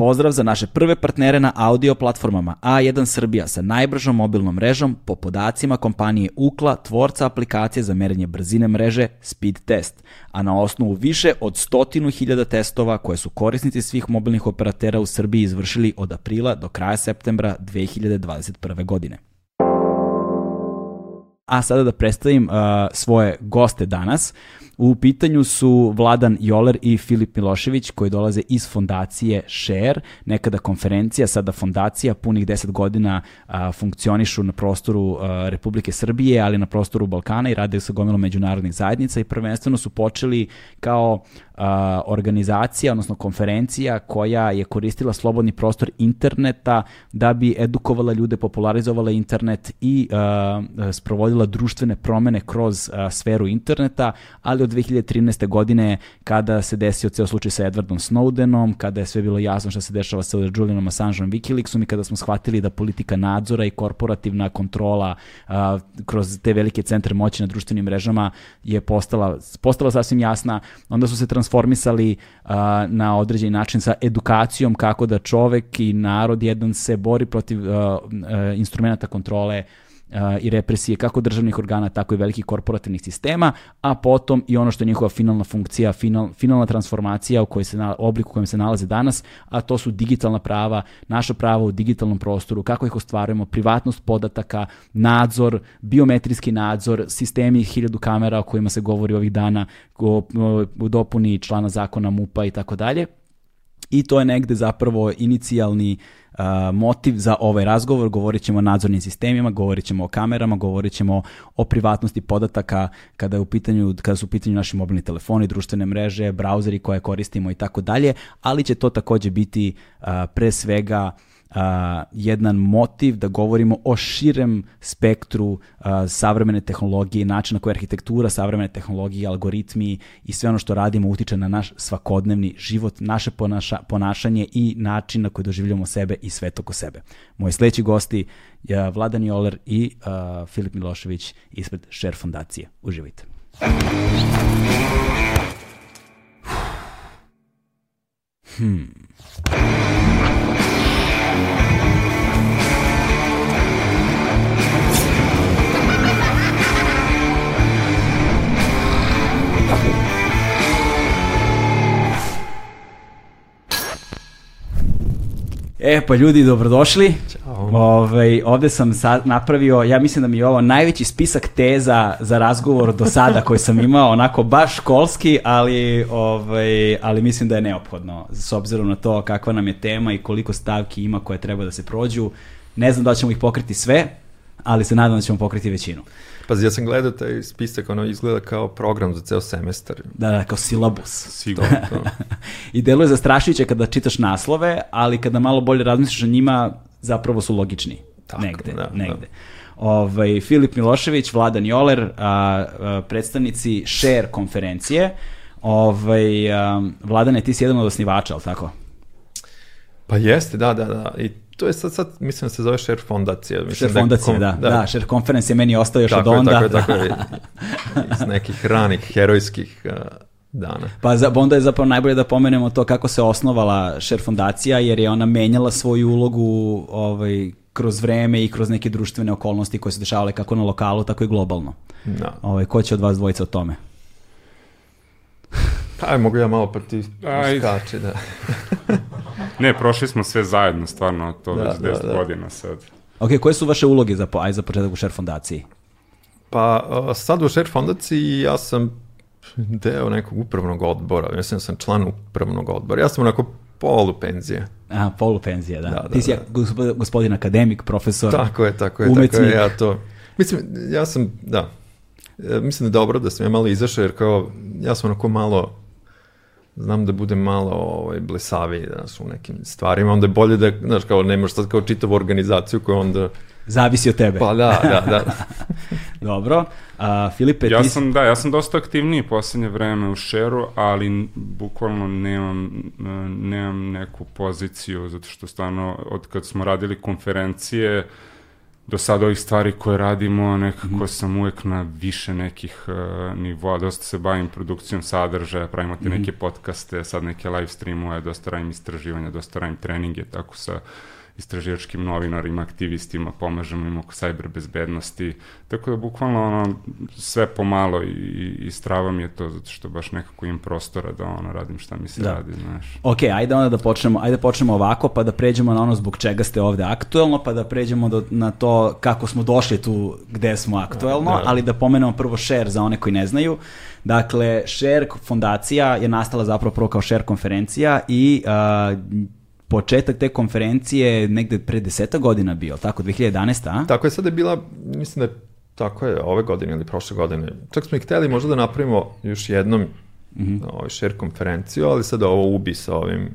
Pozdrav za naše prve partnere na audio platformama A1 Srbija sa najbržom mobilnom mrežom po podacima kompanije Ukla, tvorca aplikacije za merenje brzine mreže Speed Test, a na osnovu više od stotinu hiljada testova koje su korisnici svih mobilnih operatera u Srbiji izvršili od aprila do kraja septembra 2021. godine. A sada da predstavim uh, svoje goste danas. U pitanju su Vladan Joler i Filip Milošević koji dolaze iz fondacije Share, nekada konferencija, sada fondacija, punih 10 godina a, funkcionišu na prostoru a, Republike Srbije, ali na prostoru Balkana i rade sa gomilom međunarodnih zajednica i prvenstveno su počeli kao a, organizacija, odnosno konferencija koja je koristila slobodni prostor interneta da bi edukovala ljude, popularizovala internet i a, sprovodila društvene promene kroz a, sferu interneta, ali od 2013. godine kada se desio ceo slučaj sa Edwardom Snowdenom, kada je sve bilo jasno šta se dešava sa Julianom Assangeom Wikileaksom i kada smo shvatili da politika nadzora i korporativna kontrola a, kroz te velike centre moći na društvenim mrežama je postala, postala sasvim jasna, onda su se transformisali a, na određeni način sa edukacijom kako da čovek i narod jedan se bori protiv a, a, instrumenta kontrole i represije kako državnih organa, tako i velikih korporativnih sistema, a potom i ono što je njihova finalna funkcija, final, finalna transformacija u kojoj se, na, obliku u kojem se nalaze danas, a to su digitalna prava, naša prava u digitalnom prostoru, kako ih ostvarujemo, privatnost podataka, nadzor, biometrijski nadzor, sistemi hiljadu kamera o kojima se govori ovih dana u dopuni člana zakona MUPA i tako dalje. I to je negde zapravo inicijalni uh, motiv za ovaj razgovor, govorit ćemo o nadzornim sistemima, govorit ćemo o kamerama, govorit ćemo o privatnosti podataka kada, je u pitanju, kada su u pitanju naši mobilni telefoni, društvene mreže, brauzeri koje koristimo i tako dalje, ali će to takođe biti pre svega a, jedan motiv da govorimo o širem spektru a, savremene tehnologije, načina koja je arhitektura savremene tehnologije, algoritmi i sve ono što radimo utiče na naš svakodnevni život, naše ponaša, ponašanje i način na koji doživljamo sebe i svet oko sebe. Moji sledeći gosti je Vladan Joler i a, Filip Milošević ispred Share fondacije. Uživajte. Hmm. Thank you. E, pa ljudi, dobrodošli. Ćao. Ove, ovaj, ovde sam sad napravio, ja mislim da mi je ovo najveći spisak teza za razgovor do sada koji sam imao, onako baš školski, ali, ovaj, ali mislim da je neophodno, s obzirom na to kakva nam je tema i koliko stavki ima koje treba da se prođu. Ne znam da ćemo ih pokriti sve, ali se nadam da ćemo pokriti većinu. Pazi, ja sam gledao taj spisak, ono izgleda kao program za ceo semestar. Da, da, kao silabus. Sigurno, to. I deluje zastrašujuće kada čitaš naslove, ali kada malo bolje razmisliš o njima, zapravo su logični. Tako, negde, da, negde. Da. Ovaj, Filip Milošević, Vladan Joler, a, a, predstavnici Share konferencije. Ovaj, a, Vladane, ti si jedan od osnivača, ali tako? Pa jeste, da, da, da. I to je sad, sad mislim da se zove Share fondacija. Mislim share da fondacija, da, da, da. Share konferencija meni ostao još tako od onda. Je, tako je, tako je. Iz nekih ranih, herojskih uh, dana. Pa za, onda je zapravo najbolje da pomenemo to kako se osnovala Share fondacija, jer je ona menjala svoju ulogu ovaj, kroz vreme i kroz neke društvene okolnosti koje se dešavale kako na lokalu, tako i globalno. Da. Ovaj, ko će od vas dvojica o tome? Aj, mogu ja malo pa ti skače, da. ne, prošli smo sve zajedno, stvarno, to da, već 10 da, da. godina sad. Ok, koje su vaše uloge za, aj, za početak u Share fondaciji? Pa, sad u Share fondaciji ja sam deo nekog upravnog odbora, mislim da sam član upravnog odbora. Ja sam onako polu penzije. A, polu penzije, da. da, da Ti si da. gospodin akademik, profesor, Tako je, tako je, umetnik. tako je, ja to... Mislim, ja sam, da, e, mislim da je dobro da sam ja malo izašao, jer kao, ja sam onako malo znam da budem malo ovaj, blesaviji znaš, u nekim stvarima, onda je bolje da, znaš, kao nemaš sad kao čitavu organizaciju koja onda... Zavisi od tebe. Pa da, da, da. Dobro. A, Filipe, ja ti... sam, da, ja sam dosta aktivniji poslednje vreme u šeru, ali bukvalno nemam, nemam neku poziciju, zato što stvarno od kad smo radili konferencije, do sada ovih stvari koje radimo, nekako mm sam uvek na više nekih uh, nivoa, dosta se bavim produkcijom sadržaja, pravimo te mm neke podcaste, sad neke live streamove, dosta radim istraživanja, dosta radim treninge, tako sa istraživačkim novinarima, aktivistima, pomažemo im oko sajber bezbednosti, tako da bukvalno ono, sve pomalo i, i strava mi je to, zato što baš nekako imam prostora da ono, radim šta mi se da. radi, znaš. Ok, ajde onda da počnemo, ajde da počnemo ovako, pa da pređemo na ono zbog čega ste ovde aktuelno, pa da pređemo do, na to kako smo došli tu gde smo aktuelno, da. ali da pomenemo prvo share za one koji ne znaju. Dakle, Share fondacija je nastala zapravo prvo kao Share konferencija i uh, početak te konferencije negde pre deseta godina bio, tako, 2011. a? Tako je, sada je bila, mislim da je tako je, ove godine ili prošle godine. Čak smo i hteli možda da napravimo još jednom mm -hmm. ovaj share konferenciju, ali sada ovo ubi sa ovim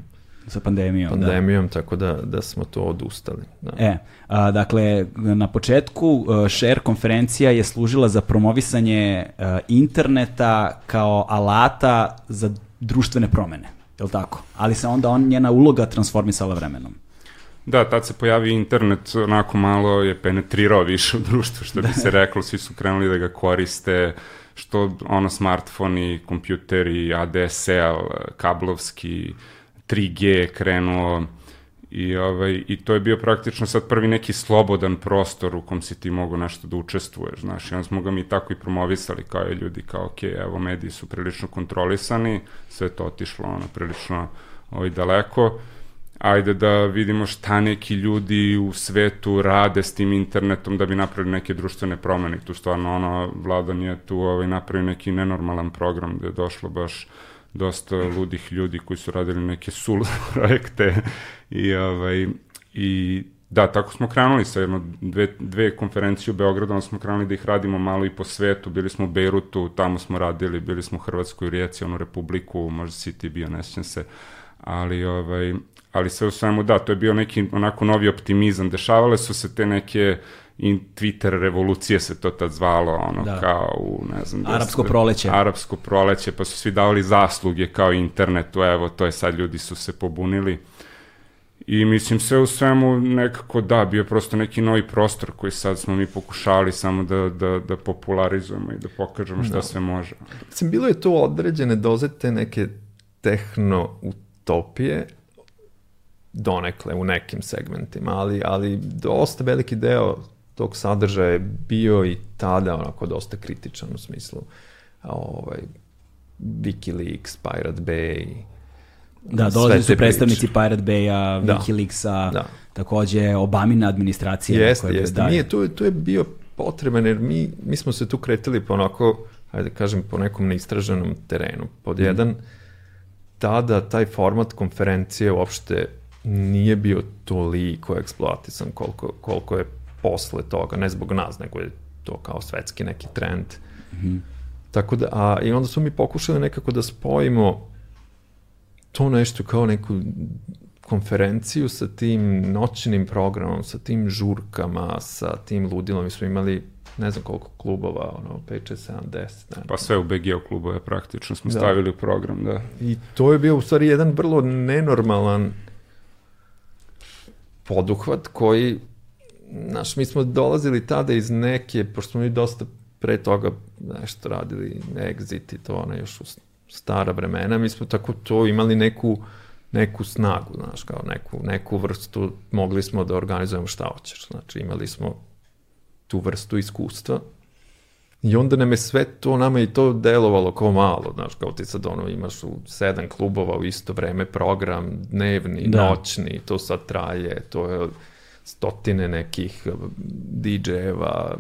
sa pandemijom. Pandemijom, da. tako da, da smo to odustali. Da. E, a, dakle, na početku a, Share konferencija je služila za promovisanje a, interneta kao alata za društvene promene je li tako? Ali se onda on, njena uloga transformisala vremenom. Da, tad se pojavio internet, onako malo je penetrirao više u društvu, što bi da. se reklo, svi su krenuli da ga koriste, što ono smartfoni, kompjuteri, ADSL, kablovski, 3G krenuo, I, ovaj, I to je bio praktično sad prvi neki slobodan prostor u kom si ti mogu nešto da učestvuješ, znaš, i onda smo ga mi tako i promovisali kao ljudi, kao, ok, evo, mediji su prilično kontrolisani, sve to otišlo, ono, prilično ovaj, daleko, ajde da vidimo šta neki ljudi u svetu rade s tim internetom da bi napravili neke društvene promene. Tu stvarno, ono, Vladan je tu ovaj, napravio neki nenormalan program gde je došlo baš dosta ludih ljudi koji su radili neke sul projekte i, ovaj, i da, tako smo krenuli sa jedno, dve, dve konferencije u Beogradu, onda smo krenuli da ih radimo malo i po svetu, bili smo u Beirutu, tamo smo radili, bili smo u Hrvatskoj, Rijeci, onu Republiku, možda si ti bio, ne sjećam se, ali, ovaj, ali sve u svemu, da, to je bio neki onako novi optimizam, dešavale su se te neke i Twitter revolucije se to tad zvalo, ono, da. kao u, ne znam... Arapsko da, proleće. Arapsko proleće, pa su svi davali zasluge kao internetu, evo, to je sad, ljudi su se pobunili. I mislim, sve u svemu nekako da, bio je prosto neki novi prostor koji sad smo mi pokušali samo da, da, da popularizujemo i da pokažemo šta da. sve može. Mislim, bilo je to određene doze te neke tehno-utopije, donekle u nekim segmentima, ali, ali dosta veliki deo tog sadržaja je bio i tada onako dosta kritičan u smislu ovaj, Wikileaks, Pirate Bay, Da, dolazili su predstavnici Pirate Bay-a, da. Wikileaksa, da. takođe Obamina administracija. Jeste, jeste. Nije, tu, tu je bio potreban, jer mi, mi smo se tu kretili po onako, ajde da kažem, po nekom neistraženom terenu. Pod mm. jedan, tada taj format konferencije uopšte nije bio toliko eksploatisan koliko, koliko je posle toga, ne zbog nas, nego je to kao svetski neki trend. Mm -hmm. Tako da, a, i onda smo mi pokušali nekako da spojimo to nešto kao neku konferenciju sa tim noćnim programom, sa tim žurkama, sa tim ludilom. Mi smo imali ne znam koliko klubova, ono, 5, 6, 7, 10. Ne. Pa sve u BGO klubove praktično smo da. stavili u program, da. I to je bio u stvari jedan vrlo nenormalan poduhvat koji znaš, mi smo dolazili tada iz neke, pošto smo mi dosta pre toga nešto radili, Exit i to, ono, još u stara vremena, mi smo tako to imali neku, neku snagu, znaš, kao neku, neku vrstu, mogli smo da organizujemo šta hoćeš, znači imali smo tu vrstu iskustva i onda nam je sve to, nama i to delovalo kao malo, znaš, kao ti sad ono imaš u sedam klubova u isto vreme program, dnevni, da. noćni, to sad traje, to je stotine nekih eh, DJ-eva,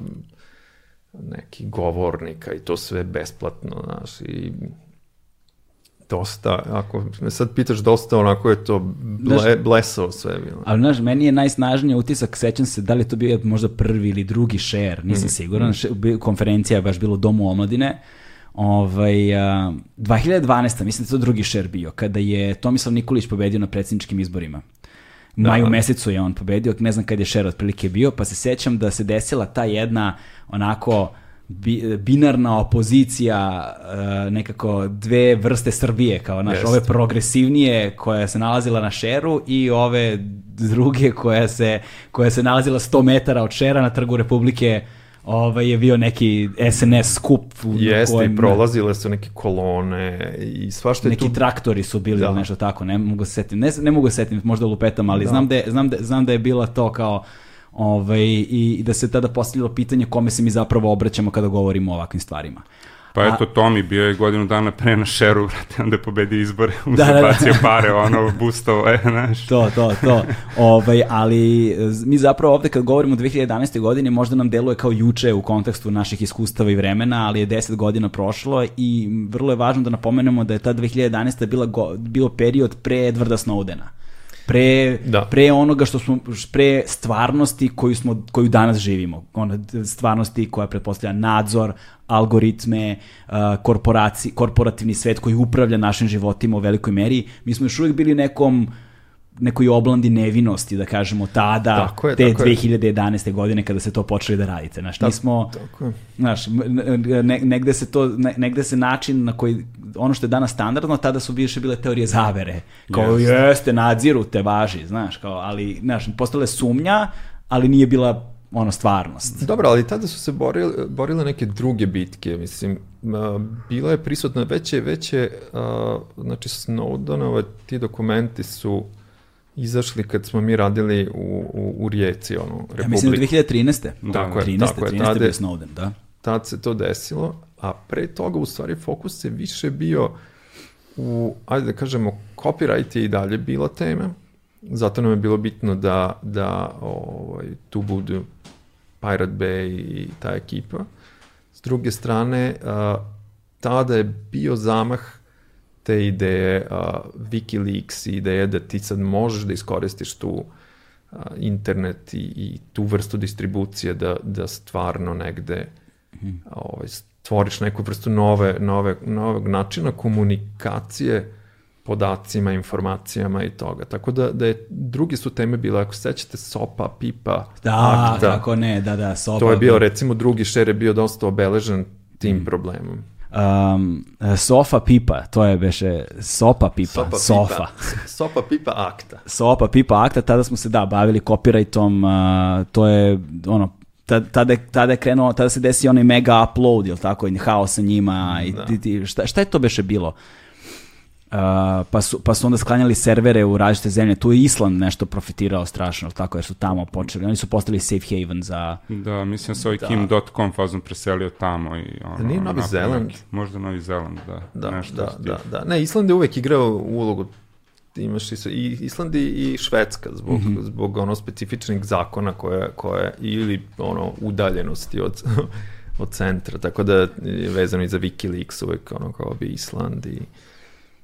nekih govornika i to sve besplatno, znaš, i dosta, ako me sad pitaš dosta, onako je to ble, znaš, blesao sve bilo. Ali, znaš, meni je najsnažniji utisak, sećam se, da li to bio možda prvi ili drugi share, nisam mm. siguran, mm. konferencija je baš bilo u Domu omladine, Ovaj, a, 2012. mislim da to drugi share bio, kada je Tomislav Nikolić pobedio na predsjedničkim izborima da. maju mesecu je on pobedio, ne znam kad je Šer otprilike bio, pa se sećam da se desila ta jedna onako bi, binarna opozicija uh, nekako dve vrste Srbije, kao naš, Jeste. ove progresivnije koja se nalazila na šeru i ove druge koja se, koja se nalazila 100 metara od šera na trgu Republike ovaj, je bio neki SNS skup u Jeste, kojem- i prolazile su neke kolone i svašta je neki tu... traktori su bili Da. ili nešto tako, ne mogu se setiti, ne, ne mogu se setiti, možda lupetam, ali Da. znam, da je, znam, da, znam da je bila to kao ovaj, i, i da se tada postavljalo pitanje kome se mi zapravo obraćamo kada govorimo o ovakvim stvarima. Pa eto, Tomi bio je godinu dana pre na šeru, brate, onda je pobedio izbore, mu Da, se da, da. bacio pare, ono, boostao, e, znaš. To, to, to. ovaj, ali mi zapravo ovde kad govorimo o 2011. godini možda nam deluje kao juče u kontekstu naših iskustava i vremena, ali je 10 godina prošlo i vrlo je važno da napomenemo da je ta 2011. bila go, bio period pre Edwarda Snowdena. Pre, Da. pre onoga što smo, pre stvarnosti koju, smo, koju danas živimo. Ona stvarnosti koja pretpostavlja nadzor, algoritme, uh, korporaci, korporativni svet koji upravlja našim životima u velikoj meri. Mi smo još uvijek bili nekom nekoj oblandi nevinosti, da kažemo, tada, Tako je, te tako je. 2011. godine kada se to počeli da radite. Znaš, mi smo, Tako je. znaš, m- ne, negde se to, ne, negde se način na koji, ono što je danas standardno, tada su više bile teorije zavere. Kao, Jeste. jeste, nadziru te važi, znaš, kao, ali, znaš, postale sumnja, ali nije bila ono stvarnost. Dobro, ali tada su se borile, borile neke druge bitke, mislim, bila je prisutna veće, veće, znači Snowdenove ti dokumenti su izašli kad smo mi radili u, u, u Rijeci, ono, Ja Republika. mislim da 2013. Da, Tako je, 13. tako je, 13. tada bio je- Snowden, da. tad se to desilo, a pre toga u stvari fokus je više bio u, ajde da kažemo, copyright je i dalje bila tema, zato nam je bilo bitno da, da ovaj, tu budu Pirate Bay i ta ekipa. S druge strane, a, tada je bio zamah te ideje a, Wikileaks i ideje da ti sad možeš da iskoristiš tu a, internet i, i tu vrstu distribucije da, da stvarno negde ovaj, stvoriš neku vrstu nove, nove, novog načina komunikacije podacima, informacijama i toga. Tako da, da je, drugi su teme bile, ako se sećate, SOPA, PIPA, Da, akta, kako ne, da, da, sopa. to je bio, recimo, drugi šer je bio dosta obeležen tim problemom. Um, sofa pipa, to je beše sopa pipa, sofa. Pipa, sopa, pipa, akta. Sopa pipa akta, tada smo se da bavili copyrightom, uh, to je ono tad- tada, je- tada je krenuo, tada se desi onaj mega upload, jel tako, haos sa njima, i Da. ti, šta, šta je to beše bilo? Uh, pa, su, pa su onda sklanjali servere u različite zemlje. Tu je Island nešto profitirao strašno, tako, jer su tamo počeli. Oni su postali safe haven za... Da, mislim da se ovaj Kim.com fazom preselio tamo i ono... Da nije Novi napravio Zeland? neki- Možda Novi Zeland, da. Da, nešto da, da, da. Ne, Island je uvek igrao ulogu imaš i, i Island i, i Švedska zbog, Mhm. zbog ono specifičnih zakona koje, koje ili ono udaljenosti od, od centra, tako da je vezano i za Wikileaks uvek ono kao bi Island i,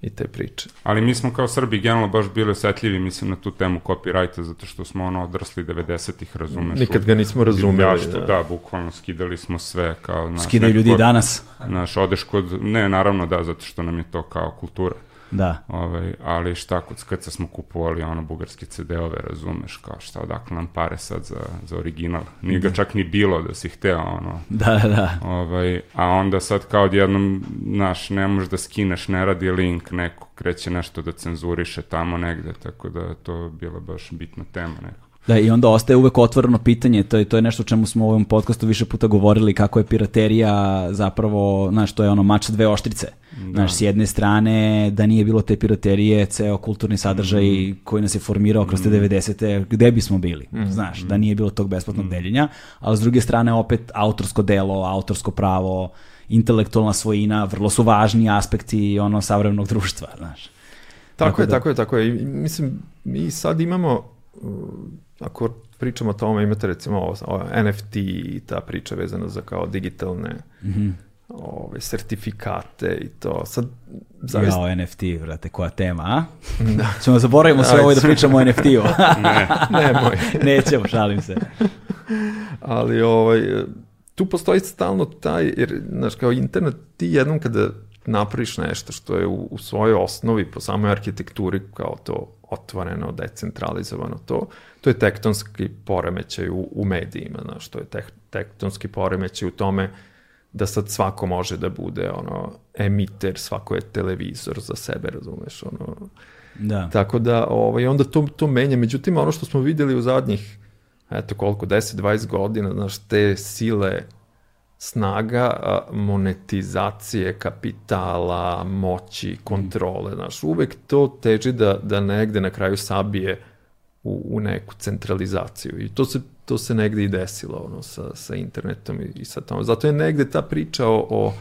i te priče. Ali mi smo kao Srbi generalno baš bili osetljivi, mislim, na tu temu copyrighta, zato što smo ono odrasli 90-ih, razumeš? Nikad ga nismo razumeli. Da. Da. bukvalno skidali smo sve kao... Naš, Skidaju ljudi i danas. Znaš, odeš kod... Ne, naravno da, zato što nam je to kao kultura. Da. Ovaj, ali šta, kod kad smo kupovali ono bugarske CD-ove, razumeš, kao šta, odakle nam pare sad za, za original. Nije ga čak ni bilo da si hteo, ono, Da, da, da. Ovaj, a onda sad kao odjednom, naš, ne možeš da skineš, ne radi link, neko kreće nešto da cenzuriše tamo negde, tako da to bila baš bitna tema nekako. Da, i onda ostaje uvek otvoreno pitanje, to je, to je nešto o čemu smo u ovom podcastu više puta govorili, kako je piraterija zapravo, znaš, to je ono mač dve oštrice. Znaš, s jedne strane, da nije bilo te piraterije, ceo kulturni sadržaj koji nas je formirao kroz te 90. gde bismo bili, znaš, da nije bilo tog besplatnog deljenja, ali s druge strane opet autorsko delo, autorsko pravo, intelektualna svojina, vrlo su važni aspekti ono savremenog društva, znaš. Tako, Tako je, da- tako je, tako je. I, mislim, mi sad imamo, uh, ako pričamo o tome, imate recimo ovo, ovo NFT i ta priča vezana za kao digitalne Mhm. ove, sertifikate i to. Sad, zavis... Jao, NFT, vrate, koja tema, a? Da. Ćemo zaboravimo sve ovo i da pričamo o NFT-u. Nemoj. Nećemo, šalim se. Ali ovaj, tu postoji stalno taj, jer, znaš, kao internet, ti jednom kada napraviš nešto što je u, u svojoj osnovi, po samoj arhitekturi, kao to otvoreno, decentralizovano, to, to je tektonski poremećaj u, u medijima, znaš, to je tek, tektonski poremećaj u tome da sad svako može da bude ono emiter, svako je televizor za sebe, razumeš, ono. Da. Tako da, ovaj, onda to, to menja. Međutim, ono što smo videli u zadnjih, eto koliko, 10-20 godina, znaš, te sile snaga monetizacije kapitala, moći, kontrole, znaš, uvek to teži da, da negde na kraju sabije u, u neku centralizaciju i to se, to se negde i desilo ono, sa, sa internetom i, i sa tom. Zato je negde ta priča o, o,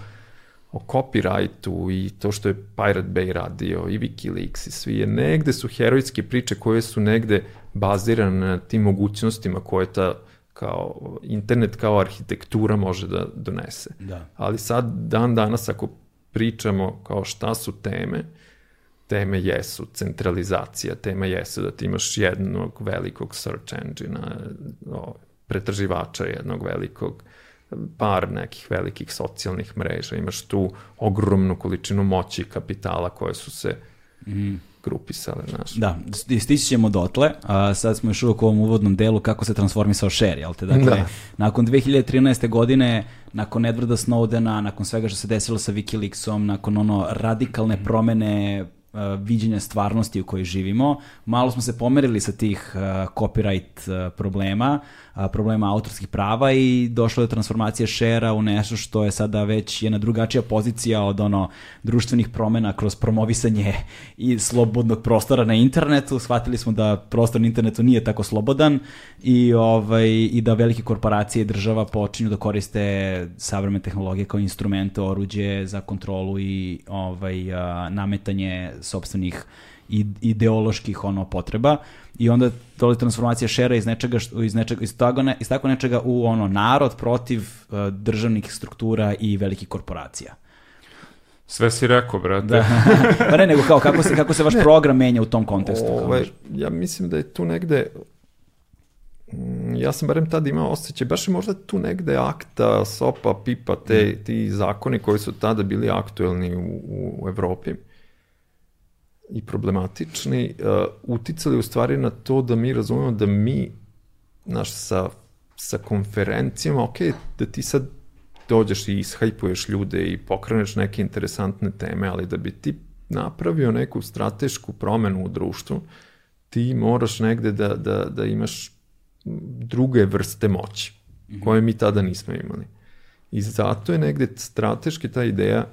o copyrightu i to što je Pirate Bay radio i Wikileaks i svi je negde su herojske priče koje su negde bazirane na tim mogućnostima koje ta kao internet kao arhitektura može da donese. Da. Ali sad dan danas ako pričamo kao šta su teme, teme jesu centralizacija, teme jesu da ti imaš jednog velikog search engine pretraživača jednog velikog, par nekih velikih socijalnih mreža, imaš tu ogromnu količinu moći i kapitala koje su se mm grupisale, znaš. Da, stići ćemo dotle, a sad smo još uvijek u ovom uvodnom delu kako se transformisao share, jel te? Dakle, da. nakon 2013. godine, nakon Edwarda Snowdena, nakon svega što se desilo sa Wikileaksom, nakon ono radikalne promene uh, viđenja stvarnosti u kojoj živimo. Malo smo se pomerili sa tih uh, copyright uh, problema, problema autorskih prava i došlo je transformacija share u nešto što je sada već jedna drugačija pozicija od ono društvenih promena kroz promovisanje i slobodnog prostora na internetu. Shvatili smo da prostor na internetu nije tako slobodan i, ovaj, i da velike korporacije i država počinju da koriste savremene tehnologije kao instrumente, oruđe za kontrolu i ovaj, nametanje sobstvenih ideoloških ono potreba i onda dolazi transformacija šera iz nečega iz nečega iz tako ne, iz tako nečega u ono narod protiv uh, državnih struktura i velikih korporacija. Sve si rekao, brate. Da. pa ne, nego kao kako se, kako se vaš ne. program menja u tom kontekstu. Ove, ja mislim da je tu negde mm, ja sam barem tada imao osjećaj, baš je možda tu negde akta, sopa, pipa, te, mm. ti zakoni koji su tada bili aktuelni u, u Evropi i problematični, uh, uticali u stvari na to da mi razumemo da mi, naš, sa, sa konferencijama, ok, da ti sad dođeš i ishajpuješ ljude i pokreneš neke interesantne teme, ali da bi ti napravio neku stratešku promenu u društvu, ti moraš negde da, da, da imaš druge vrste moći, mhm. koje mi tada nismo imali. I zato je negde strateški ta ideja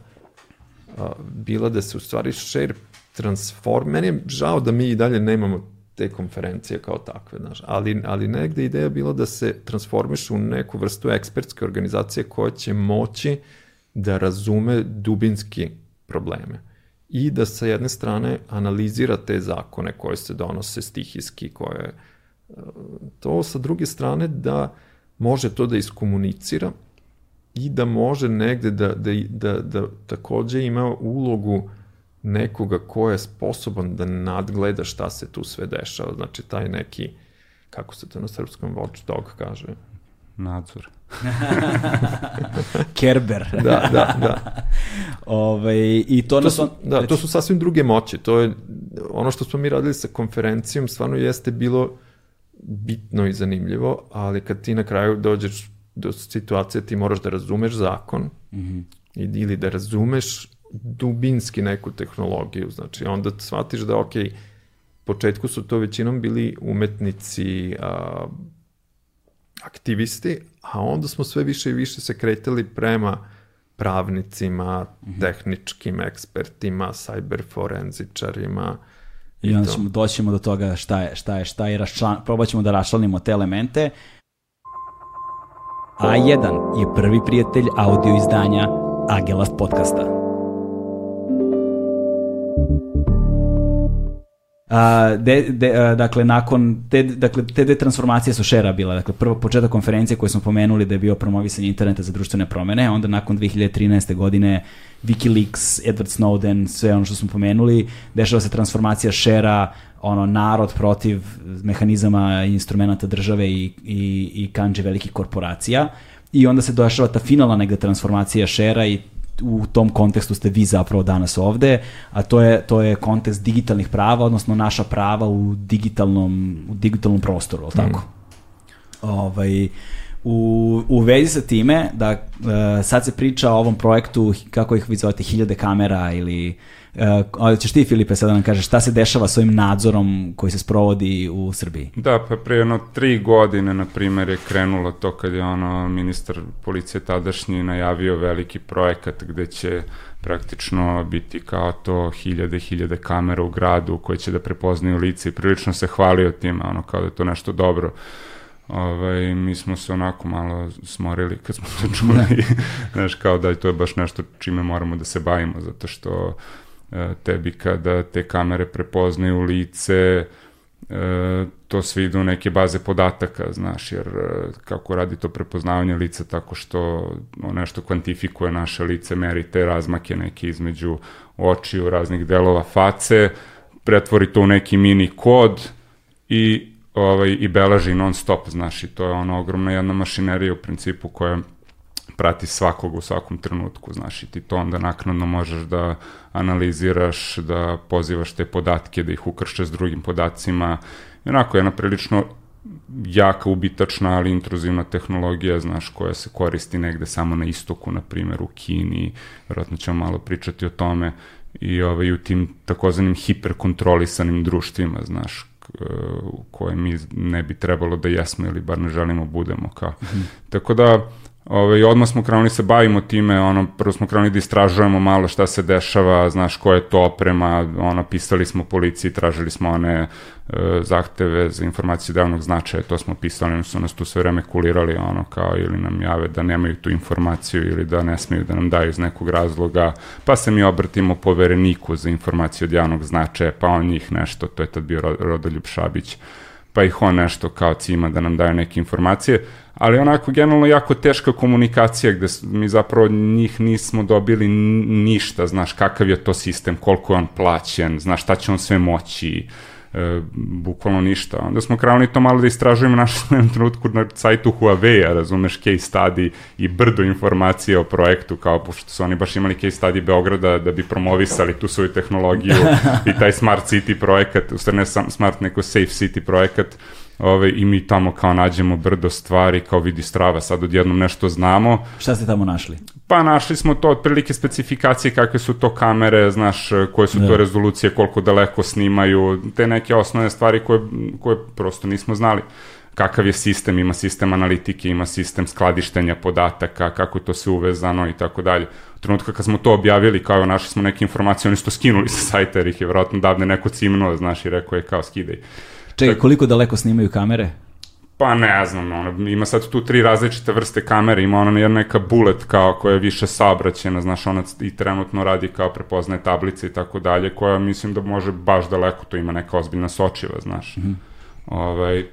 a, bila da se u stvari share transform... Meni je žao da mi i dalje nemamo te konferencije kao takve, znaš, ali, ali negde ideja bila da se transformiš u neku vrstu ekspertske organizacije koja će moći da razume dubinski probleme i da sa jedne strane analizira te zakone koje se donose stihijski, koje to sa druge strane da može to da iskomunicira i da može negde da, da, da, da takođe ima ulogu nekoga ko je sposoban da nadgleda šta se tu sve dešava, znači taj neki, kako se to na srpskom watchdog kaže? Nadzor. Kerber. da, da, da. Ove, ovaj, I to, to su, da, to su sasvim druge moći. To je ono što smo mi radili sa konferencijom, stvarno jeste bilo bitno i zanimljivo, ali kad ti na kraju dođeš do situacije ti moraš da razumeš zakon mm -hmm. ili da razumeš dubinski neku tehnologiju, znači onda shvatiš da ok, početku su to većinom bili umetnici, a, aktivisti, a onda smo sve više i više se kretali prema pravnicima, mm -hmm. tehničkim ekspertima, cyberforenzičarima. I, I onda ćemo, doćemo do toga šta je, šta je, šta je, raščlan, probat ćemo da raščlanimo te elemente. A1 je prvi prijatelj audio izdanja Agelast podcasta. A, de, de, a, dakle, nakon te, dakle, te detransformacije su šera bila. Dakle, prvo početak konferencije koje smo pomenuli da je bio promovisanje interneta za društvene promene, onda nakon 2013. godine Wikileaks, Edward Snowden, sve ono što smo pomenuli, dešava se transformacija šera, ono, narod protiv mehanizama i instrumenta države i, i, i kanđe velikih korporacija. I onda se dešava ta finalna negde transformacija šera i u tom kontekstu ste vi zapravo danas ovde, a to je, to je kontekst digitalnih prava, odnosno naša prava u digitalnom, u digitalnom prostoru, ali tako? Mm. Ovaj, U, u vezi sa time, da uh, sad se priča o ovom projektu, kako ih vi zovete, hiljade kamera ili Uh, ćeš ti, Filipe, sada nam kažeš šta se dešava s ovim nadzorom koji se sprovodi u Srbiji? Da, pa pre jedno tri godine, na primjer, je krenulo to kad je ono ministar policije tadašnji najavio veliki projekat gde će praktično biti kao to hiljade, hiljade kamera u gradu koje će da prepoznaju lice i prilično se hvalio tim, ono kao da je to nešto dobro. Ovaj, mi smo se onako malo smorili kad smo to čuli, znaš, kao da to je baš nešto čime moramo da se bavimo, zato što tebi kada te kamere prepoznaju lice, e, to sve ide u neke baze podataka, znaš, jer e, kako radi to prepoznavanje lica tako što nešto kvantifikuje naše lice, meri te razmake neke između očiju, raznih delova face, pretvori to u neki mini kod i ovaj, i beleži non stop, znaš, i to je ona ogromna jedna mašinerija u principu koja prati svakog u svakom trenutku, znaš, i ti to onda naknadno možeš da analiziraš, da pozivaš te podatke, da ih ukrše s drugim podacima. I onako, jedna prilično jaka, ubitačna, ali intruzivna tehnologija, znaš, koja se koristi negde samo na istoku, na primjer u Kini, vjerojatno ćemo malo pričati o tome, i ovaj, u tim takozvanim hiperkontrolisanim društvima, znaš, koje mi ne bi trebalo da jesmo ili bar ne želimo budemo kao. Mm -hmm. Tako da, Ove, ovaj, odmah smo krenuli se bavimo time, ono, prvo smo krenuli da istražujemo malo šta se dešava, znaš ko je to oprema, ono, pisali smo policiji, tražili smo one e, zahteve za informacije davnog značaja, to smo pisali, oni su nas tu sve vreme kulirali, ono, kao, ili nam jave da nemaju tu informaciju ili da ne smeju da nam daju iz nekog razloga, pa se mi obrtimo povereniku za informaciju od javnog značaja, pa on njih nešto, to je tad bio Rodoljub Šabić, pa ih on nešto kao cima da nam daju neke informacije, ali onako generalno jako teška komunikacija gde mi zapravo njih nismo dobili ništa, znaš kakav je to sistem, koliko je on plaćen, znaš šta će on sve moći, e, bukvalno ništa. Onda smo krenuli to malo da istražujemo jednom trenutku na sajtu Huawei-a, razumeš, case study i brdo informacije o projektu, kao pošto su oni baš imali case study Beograda da bi promovisali tu svoju tehnologiju i taj smart city projekat, u stvari ne smart, neko safe city projekat, Ove, I mi tamo kao nađemo brdo stvari, kao vidi strava, sad odjednom nešto znamo. Šta ste tamo našli? Pa našli smo to otprilike specifikacije kakve su to kamere, znaš, koje su da. to rezolucije, koliko daleko snimaju, te neke osnovne stvari koje, koje prosto nismo znali kakav je sistem, ima sistem analitike, ima sistem skladištenja podataka, kako je to sve uvezano i tako dalje. U trenutku kad smo to objavili, kao našli smo neke informacije, oni su to skinuli sa sajta jer ih je vjerojatno davne neko cimnuo, znaš, i rekao je kao skidaj. Čekaj, koliko daleko snimaju kamere? Pa ne znam, ono, ima sad tu tri različite vrste kamere, ima ona jedna neka bullet kao koja je više saobraćena, znaš, ona i trenutno radi kao prepoznaje tablice i tako dalje, koja mislim da može baš daleko, to ima neka ozbiljna sočiva, znaš. Mm -hmm. ovaj,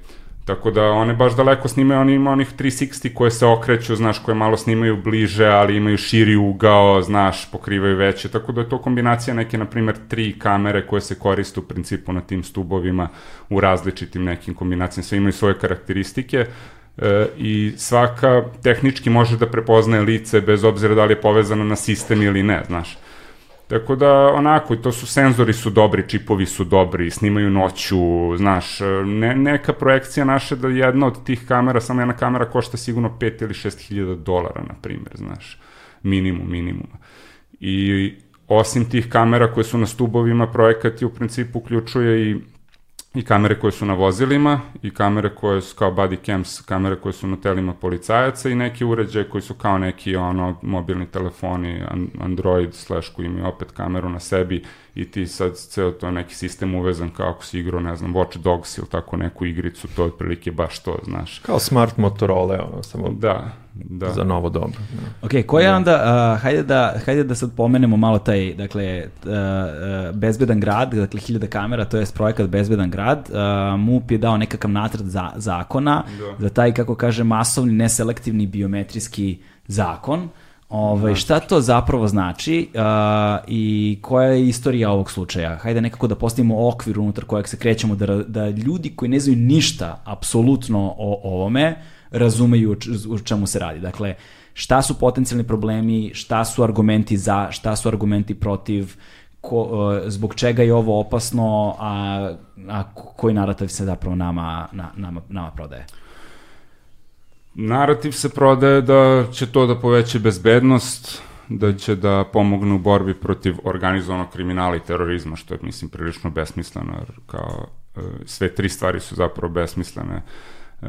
Tako da one baš daleko snimaju, oni ima onih 360 koje se okreću, znaš, koje malo snimaju bliže, ali imaju širi ugao, znaš, pokrivaju veće, tako da je to kombinacija neke, na primjer, tri kamere koje se koriste u principu na tim stubovima u različitim nekim kombinacijama, sve imaju svoje karakteristike, e, i svaka tehnički može da prepoznaje lice bez obzira da li je povezano na sistem ili ne, znaš. Tako da, onako, to su senzori su dobri, čipovi su dobri, snimaju noću, znaš, ne, neka projekcija naša da jedna od tih kamera, samo jedna kamera košta sigurno 5 ili 6 hiljada dolara, na primjer, znaš, minimum, minimum. I osim tih kamera koje su na stubovima, projekat je u principu uključuje i i kamere koje su na vozilima i kamere koje su kao body cams, kamere koje su na telima policajaca i neki uređaje koji su kao neki ono mobilni telefoni, Android slash koji imaju opet kameru na sebi i ti sad ceo to neki sistem uvezan kao ako si igrao, ne znam, Watch Dogs ili tako neku igricu, to je otprilike baš to, znaš. Kao smart Motorola, ono, samo da, da. za novo doba. Da. Ok, koja da. onda, uh, hajde, da, hajde da sad pomenemo malo taj, dakle, uh, uh, Bezbedan grad, dakle, hiljada kamera, to je projekat Bezbedan grad, uh, MUP je dao nekakav natred za, zakona, da. za taj, kako kaže, masovni, neselektivni biometrijski zakon, Ovaj, da. šta to zapravo znači uh, i koja je istorija ovog slučaja? Hajde nekako da postavimo okvir unutar kojeg se krećemo, da, da ljudi koji ne znaju ništa apsolutno o ovome razumeju u čemu se radi. Dakle, šta su potencijalni problemi, šta su argumenti za, šta su argumenti protiv, ko, uh, zbog čega je ovo opasno, a, a koji narativ se zapravo nama, na, nama, nama prodaje? Narativ se prodaje da će to da poveće bezbednost, da će da pomognu u borbi protiv organizovanog kriminala i terorizma, što je, mislim, prilično besmisleno, jer kao e, sve tri stvari su zapravo besmislene.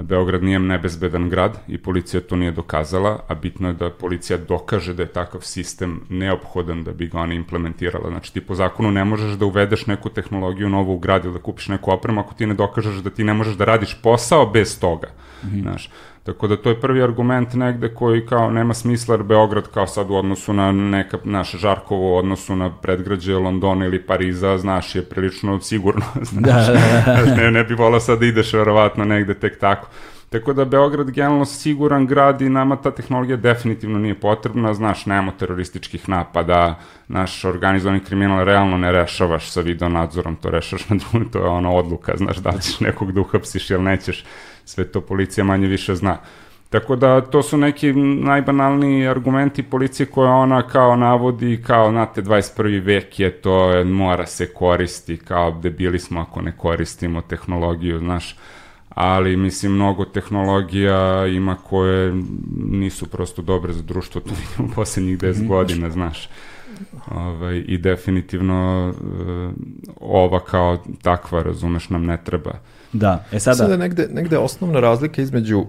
Beograd nije nebezbedan grad i policija to nije dokazala, a bitno je da policija dokaže da je takav sistem neophodan da bi ga ona implementirala. Znači ti po zakonu ne možeš da uvedeš neku tehnologiju novu u grad ili da kupiš neku opremu ako ti ne dokažeš da ti ne možeš da radiš posao bez toga. Mm -hmm. Znaš, Tako da to je prvi argument negde koji kao nema smisla jer Beograd kao sad u odnosu na neka naše Žarkovo u odnosu na predgrađe Londona ili Pariza, znaš, je prilično sigurno. Znaš, da, da, da. ne, ne bi volao sad da ideš verovatno negde tek tako. Tako da Beograd generalno siguran grad i nama ta tehnologija definitivno nije potrebna, znaš, nemamo terorističkih napada, naš organizovani kriminal realno ne rešavaš sa video nadzorom, to rešavaš na drugu, to je ona odluka, znaš, da ćeš nekog da uhapsiš ili nećeš sve to policija manje više zna. Tako da to su neki najbanalniji argumenti policije koje ona kao navodi kao, znate, 21. vek je to, mora se koristi, kao debili smo ako ne koristimo tehnologiju, znaš, ali mislim mnogo tehnologija ima koje nisu prosto dobre za društvo, to vidimo poslednjih 10 mm. godina, znaš. Ovaj, I definitivno uh, ova kao takva, razumeš, nam ne treba. Da, e sada... Sada negde, negde osnovna razlika između,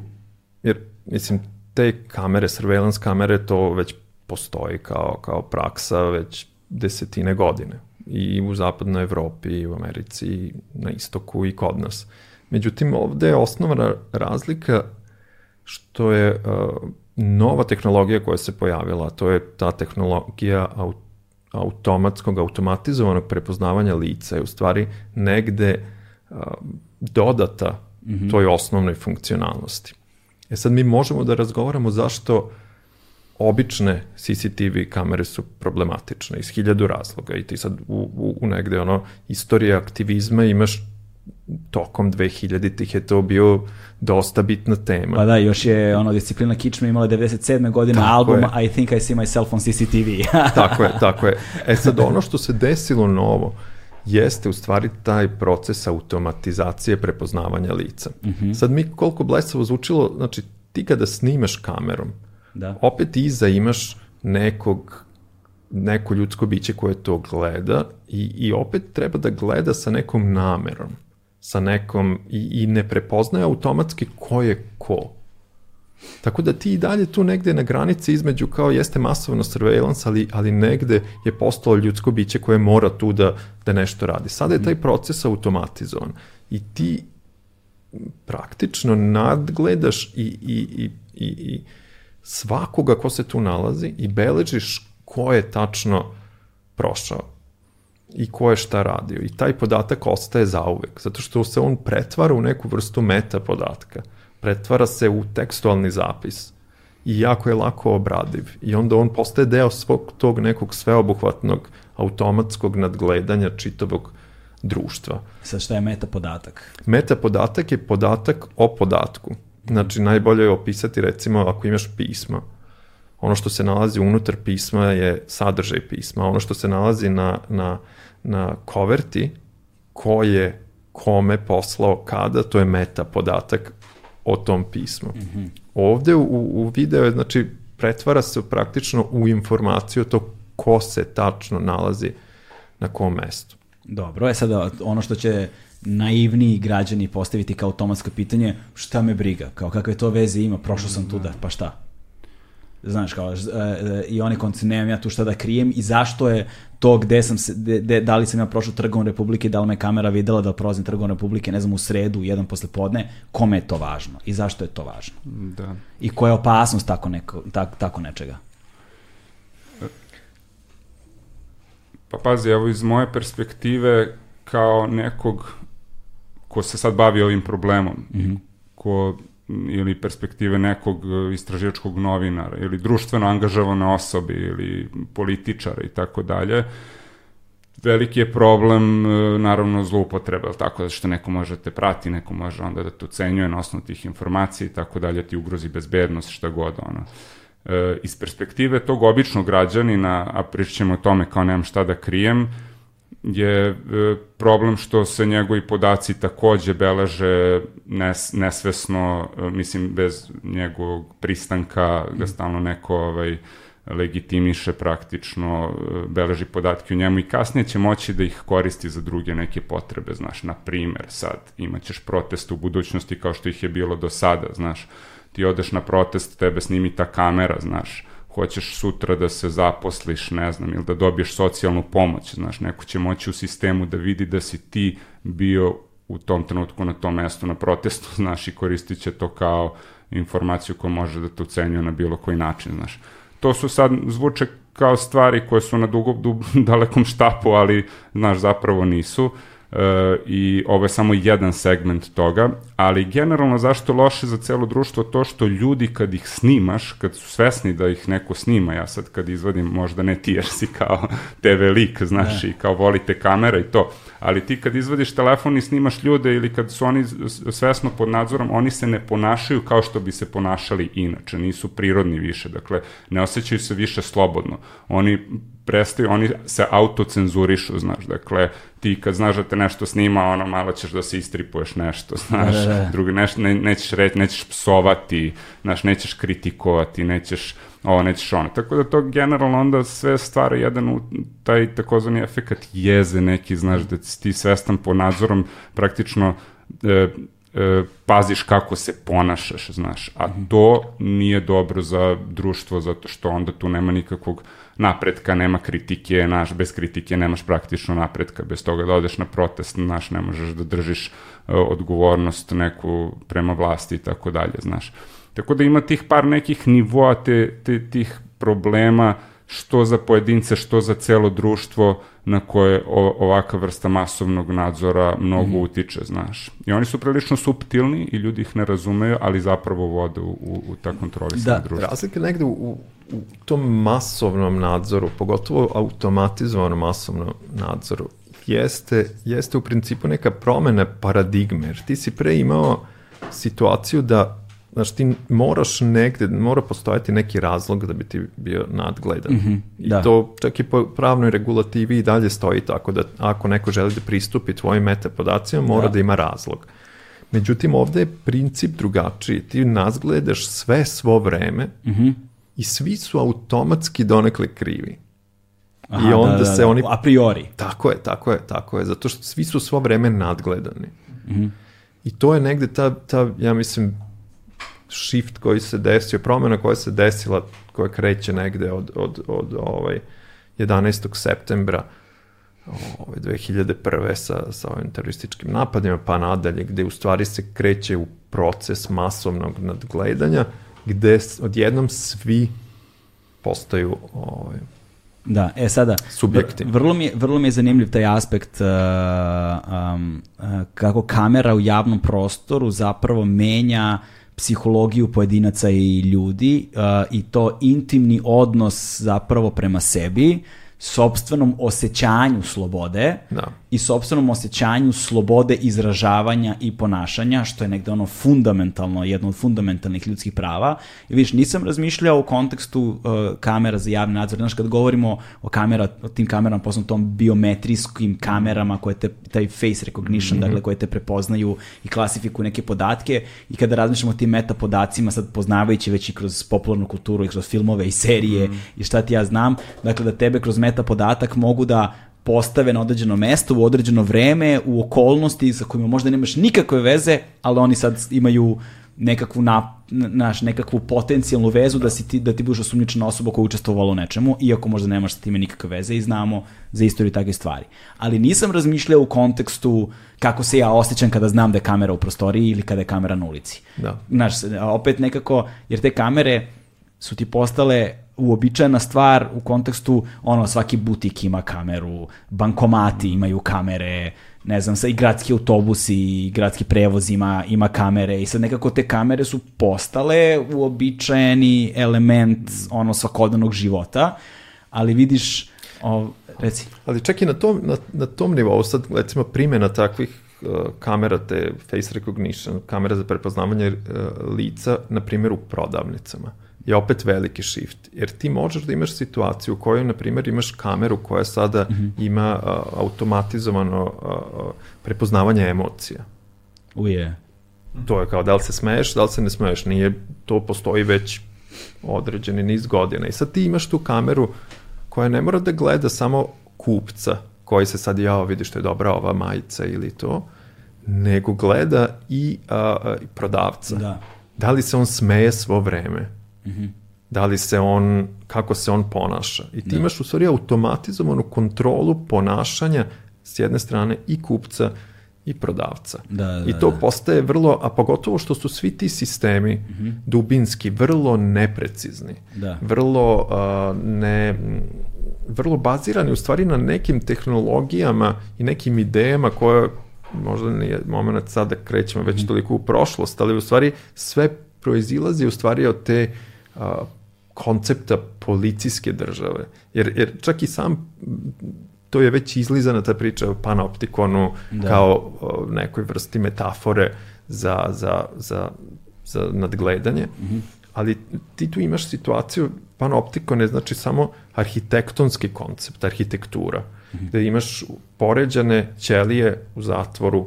jer mislim, te kamere, surveillance kamere, to već postoji kao, kao praksa već desetine godine. I u zapadnoj Evropi, i u Americi, i na istoku, i kod nas. Međutim, ovde je osnovna razlika što je uh, nova tehnologija koja se pojavila, to je ta tehnologija aut automatskog, automatizovanog prepoznavanja lica je u stvari negde uh, dodata mm -hmm. toj osnovnoj funkcionalnosti. E sad mi možemo da razgovaramo zašto obične CCTV kamere su problematične iz hiljadu razloga i ti sad u, u, u negde ono istorije aktivizma imaš tokom 2000-ih je to bio dosta bitna tema. Pa da, još je ono disciplina Kičma imala 97. godina tako album je. I think I see myself on CCTV. tako je, tako je. E sad ono što se desilo novo jeste u stvari taj proces automatizacije prepoznavanja lica. Mm -hmm. Sad mi koliko blesavo zvučilo, znači ti kada snimaš kamerom, da. opet iza imaš nekog neko ljudsko biće koje to gleda i, i opet treba da gleda sa nekom namerom sa nekom i, i ne prepoznaje automatski ko je ko. Tako da ti i dalje tu negde na granici između kao jeste masovno surveillance, ali, ali negde je postalo ljudsko biće koje mora tu da, da nešto radi. Sada je taj mhm. proces automatizovan i ti praktično nadgledaš i, i, i, i, i svakoga ko se tu nalazi i beležiš ko je tačno prošao i ko je šta radio. I taj podatak ostaje zauvek, zato što se on pretvara u neku vrstu meta podatka. Pretvara se u tekstualni zapis i jako je lako obradiv. I onda on postaje deo svog tog nekog sveobuhvatnog automatskog nadgledanja čitavog društva. Sa šta je meta podatak? Meta podatak je podatak o podatku. Znači, najbolje je opisati, recimo, ako imaš pisma, ono što se nalazi unutar pisma je sadržaj pisma, ono što se nalazi na, na, na koverti, ko je kome poslao kada, to je meta podatak o tom pismu. Mm -hmm. Ovde u, u video je, znači, pretvara se praktično u informaciju to ko se tačno nalazi na kom mestu. Dobro, je sada ono što će naivniji građani postaviti kao automatsko pitanje, šta me briga, kao kakve to veze ima, prošao sam tu da, pa šta? Znaš, kao, e, i oni konci, nemam ja tu šta da krijem i zašto je to gde sam se, de, da li sam ja prošao trgom Republike, da li me kamera videla da prolazim trgom Republike, ne znam, u sredu, jedan posle podne, kome je to važno i zašto je to važno? Da. I koja je opasnost tako, neko, tak, tako nečega? Pa pazi, evo iz moje perspektive kao nekog ko se sad bavi ovim problemom, mm -hmm. ko ili perspektive nekog e, istraživačkog novinara ili društveno angažovane osobe ili političara i tako dalje, veliki je problem e, naravno zloupotreba, tako da što neko može da te prati, neko može onda da te ocenjuje na osnovu tih informacija i tako dalje, ti ugrozi bezbednost, šta god ono. E, iz perspektive tog običnog građanina, a pričamo o tome kao nemam šta da krijem, je e, problem što se njegovi podaci takođe beleže nes, nesvesno, e, mislim, bez njegovog pristanka, ga stalno neko ovaj, legitimiše praktično, e, beleži podatke u njemu i kasnije će moći da ih koristi za druge neke potrebe, znaš, na primer sad imaćeš protest u budućnosti kao što ih je bilo do sada, znaš, ti odeš na protest, tebe snimi ta kamera, znaš, hoćeš sutra da se zaposliš, ne znam, ili da dobiješ socijalnu pomoć, znaš, neko će moći u sistemu da vidi da si ti bio u tom trenutku na tom mestu na protestu, znaš, i koristit će to kao informaciju koja može da te ucenjuje na bilo koji način, znaš. To su sad, zvuče kao stvari koje su na dugo, dub, dalekom štapu, ali, znaš, zapravo nisu. Uh, i ovo je samo jedan segment toga, ali generalno zašto loše za celo društvo to što ljudi kad ih snimaš, kad su svesni da ih neko snima, ja sad kad izvadim, možda ne ti jer si kao TV lik, znaš, ne. i kao volite kamera i to, ali ti kad izvadiš telefon i snimaš ljude ili kad su oni svesno pod nadzorom, oni se ne ponašaju kao što bi se ponašali inače, nisu prirodni više, dakle, ne osjećaju se više slobodno. Oni prestaju, oni se autocenzurišu, znaš, dakle, ti kad znaš da te nešto snima, ono, malo ćeš da se istripuješ nešto, znaš, da, da, da. drugi, neš, ne, nećeš reći, nećeš psovati, znaš, nećeš kritikovati, nećeš, ovo, nećeš ono. Tako da to generalno onda sve stvara jedan u taj takozvani efekat jeze neki, znaš, da ti svestan po nadzorom praktično e, e, paziš kako se ponašaš, znaš, a to nije dobro za društvo zato što onda tu nema nikakvog napretka, nema kritike, naš, bez kritike nemaš praktično napretka, bez toga da odeš na protest, naš, ne možeš da držiš uh, odgovornost neku prema vlasti i tako dalje, znaš. Tako da ima tih par nekih nivoa te, te, tih problema, što za pojedince, što za celo društvo na koje ovaka vrsta masovnog nadzora mnogo mm. utiče, znaš. I oni su prilično subtilni i ljudi ih ne razumeju, ali zapravo vode u, u, u ta kontrolisana da. društva. Razlika negde u, u tom masovnom nadzoru, pogotovo automatizovanom masovnom nadzoru, jeste, jeste u principu neka promena paradigme, jer ti si pre imao situaciju da Znaš, ti moraš negde, mora postojati neki razlog da bi ti bio nadgledan. Mm -hmm, I da. to čak i po pravnoj regulativi i dalje stoji tako da ako neko želi da pristupi tvojim metapodacima, mora da, da ima razlog. Međutim, ovde je princip drugačiji. Ti nas gledaš sve svo vreme mm -hmm i svi su automatski donekle krivi. Aha, I onda da, da, se da, oni... A priori. Tako je, tako je, tako je, zato što svi su svo vreme nadgledani. Mm -hmm. I to je negde ta, ta, ja mislim, shift koji se desio, promena koja se desila, koja kreće negde od, od, od ovaj, 11. septembra ovaj, 2001. sa, sa ovim terorističkim napadima, pa nadalje, gde u stvari se kreće u proces masovnog nadgledanja, gde odjednom svi postaju ovaj, Da, e sada, subjekti. Vrlo mi je, vrlo mi je zanimljiv taj aspekt uh, um, uh, kako kamera u javnom prostoru zapravo menja psihologiju pojedinaca i ljudi uh, i to intimni odnos zapravo prema sebi, sobstvenom osjećanju slobode da i sobstvenom osjećanju slobode izražavanja i ponašanja, što je negde ono fundamentalno, jedno od fundamentalnih ljudskih prava. I vidiš, nisam razmišljao u kontekstu uh, kamera za javni nadzor. Znaš, kad govorimo o, kamera, o tim kamerama, posledno tom biometrijskim kamerama koje te, taj face recognition, mm -hmm. dakle, koje te prepoznaju i klasifikuju neke podatke i kada razmišljamo o tim meta podacima, sad poznavajući već i kroz popularnu kulturu i kroz filmove i serije mm -hmm. i šta ti ja znam, dakle, da tebe kroz meta podatak mogu da postave na određeno mesto u određeno vreme, u okolnosti sa kojima možda nemaš nikakve veze, ali oni sad imaju nekakvu na, naš, nekakvu potencijalnu vezu da, si ti, da ti budeš osumnjičena osoba koja učestvovala u nečemu, iako možda nemaš sa time nikakve veze i znamo za istoriju takve stvari. Ali nisam razmišljao u kontekstu kako se ja osjećam kada znam da je kamera u prostoriji ili kada je kamera na ulici. Da. Znaš, opet nekako, jer te kamere su ti postale uobičajena stvar u kontekstu, ono, svaki butik ima kameru, bankomati imaju kamere, ne znam, sa i gradski autobusi i gradski prevoz ima, ima kamere i sad nekako te kamere su postale uobičajeni element ono svakodnevnog života, ali vidiš, o, reci. Ali čak i na tom, na, na tom nivou, sad recimo primjena takvih uh, kamera, te face recognition, kamera za prepoznavanje uh, lica, na primjer u prodavnicama je opet veliki shift. Jer ti možeš da imaš situaciju u kojoj, na primjer, imaš kameru koja sada mm -hmm. ima a, automatizovano a, a, prepoznavanje emocija. Uje. To je kao da li se smeješ, da li se ne smeješ. Nije, to postoji već određeni niz godina. I sad ti imaš tu kameru koja ne mora da gleda samo kupca koji se sad, jao, vidi što je dobra ova majica ili to, nego gleda i a, a, prodavca. Da. Da li se on smeje svo vreme? Mm -hmm. Da li se on, kako se on ponaša? I ti Da. imaš u stvari automatizovanu kontrolu ponašanja s jedne strane i kupca i prodavca. Da, da, I to da. postaje vrlo, a pogotovo što su svi ti sistemi dubinski vrlo neprecizni. Da. Vrlo uh, ne vrlo bazirani u stvari na nekim tehnologijama i nekim idejama koje možda nije moment sad da krećemo već toliko u prošlost, ali u stvari sve proizilazi u stvari od te uh, koncepta policijske države. Jer, jer čak i sam to je već izlizana ta priča o panoptikonu Da. kao o, nekoj vrsti metafore za, za, za, za nadgledanje. Ali ti tu imaš situaciju, panoptikon je znači samo arhitektonski koncept, arhitektura, gde imaš poređane ćelije u zatvoru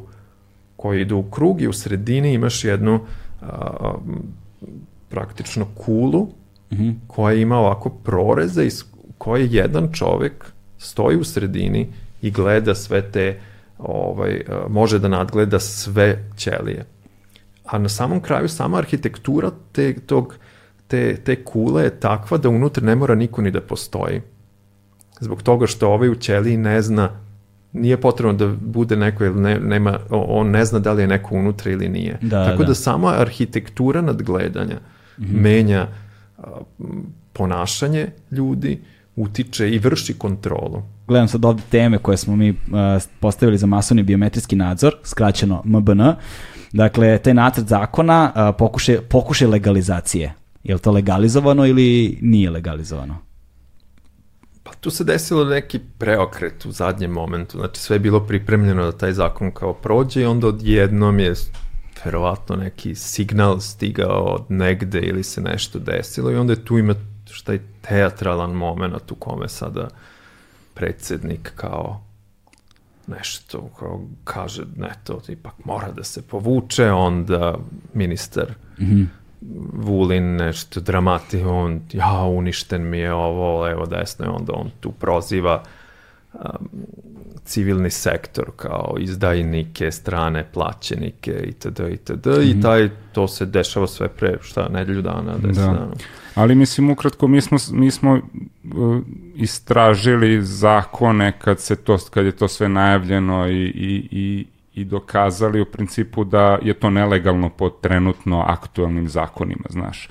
koje idu u krug i u sredini imaš jednu a, praktično kulu Mhm. koja ima ovako proreze iz koje jedan čovek stoji u sredini i gleda sve te ovaj, a, može da nadgleda sve ćelije. A na samom kraju sama arhitektura te, tog, te, te kule je takva da unutra ne mora niko ni da postoji. Zbog toga što ovaj u ćeliji ne zna nije potrebno da bude neko ili ne, nema, on ne zna da li je neko unutra ili nije. Da, Tako da, da. sama arhitektura nadgledanja menja a, ponašanje ljudi, utiče i vrši kontrolu. Gledam sad ovde teme koje smo mi uh, postavili za masovni biometrijski nadzor, skraćeno MBN. Dakle, taj nacrt zakona uh, pokušaj, pokušaj legalizacije. Je li to legalizovano ili nije legalizovano? Pa tu se desilo neki preokret u zadnjem momentu, znači sve je bilo pripremljeno da taj zakon kao prođe i onda odjednom je verovatno neki signal stigao od negde ili se nešto desilo i onda je tu ima šta je teatralan moment u kome sada predsednik kao nešto kao kaže ne to ipak mora da se povuče onda ministar Vulin nešto dramati, on, ja, uništen mi je ovo, levo, desno, i onda on tu proziva um, civilni sektor kao izdajnike, strane plaćenike itd. itd. I taj, to se dešava sve pre, šta, nedelju dana, deset Da. dana. Ali mislim ukratko mi smo mi smo uh, istražili zakone kad se to kad je to sve najavljeno i, i, i, i dokazali u principu da je to nelegalno po trenutno aktualnim zakonima, znaš.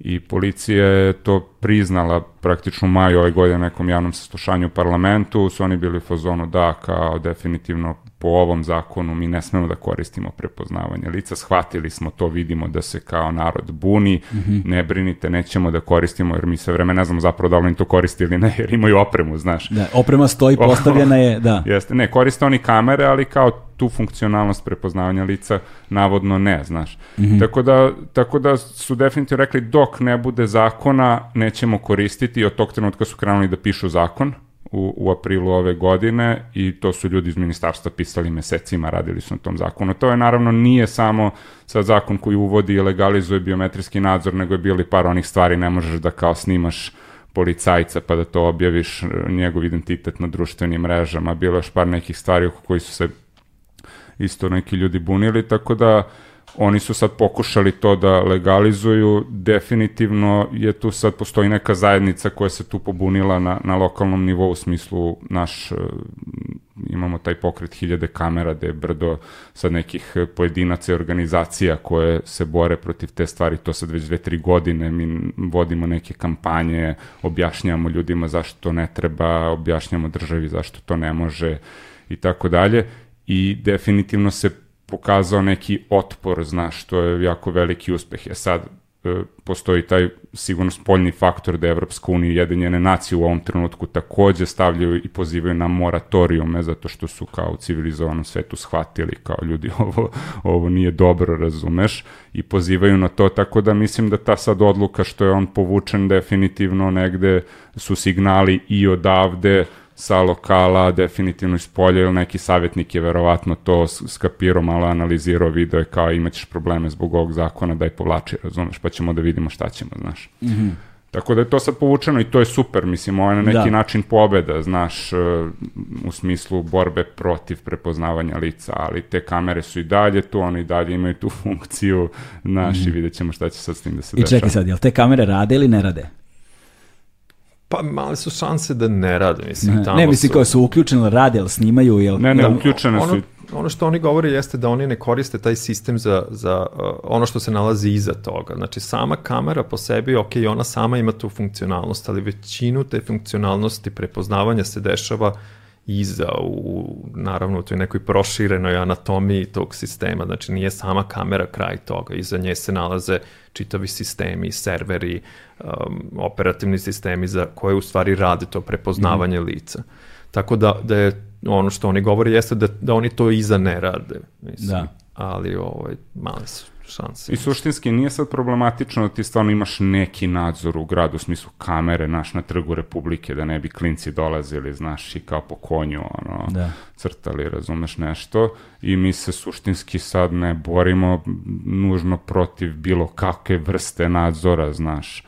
I policija je to priznala praktično u maju ove godine nekom javnom saslušanju u parlamentu, su oni bili u fazonu da, kao definitivno po ovom zakonu mi ne smemo da koristimo prepoznavanje lica, shvatili smo to, vidimo da se kao narod buni, ne brinite, nećemo da koristimo, jer mi sve vreme ne znamo zapravo da li oni to koriste ili ne, jer imaju opremu, znaš. Da, oprema stoji, postavljena je, da. Jeste, ne, koriste oni kamere, ali kao tu funkcionalnost prepoznavanja lica navodno ne, znaš. Tako, da, tako da su definitivno rekli dok ne bude zakona nećemo koristiti i od tog trenutka su krenuli da pišu zakon u, u aprilu ove godine i to su ljudi iz ministarstva pisali mesecima, radili su na tom zakonu. To je naravno nije samo sad zakon koji uvodi i legalizuje biometrijski nadzor, nego je bili par onih stvari, ne možeš da kao snimaš policajca pa da to objaviš e, njegov identitet na društvenim mrežama, bilo još par nekih stvari oko koji su se isto neki ljudi bunili, tako da oni su sad pokušali to da legalizuju, definitivno je tu sad postoji neka zajednica koja se tu pobunila na, na lokalnom nivou u smislu naš, e, imamo taj pokret hiljade kamera gde je brdo sad nekih pojedinaca i organizacija koje se bore protiv te stvari, to sad već dve, tri godine mi vodimo neke kampanje, objašnjavamo ljudima zašto to ne treba, objašnjamo državi zašto to ne može i tako dalje. I definitivno se pokazao neki otpor, znaš, što je jako veliki uspeh. Je sad, E, postoji taj sigurno spoljni faktor da Evropska unija i Jedinjene nacije u ovom trenutku takođe stavljaju i pozivaju na moratorijume zato što su kao u civilizovanom svetu shvatili kao ljudi ovo, ovo nije dobro, razumeš, i pozivaju na to, tako da mislim da ta sad odluka što je on povučen definitivno negde su signali i odavde sa lokala, definitivno iz polja, ili neki savjetnik je verovatno to skapirao, malo analizirao, video je kao imaćeš probleme zbog ovog zakona, daj povlači, razumeš, pa ćemo da vidimo šta ćemo, znaš. Mm -hmm. Tako da je to sad povučeno i to je super, mislim, ovo je na neki da. način pobeda, znaš, uh, u smislu borbe protiv prepoznavanja lica, ali te kamere su i dalje tu, one i dalje imaju tu funkciju, znaš, mm -hmm. i vidjet ćemo šta će sad s tim da se I dešava. I čekaj sad, jel te kamere rade ili ne rade? Pa male su šanse da ne rade, mislim. Ne, tamo ne mislim su... kao su uključeni, rade, ali snimaju, jel? Ne, ne, da, uključene ono, su. Ono što oni govore jeste da oni ne koriste taj sistem za, za uh, ono što se nalazi iza toga. Znači, sama kamera po sebi, ok, ona sama ima tu funkcionalnost, ali većinu te funkcionalnosti prepoznavanja se dešava iza, u, naravno, u toj nekoj proširenoj anatomiji tog sistema, znači nije sama kamera kraj toga, iza nje se nalaze čitavi sistemi, serveri, um, operativni sistemi za koje u stvari rade to prepoznavanje mm. lica. Tako da, da je ono što oni govore jeste da, da oni to iza ne rade, mislim. Da. Ali ovaj, male su šanse. I suštinski nije sad problematično da ti stvarno imaš neki nadzor u gradu, u smislu kamere, naš, na trgu Republike, da ne bi klinci dolazili, znaš, i kao po konju, ono, da. crtali, razumeš nešto, i mi se suštinski sad ne borimo nužno protiv bilo kakve vrste nadzora, znaš,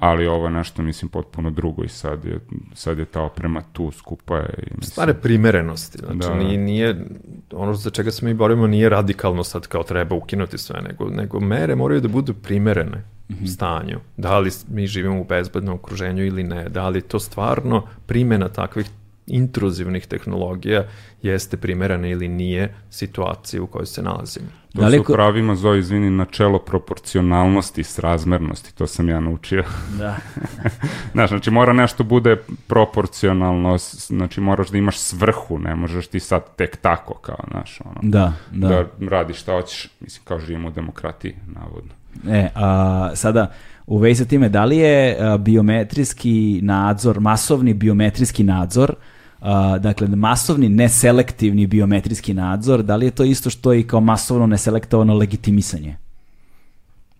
ali ovo je nešto, mislim, potpuno drugo i sad je, sad je ta oprema tu, skupa je. I mislim... Stare primerenosti, znači da. nije, nije, ono za čega se mi borimo nije radikalno sad kao treba ukinuti sve, nego, nego mere moraju da budu primerene mm -hmm. stanju. Da li mi živimo u bezbednom okruženju ili ne, da li to stvarno primjena takvih intruzivnih tehnologija jeste primerana ili nije situaciji u kojoj se nalazimo. To da su pravima, Zoe, izvini, načelo proporcionalnosti s razmernosti, to sam ja naučio. Da. znaš, znači mora nešto bude proporcionalno, znači moraš da imaš svrhu, ne možeš ti sad tek tako, kao, znaš, ono, da, da. da radiš šta hoćeš, mislim, kao živimo u demokratiji, navodno. E, a, sada, u vezi sa time, da li je a, biometrijski nadzor, masovni biometrijski nadzor, Uh, dakle, masovni neselektivni biometrijski nadzor, da li je to isto što i kao masovno neselektovano legitimisanje?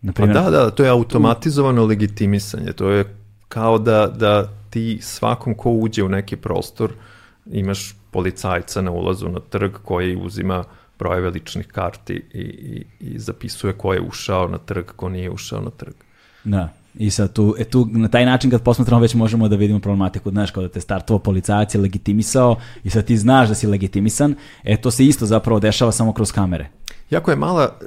Naprimjer, pa da, da, to je automatizovano legitimisanje, to je kao da, da ti svakom ko uđe u neki prostor imaš policajca na ulazu na trg koji uzima brojeve ličnih karti i, i, i zapisuje ko je ušao na trg, ko nije ušao na trg. Da. I sad tu, e tu, na taj način kad posmatramo već možemo da vidimo problematiku, znaš, kao da te startovo policajac je legitimisao i sad ti znaš da si legitimisan, e to se isto zapravo dešava samo kroz kamere. Jako je mala e,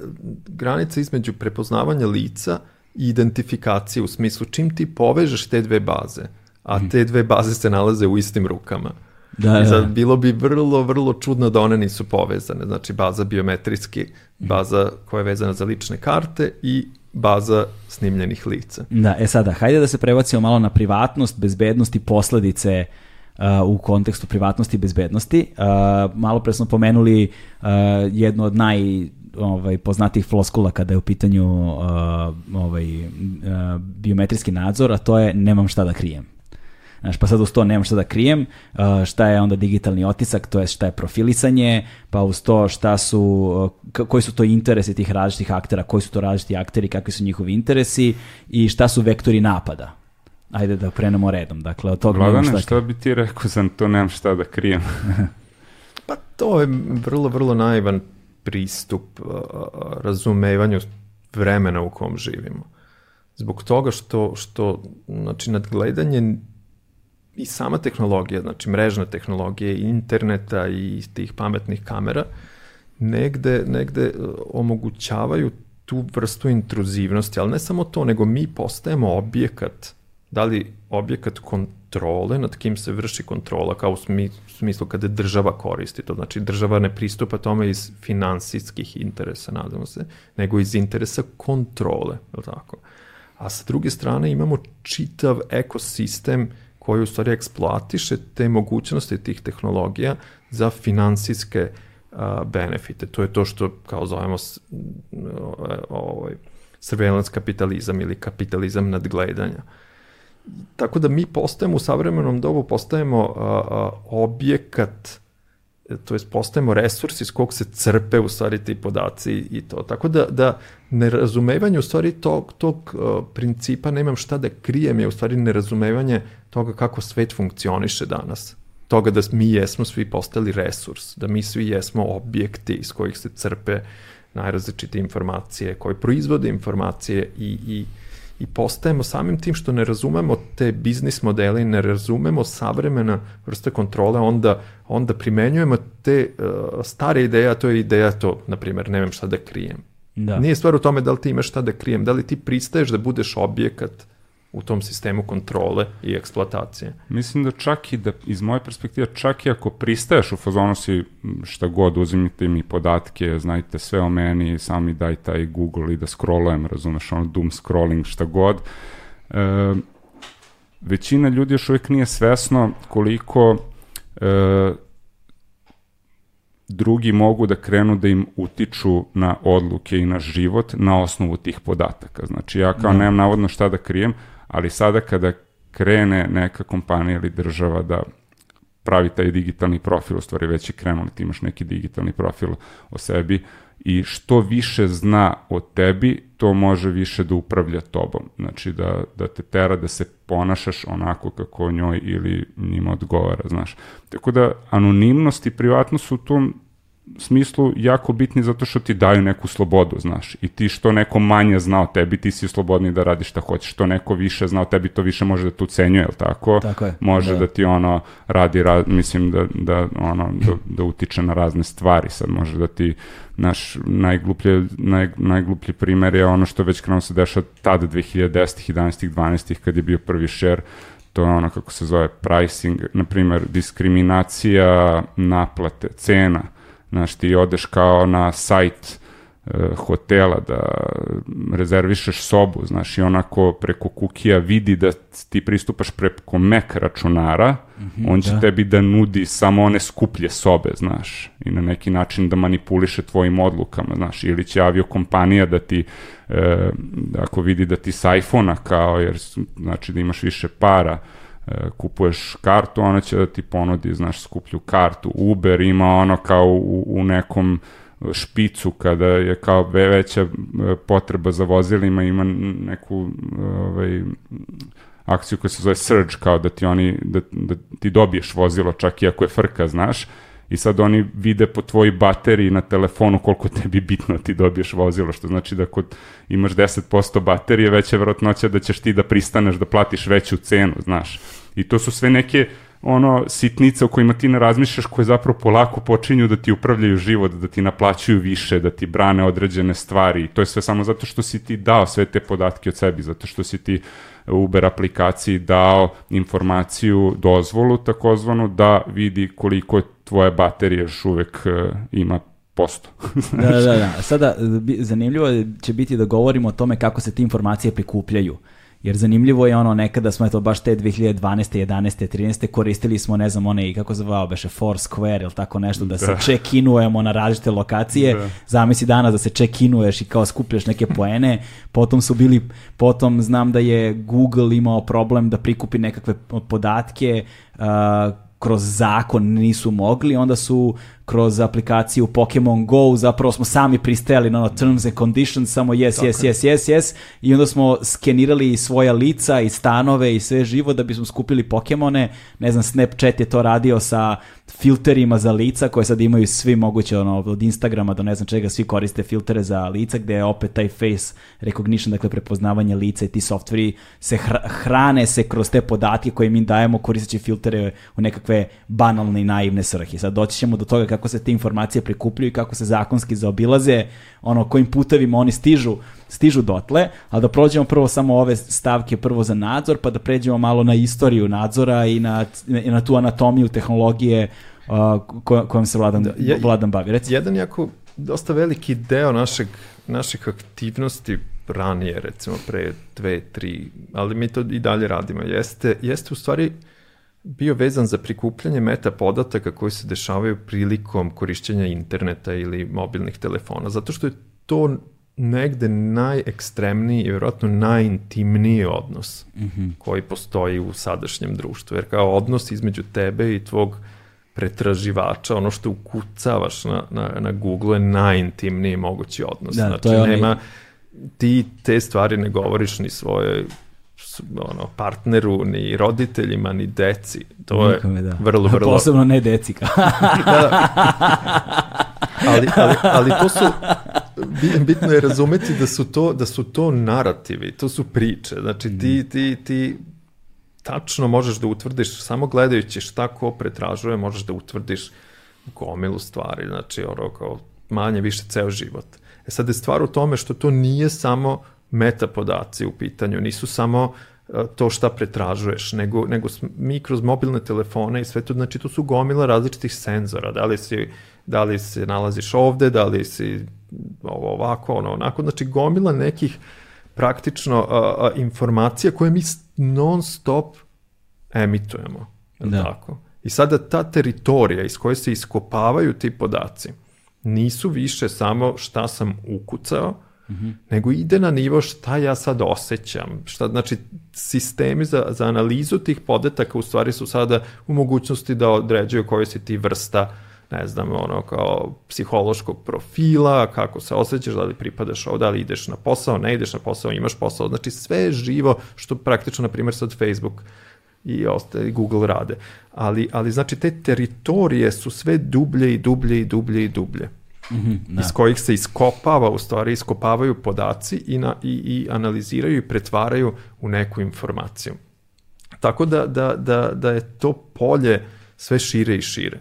granica između prepoznavanja lica i identifikacije u smislu čim ti povežeš te dve baze, a mhm. te dve baze se nalaze u istim rukama. Da, I sad, da. bilo bi vrlo, vrlo čudno da one nisu povezane. Znači, baza biometrijski, baza koja je vezana za lične karte i baza snimljenih lica. Da, e sada, hajde da se prebacimo malo na privatnost, bezbednost i posledice uh, u kontekstu privatnosti i bezbednosti. Uh, malo pre smo pomenuli uh, jednu od naj ovaj poznatih floskula kada je u pitanju uh, ovaj uh, biometrijski nadzor, a to je nemam šta da krijem. Znaš, pa sad uz to nemam šta da krijem, uh, šta je onda digitalni otisak, to je šta je profilisanje, pa uz to šta su, uh, koji su to interesi tih različitih aktera, koji su to različiti akteri, kakvi su njihovi interesi i šta su vektori napada. Ajde da krenemo redom. Dakle, od toga Vladane, šta, šta bi ti rekao za to nemam šta da krijem? pa to je vrlo, vrlo naivan pristup uh, razumevanju vremena u kom živimo. Zbog toga što, što znači, nadgledanje i sama tehnologija, znači mrežna tehnologija interneta i tih pametnih kamera, negde, negde e, omogućavaju tu vrstu intruzivnosti, ali ne samo to, nego mi postajemo objekat, da li objekat kontrole nad kim se vrši kontrola, kao u smislu kada država koristi to, znači država ne pristupa tome iz finansijskih interesa, nadamo se, nego iz interesa kontrole, je tako? A sa druge strane imamo čitav ekosistem koji u stvari eksploatiše te mogućnosti tih tehnologija za finansijske benefite. To je to što kao zovemo ovaj, surveillance kapitalizam ili kapitalizam nadgledanja. Tako da mi postajemo u savremenom dobu, postajemo a, a, objekat to jest postajemo resurs iz kog se crpe u stvari ti podaci i to. Tako da, da nerazumevanje u stvari tog, tog uh, principa nemam šta da krijem je u stvari nerazumevanje toga kako svet funkcioniše danas. Toga da mi jesmo svi postali resurs, da mi svi jesmo objekti iz kojih se crpe najrazličite informacije, koji proizvode informacije i, i i postajemo samim tim što ne razumemo te biznis modele i ne razumemo savremena vrsta kontrole, onda, onda primenjujemo te uh, stare ideje, a to je ideja to, na primjer, nemam šta da krijem. Da. Nije stvar u tome da li ti imaš šta da krijem, da li ti pristaješ da budeš objekat u tom sistemu kontrole i eksploatacije. Mislim da čak i da, iz moje perspektive, čak i ako pristaješ u fazonu si šta god, uzimite mi podatke, znajte sve o meni, sami daj taj Google i da scrollujem, razumeš, ono doom scrolling, šta god, e, većina ljudi još uvijek nije svesno koliko e, drugi mogu da krenu da im utiču na odluke i na život na osnovu tih podataka. Znači ja kao da. nemam navodno šta da krijem, ali sada kada krene neka kompanija ili država da pravi taj digitalni profil, u stvari već je krenuli, ti imaš neki digitalni profil o sebi i što više zna o tebi, to može više da upravlja tobom. Znači da, da te tera da se ponašaš onako kako njoj ili njima odgovara, znaš. Tako da anonimnost i privatnost u tom smislu jako bitni zato što ti daju neku slobodu, znaš. I ti što neko manje zna o tebi, ti si slobodni da radiš šta hoćeš. Što neko više zna o tebi, to više može da te ucenjuje, jel tako? Tako je. Može da, da ti ono radi, ra, mislim da, da, ono, da, da utiče na razne stvari. Sad može da ti, naš najgluplje, naj, najgluplji primer je ono što već krenuo se dešava tada 2010. 11. 12. kad je bio prvi share to je ono kako se zove pricing, na primer diskriminacija naplate, cena, Znaš, ti odeš kao na sajt e, hotela da rezervišeš sobu, znaš, i onako preko kukija vidi da ti pristupaš preko Mac računara, mm -hmm, on će da. tebi da nudi samo one skuplje sobe, znaš, i na neki način da manipuliše tvojim odlukama, znaš, ili će aviokompanija da ti, e, ako vidi da ti sa iPhone-a kao, jer znači da imaš više para, kupuješ kartu, ona će da ti ponudi, znaš, skuplju kartu. Uber ima ono kao u, u nekom špicu kada je kao veća e, potreba za vozilima, ima neku ovaj, akciju koja se zove Surge, kao da ti oni, da, da ti dobiješ vozilo čak i ako je frka, znaš, i sad oni vide po tvojoj bateriji na telefonu koliko tebi bitno ti dobiješ vozilo, što znači da kod imaš 10% baterije, veća verovatnoća da ćeš ti da pristaneš da platiš veću cenu, znaš. I to su sve neke ono sitnice o kojima ti ne razmišljaš koje zapravo polako počinju da ti upravljaju život, da ti naplaćuju više, da ti brane određene stvari. To je sve samo zato što si ti dao sve te podatke od sebi, zato što si ti Uber aplikaciji dao informaciju, dozvolu takozvanu da vidi koliko tvoje baterije još uvek uh, ima posto. da, da, da. Sada zanimljivo će biti da govorimo o tome kako se te informacije prikupljaju. Jer zanimljivo je ono, nekada smo eto baš te 2012. 11. 13. koristili smo, ne znam, one i kako zvao beše, Foursquare ili tako nešto, da, da. se check-inujemo na različite lokacije. Da. Zamisli danas da se check-inuješ i kao skupljaš neke poene. Potom su bili, potom znam da je Google imao problem da prikupi nekakve podatke uh, kroz zakon nisu mogli, onda su kroz aplikaciju Pokemon Go zapravo smo sami pristajali na ono terms and conditions, samo yes, Tako. yes, yes, yes, yes i onda smo skenirali svoja lica i stanove i sve živo da bismo skupili Pokemone, ne znam, Snapchat je to radio sa filterima za lica koje sad imaju svi moguće ono, od Instagrama do ne znam čega, svi koriste filtere za lica gde je opet taj face recognition, dakle prepoznavanje lica i ti softveri se hrane se kroz te podatke koje mi dajemo koristeći filtere u nekakve banalne i naivne svrhe. Sad doći ćemo do toga kako se te informacije prikupljaju i kako se zakonski zaobilaze, ono kojim putevima oni stižu, stižu dotle, ali da prođemo prvo samo ove stavke prvo za nadzor, pa da pređemo malo na istoriju nadzora i na, i na tu anatomiju tehnologije uh, kojom se Vladan, da, je, Vladan bavi. Reci. Jedan jako, dosta veliki deo našeg, naših aktivnosti ranije, recimo pre dve, tri, ali mi to i dalje radimo, jeste, jeste u stvari bio vezan za prikupljanje meta podataka koji se dešavaju prilikom korišćenja interneta ili mobilnih telefona, zato što je to negde najekstremniji i vjerojatno najintimniji odnos mm -hmm. koji postoji u sadašnjem društvu. Jer kao odnos između tebe i tvog pretraživača, ono što ukucavaš na, na, na Google je najintimniji mogući odnos. Da, znači, to je nema, ti te stvari ne govoriš ni svojoj ono, partneru, ni roditeljima, ni deci. To Nikome, je da. vrlo, vrlo... Posebno ne deci. da, da. Ali, ali, ali to su, bitno je razumeti da su to, da su to narativi, to su priče. Znači ti, ti, ti tačno možeš da utvrdiš, samo gledajući šta ko pretražuje, možeš da utvrdiš gomilu stvari, znači ono kao manje više ceo život. E sad je stvar u tome što to nije samo meta podaci u pitanju, nisu samo e, to šta pretražuješ, nego, nego mi kroz mobilne telefone i sve to, znači to su gomila različitih senzora, da li, si, da li se nalaziš ovde, da li si ovo ovako, ono onako, znači gomila nekih praktično a, a, informacija koje mi non stop emitujemo. Da. Tako? I sada ta teritorija iz koje se iskopavaju ti podaci nisu više samo šta sam ukucao, Mm -hmm. nego ide na nivo šta ja sad osjećam. Šta, znači, sistemi za, za analizu tih podataka u stvari su sada u mogućnosti da određuju koje si ti vrsta ne znam, ono, kao psihološkog profila, kako se osjećaš, da li pripadaš ovo, da li ideš na posao, ne ideš na posao, imaš posao, znači sve živo što praktično, na primjer, sad Facebook i ostali Google rade. Ali, ali znači te teritorije su sve dublje i dublje i dublje i dublje. Mm -hmm, da. iz kojih se iskopava, u stvari iskopavaju podaci i, na, i, i analiziraju i pretvaraju u neku informaciju. Tako da, da, da, da je to polje sve šire i šire.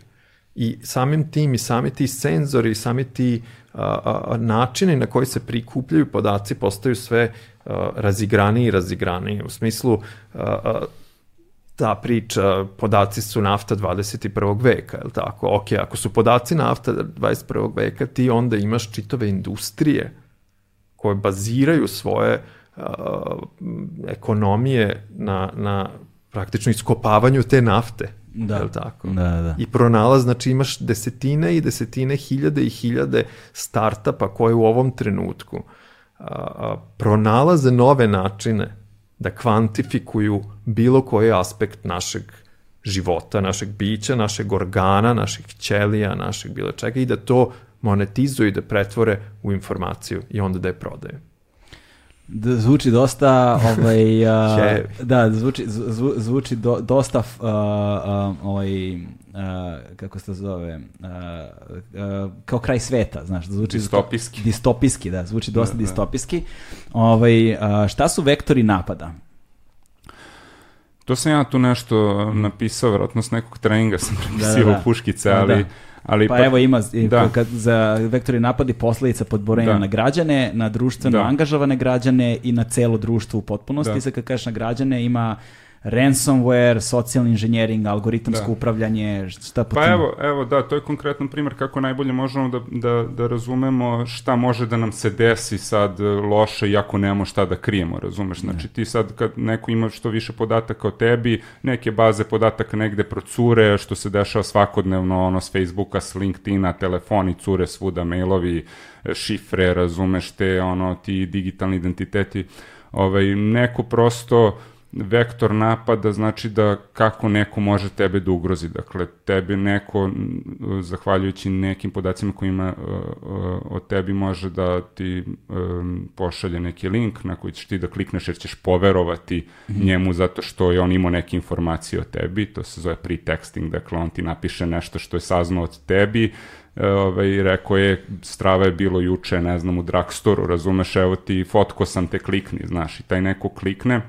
I samim tim i sami ti senzori i sami ti a, a, načini na koji se prikupljaju podaci postaju sve a, razigraniji i razigraniji. U smislu a, a, ta priča, podaci su nafta 21. veka, je li tako? Ok, ako su podaci nafta 21. veka, ti onda imaš čitave industrije koje baziraju svoje uh, ekonomije na, na praktično iskopavanju te nafte. Da. Je li tako? Da, da. I pronalaz, znači imaš desetine i desetine, hiljade i hiljade startapa koje u ovom trenutku a, pronalaze nove načine da kvantifikuju bilo koji aspekt našeg života, našeg bića, našeg organa, naših ćelija, našeg bilo čega i da to monetizuju i da pretvore u informaciju i onda da je prodaju. Da zvuči dosta ovaj uh, da zvuči zvu, zvuči do, dosta uh, uh, ovaj uh, kako se zove uh, uh, kao kraj sveta znaš da zvuči distopijski distopijski da zvuči dosta da, da. distopijski ovaj uh, šta su vektori napada To sam ja tu nešto napisao, vjerojatno s nekog treninga sam prepisio da, da, da. puškice, da, ali... Da. Ali pa, pa evo ima da. kad, za vektori napadi posledica podborenja da. na građane, na društveno da. angažovane građane i na celo društvo u potpunosti. Da. Sad kad kažeš na građane ima ransomware, socijalni inženjering, algoritamsko da. upravljanje, šta po Pa tim? evo, evo, da, to je konkretan primjer kako najbolje možemo da, da, da razumemo šta može da nam se desi sad loše, iako nemamo šta da krijemo, razumeš? Da. Znači ti sad kad neko ima što više podataka o tebi, neke baze podataka negde procure, što se dešava svakodnevno, ono, s Facebooka, s LinkedIna, telefoni cure svuda, mailovi, šifre, razumeš te, ono, ti digitalni identiteti, ovaj, neko prosto vektor napada znači da kako neko može tebe da ugrozi. Dakle, tebe neko, zahvaljujući nekim podacima koji ima o tebi, može da ti um, pošalje neki link na koji ćeš ti da klikneš jer ćeš poverovati mm -hmm. njemu zato što je on imao neke informacije o tebi, to se zove pre-texting, dakle on ti napiše nešto što je saznao od tebi, ovaj, rekao je, strava je bilo juče, ne znam, u drugstoru, razumeš, evo ti, fotko sam te klikni, znaš, i taj neko klikne,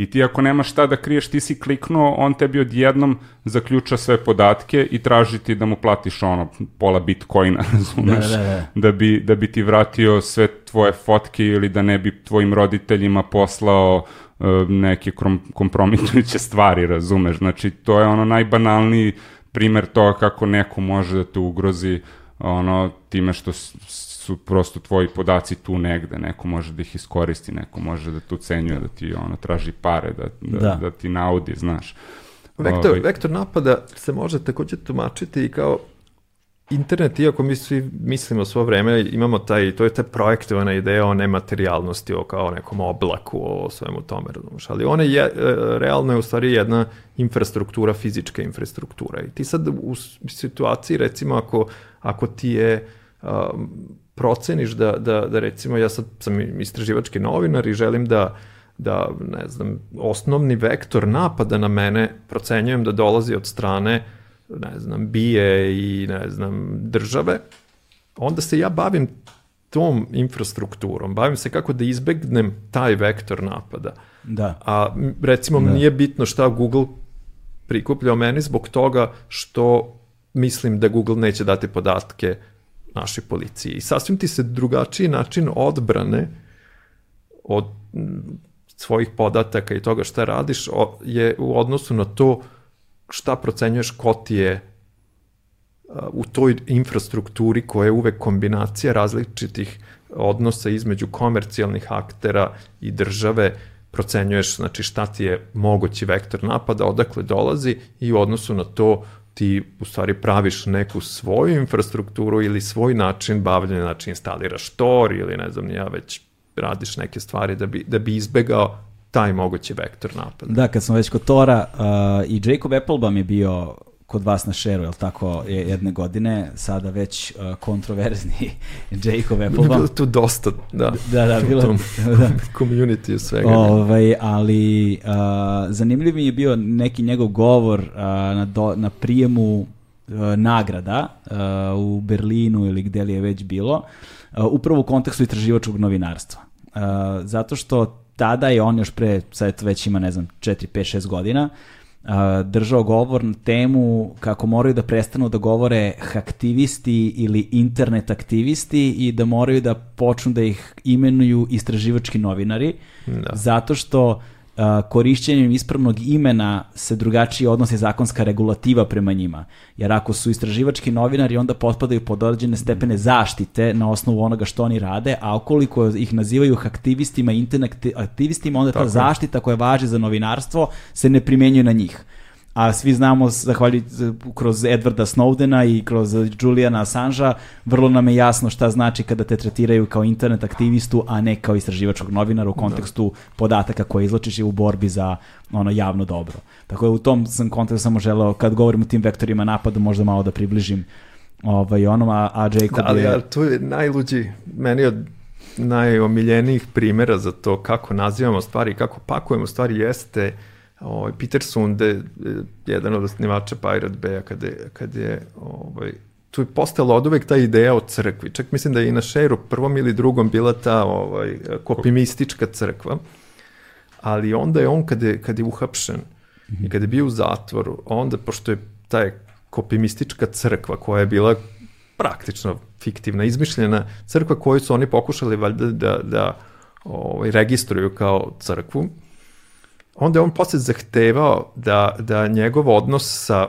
I ti ako nemaš šta da kriješ, ti si kliknuo, on tebi odjednom zaključa sve podatke i traži ti da mu platiš ono pola bitcoina, razumeš, da, da, da. da, bi, da bi ti vratio sve tvoje fotke ili da ne bi tvojim roditeljima poslao uh, neke kompromitujuće stvari, razumeš, znači to je ono najbanalniji primer toga kako neko može da te ugrozi ono time što su prosto tvoji podaci tu negde, neko može da ih iskoristi, neko može da tu cenjuje, da ti ono traži pare, da, da, da. da ti naudi, znaš. Vektor, ovaj. vektor napada se može takođe tumačiti i kao internet, iako mi svi mislimo svo vreme, imamo taj, to je ta projektovana ideja o nematerijalnosti, o kao nekom oblaku, o svemu tome, razumiješ, ali ona je, e, realno je u stvari jedna infrastruktura, fizička infrastruktura i ti sad u situaciji, recimo, ako, ako ti je um, proceniš da, da, da recimo, ja sad sam istraživački novinar i želim da da, ne znam, osnovni vektor napada na mene procenjujem da dolazi od strane ne znam, bije i ne znam, države, onda se ja bavim tom infrastrukturom, bavim se kako da izbegnem taj vektor napada. Da. A recimo da. nije bitno šta Google prikuplja o meni zbog toga što mislim da Google neće dati podatke našoj policiji. I sasvim ti se drugačiji način odbrane od svojih podataka i toga šta radiš je u odnosu na to šta procenjuješ ko ti je u toj infrastrukturi koja je uvek kombinacija različitih odnosa između komercijalnih aktera i države, procenjuješ znači šta ti je mogući vektor napada, odakle dolazi i u odnosu na to ti u stvari praviš neku svoju infrastrukturu ili svoj način bavljanja, znači instaliraš Tor ili ne znam ja već radiš neke stvari da bi, da bi izbegao taj mogući vektor napada. Da, kad smo već kod Tora, uh, i Jacob Applebaum je bio kod vas na šeru, je tako, je jedne godine, sada već uh, kontroverzni Jacob Applebaum. Bilo tu dosta, da. Da, da, bilo... Tom, da. community svega. Ovaj, ali uh, zanimljiv mi je bio neki njegov govor uh, na, do, na prijemu uh, nagrada uh, u Berlinu ili gde li je već bilo, uh, upravo u kontekstu istraživačkog novinarstva. Uh, zato što tada je on još pre, sad već ima, ne znam, 4, 5, 6 godina, uh, držao govor na temu kako moraju da prestanu da govore aktivisti ili internet aktivisti i da moraju da počnu da ih imenuju istraživački novinari, da. zato što korišćenjem ispravnog imena se drugačije odnose zakonska regulativa prema njima. Jer ako su istraživački novinari, onda potpadaju pod određene stepene zaštite na osnovu onoga što oni rade, a okoliko ih nazivaju aktivistima, internet aktivistima, onda ta zaštita koja važi za novinarstvo se ne primenjuje na njih a svi znamo, zahvaljujući kroz Edwarda Snowdena i kroz Juliana Assangea, vrlo nam je jasno šta znači kada te tretiraju kao internet aktivistu, a ne kao istraživačkog novinara u da. kontekstu da. podataka koje izločiš u borbi za ono javno dobro. Tako da u tom sam kontekstu samo želeo, kad govorim o tim vektorima napada, možda malo da približim ovaj, onom, a, a Jacob da, ali, je... Ali tu je najluđi, meni od najomiljenijih primera za to kako nazivamo stvari, kako pakujemo stvari jeste Ovaj, Peter Sunde, jedan od osnivača Pirate Bay-a, kad je, kad je ovaj, tu je postala od uvek ta ideja o crkvi. Čak mislim da je i na šeru prvom ili drugom bila ta ovaj, kopimistička crkva, ali onda je on kad je, kad je uhapšen mm -hmm. i kad je bio u zatvoru, onda pošto je taj kopimistička crkva koja je bila praktično fiktivna, izmišljena crkva koju su oni pokušali valjda da, da ovaj, registruju kao crkvu, onda je on posle zahtevao da, da njegov odnos sa,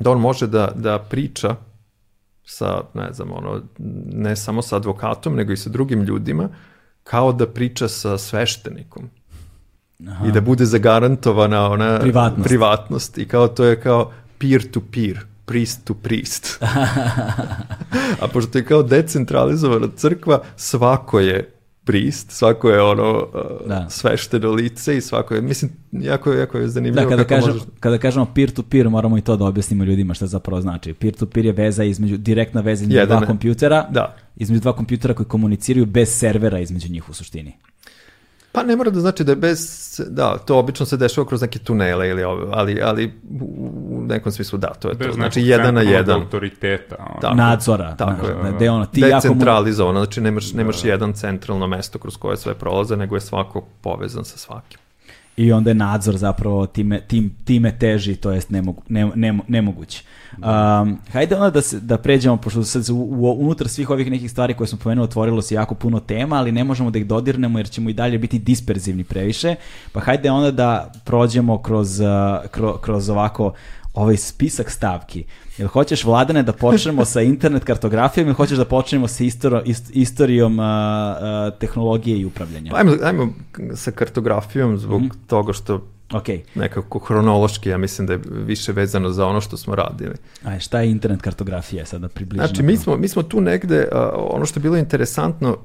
da on može da, da priča sa, ne znam, ono, ne samo sa advokatom, nego i sa drugim ljudima, kao da priča sa sveštenikom. Aha. I da bude zagarantovana ona privatnost. privatnost. I kao to je kao peer to peer, priest to priest. A pošto je kao decentralizovana crkva, svako je prist, svako je ono uh, da. svešteno lice i svako je, mislim, jako, jako je zanimljivo da, kada, kako kažem, kada kažemo peer-to-peer, moramo i to da objasnimo ljudima šta zapravo znači. Peer-to-peer je veza između, direktna veza između Jedan, dva kompjutera, da. između dva kompjutera koji komuniciraju bez servera između njih u suštini. Pa ne mora da znači da je bez, da, to obično se dešava kroz neke tunele ili ove, ali, ali u nekom smislu da, to je bez to. Znači jedan na jedan. autoriteta. Ono. Tako, Nadzora. Tako je. Da, ono, ti Decentralizovano, znači nemaš, nemaš da. jedan centralno mesto kroz koje sve prolaze, nego je svako povezan sa svakim i onda je nadzor zapravo time, tim, time teži, to jest nemogu, ne, ne, nemoguće. Um, hajde onda da, se, da pređemo, pošto sad u, u, unutar svih ovih nekih stvari koje smo pomenuli otvorilo se jako puno tema, ali ne možemo da ih dodirnemo jer ćemo i dalje biti disperzivni previše, pa hajde onda da prođemo kroz, kroz, kroz ovako ovaj spisak stavki. Jel hoćeš, Vladane, da počnemo sa internet kartografijom ili hoćeš da počnemo sa istoro, ist, istorijom uh, uh, tehnologije i upravljanja? Ajmo, ajmo sa kartografijom zbog mm -hmm. toga što Okay. Nekako hronološki, ja mislim da je više vezano za ono što smo radili. A šta je internet kartografija, sada približno? Znači, mi smo, mi smo tu negde, uh, ono što je bilo interesantno,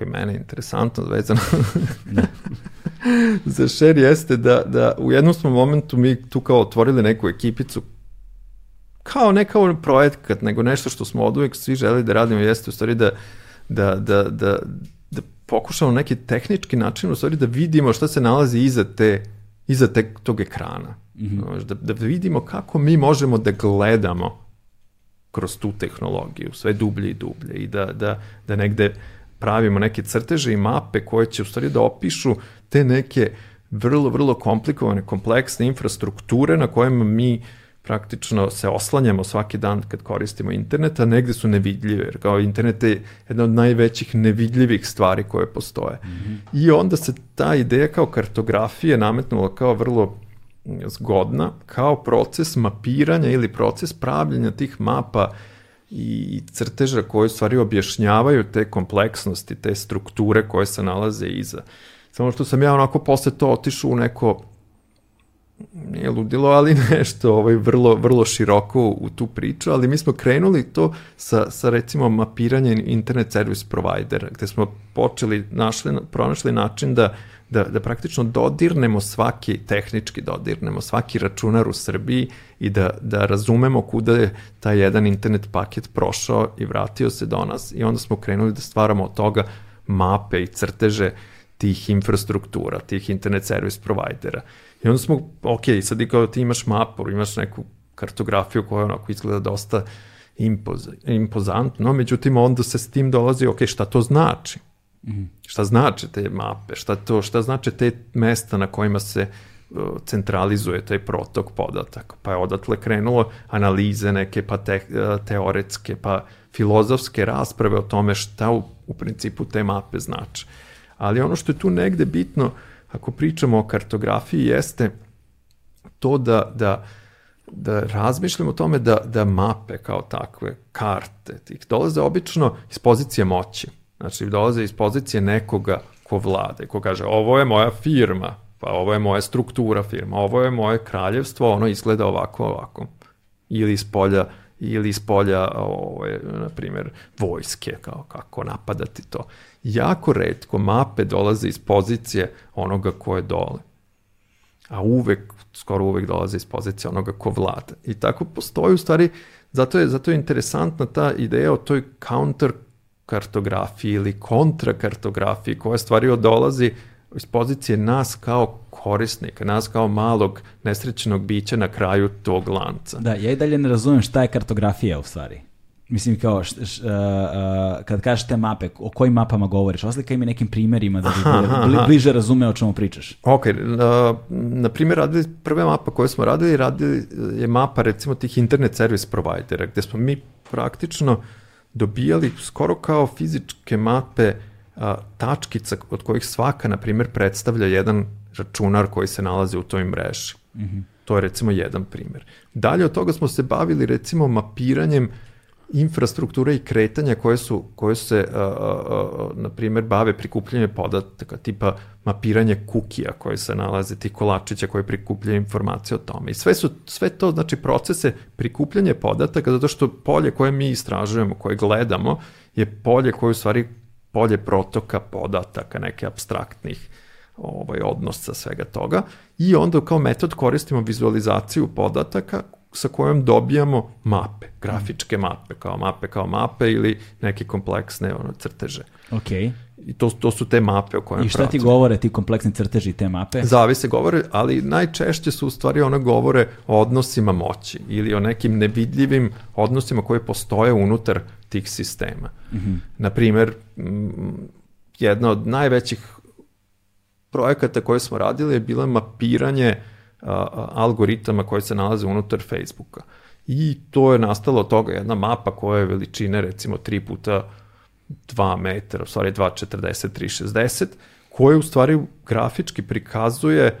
ako je mene interesantno vezano da. za share jeste da, da u jednom smo momentu mi tu kao otvorili neku ekipicu kao ne kao projekat, nego nešto što smo od uvijek svi želi da radimo jeste u stvari da, da, da, da, da pokušamo neki tehnički način u stvari da vidimo šta se nalazi iza te iza te, tog ekrana. Mm -hmm. da, da vidimo kako mi možemo da gledamo kroz tu tehnologiju, sve dublje i dublje i da, da, da negde pravimo neke crteže i mape koje će u stvari da opišu te neke vrlo, vrlo komplikovane, kompleksne infrastrukture na kojima mi praktično se oslanjamo svaki dan kad koristimo internet, a negde su nevidljive, jer kao internet je jedna od najvećih nevidljivih stvari koje postoje. Mm -hmm. I onda se ta ideja kao kartografije nametnula kao vrlo zgodna, kao proces mapiranja ili proces pravljenja tih mapa i crteža koje u stvari objašnjavaju te kompleksnosti, te strukture koje se nalaze iza. Samo što sam ja onako posle to otišao u neko nije ludilo, ali nešto ovaj, vrlo, vrlo široko u tu priču, ali mi smo krenuli to sa, sa recimo mapiranjem internet service providera, gde smo počeli, našli, pronašli način da, da, da praktično dodirnemo svaki, tehnički dodirnemo svaki računar u Srbiji i da, da razumemo kuda je taj jedan internet paket prošao i vratio se do nas i onda smo krenuli da stvaramo od toga mape i crteže tih infrastruktura, tih internet service providera. I onda smo, ok, sad i kao ti imaš mapu, imaš neku kartografiju koja onako izgleda dosta impoz, impozantno, međutim onda se s tim dolazi, ok, šta to znači? Mm. Šta znači te mape? Šta, to, šta znači te mesta na kojima se uh, centralizuje taj protok podataka? Pa je odatle krenulo analize neke, pa te, uh, teoretske, pa filozofske rasprave o tome šta u, u principu te mape znači. Ali ono što je tu negde bitno, ako pričamo o kartografiji, jeste to da, da, da razmišljamo o tome da, da mape kao takve, karte, tih dolaze obično iz pozicije moći. Znači, dolaze iz pozicije nekoga ko vlade, ko kaže ovo je moja firma, pa ovo je moja struktura firma, ovo je moje kraljevstvo, ono izgleda ovako, ovako. Ili iz polja ili iz polja, ovaj, na primjer, vojske, kao kako napadati to jako redko mape dolaze iz pozicije onoga ko je dole. A uvek, skoro uvek dolaze iz pozicije onoga ko vlada. I tako postoji u stvari, zato je, zato je interesantna ta ideja o toj counter kartografiji ili kontrakartografiji koja stvari dolazi iz pozicije nas kao korisnika, nas kao malog nesrećenog bića na kraju tog lanca. Da, ja i dalje ne razumem šta je kartografija u stvari. Mislim kao, š, š, uh, uh, kad kažeš te mape, o kojim mapama govoriš? Oslika mi nekim primerima da bi aha, bli, bliže razume o čemu pričaš. Ok, uh, na primjer radili, prve mapa koje smo radili, radili je mapa recimo tih internet service providera, gde smo mi praktično dobijali skoro kao fizičke mape uh, tačkica od kojih svaka, na primjer, predstavlja jedan računar koji se nalazi u toj mreži. Mm -hmm. To je recimo jedan primjer. Dalje od toga smo se bavili recimo mapiranjem uh, infrastruktura i kretanja koje su koje se na primjer bave prikupljanjem podataka tipa mapiranje kukija koje se nalaze ti kolačića koji prikupljaju informacije o tome. I sve su sve to znači procese prikupljanja podataka zato što polje koje mi istražujemo koje gledamo je polje koje u stvari polje protoka podataka neke abstraktnih ovaj odnosa svega toga. I onda kao metod koristimo vizualizaciju podataka sa kojom dobijamo mape, grafičke mape, kao mape kao mape ili neke kompleksne ono, crteže. Ok. I to, to su te mape o kojima I šta ti govore ti kompleksni crteži te mape? Zavise govore, ali najčešće su u stvari one govore o odnosima moći ili o nekim nevidljivim odnosima koje postoje unutar tih sistema. Mm -hmm. Naprimer, jedna od najvećih projekata koje smo radili je bilo mapiranje uh, algoritama koje se nalaze unutar Facebooka. I to je nastalo od toga jedna mapa koja je veličine recimo 3 puta 2 metra, u stvari 2,40, 3,60, koja u stvari grafički prikazuje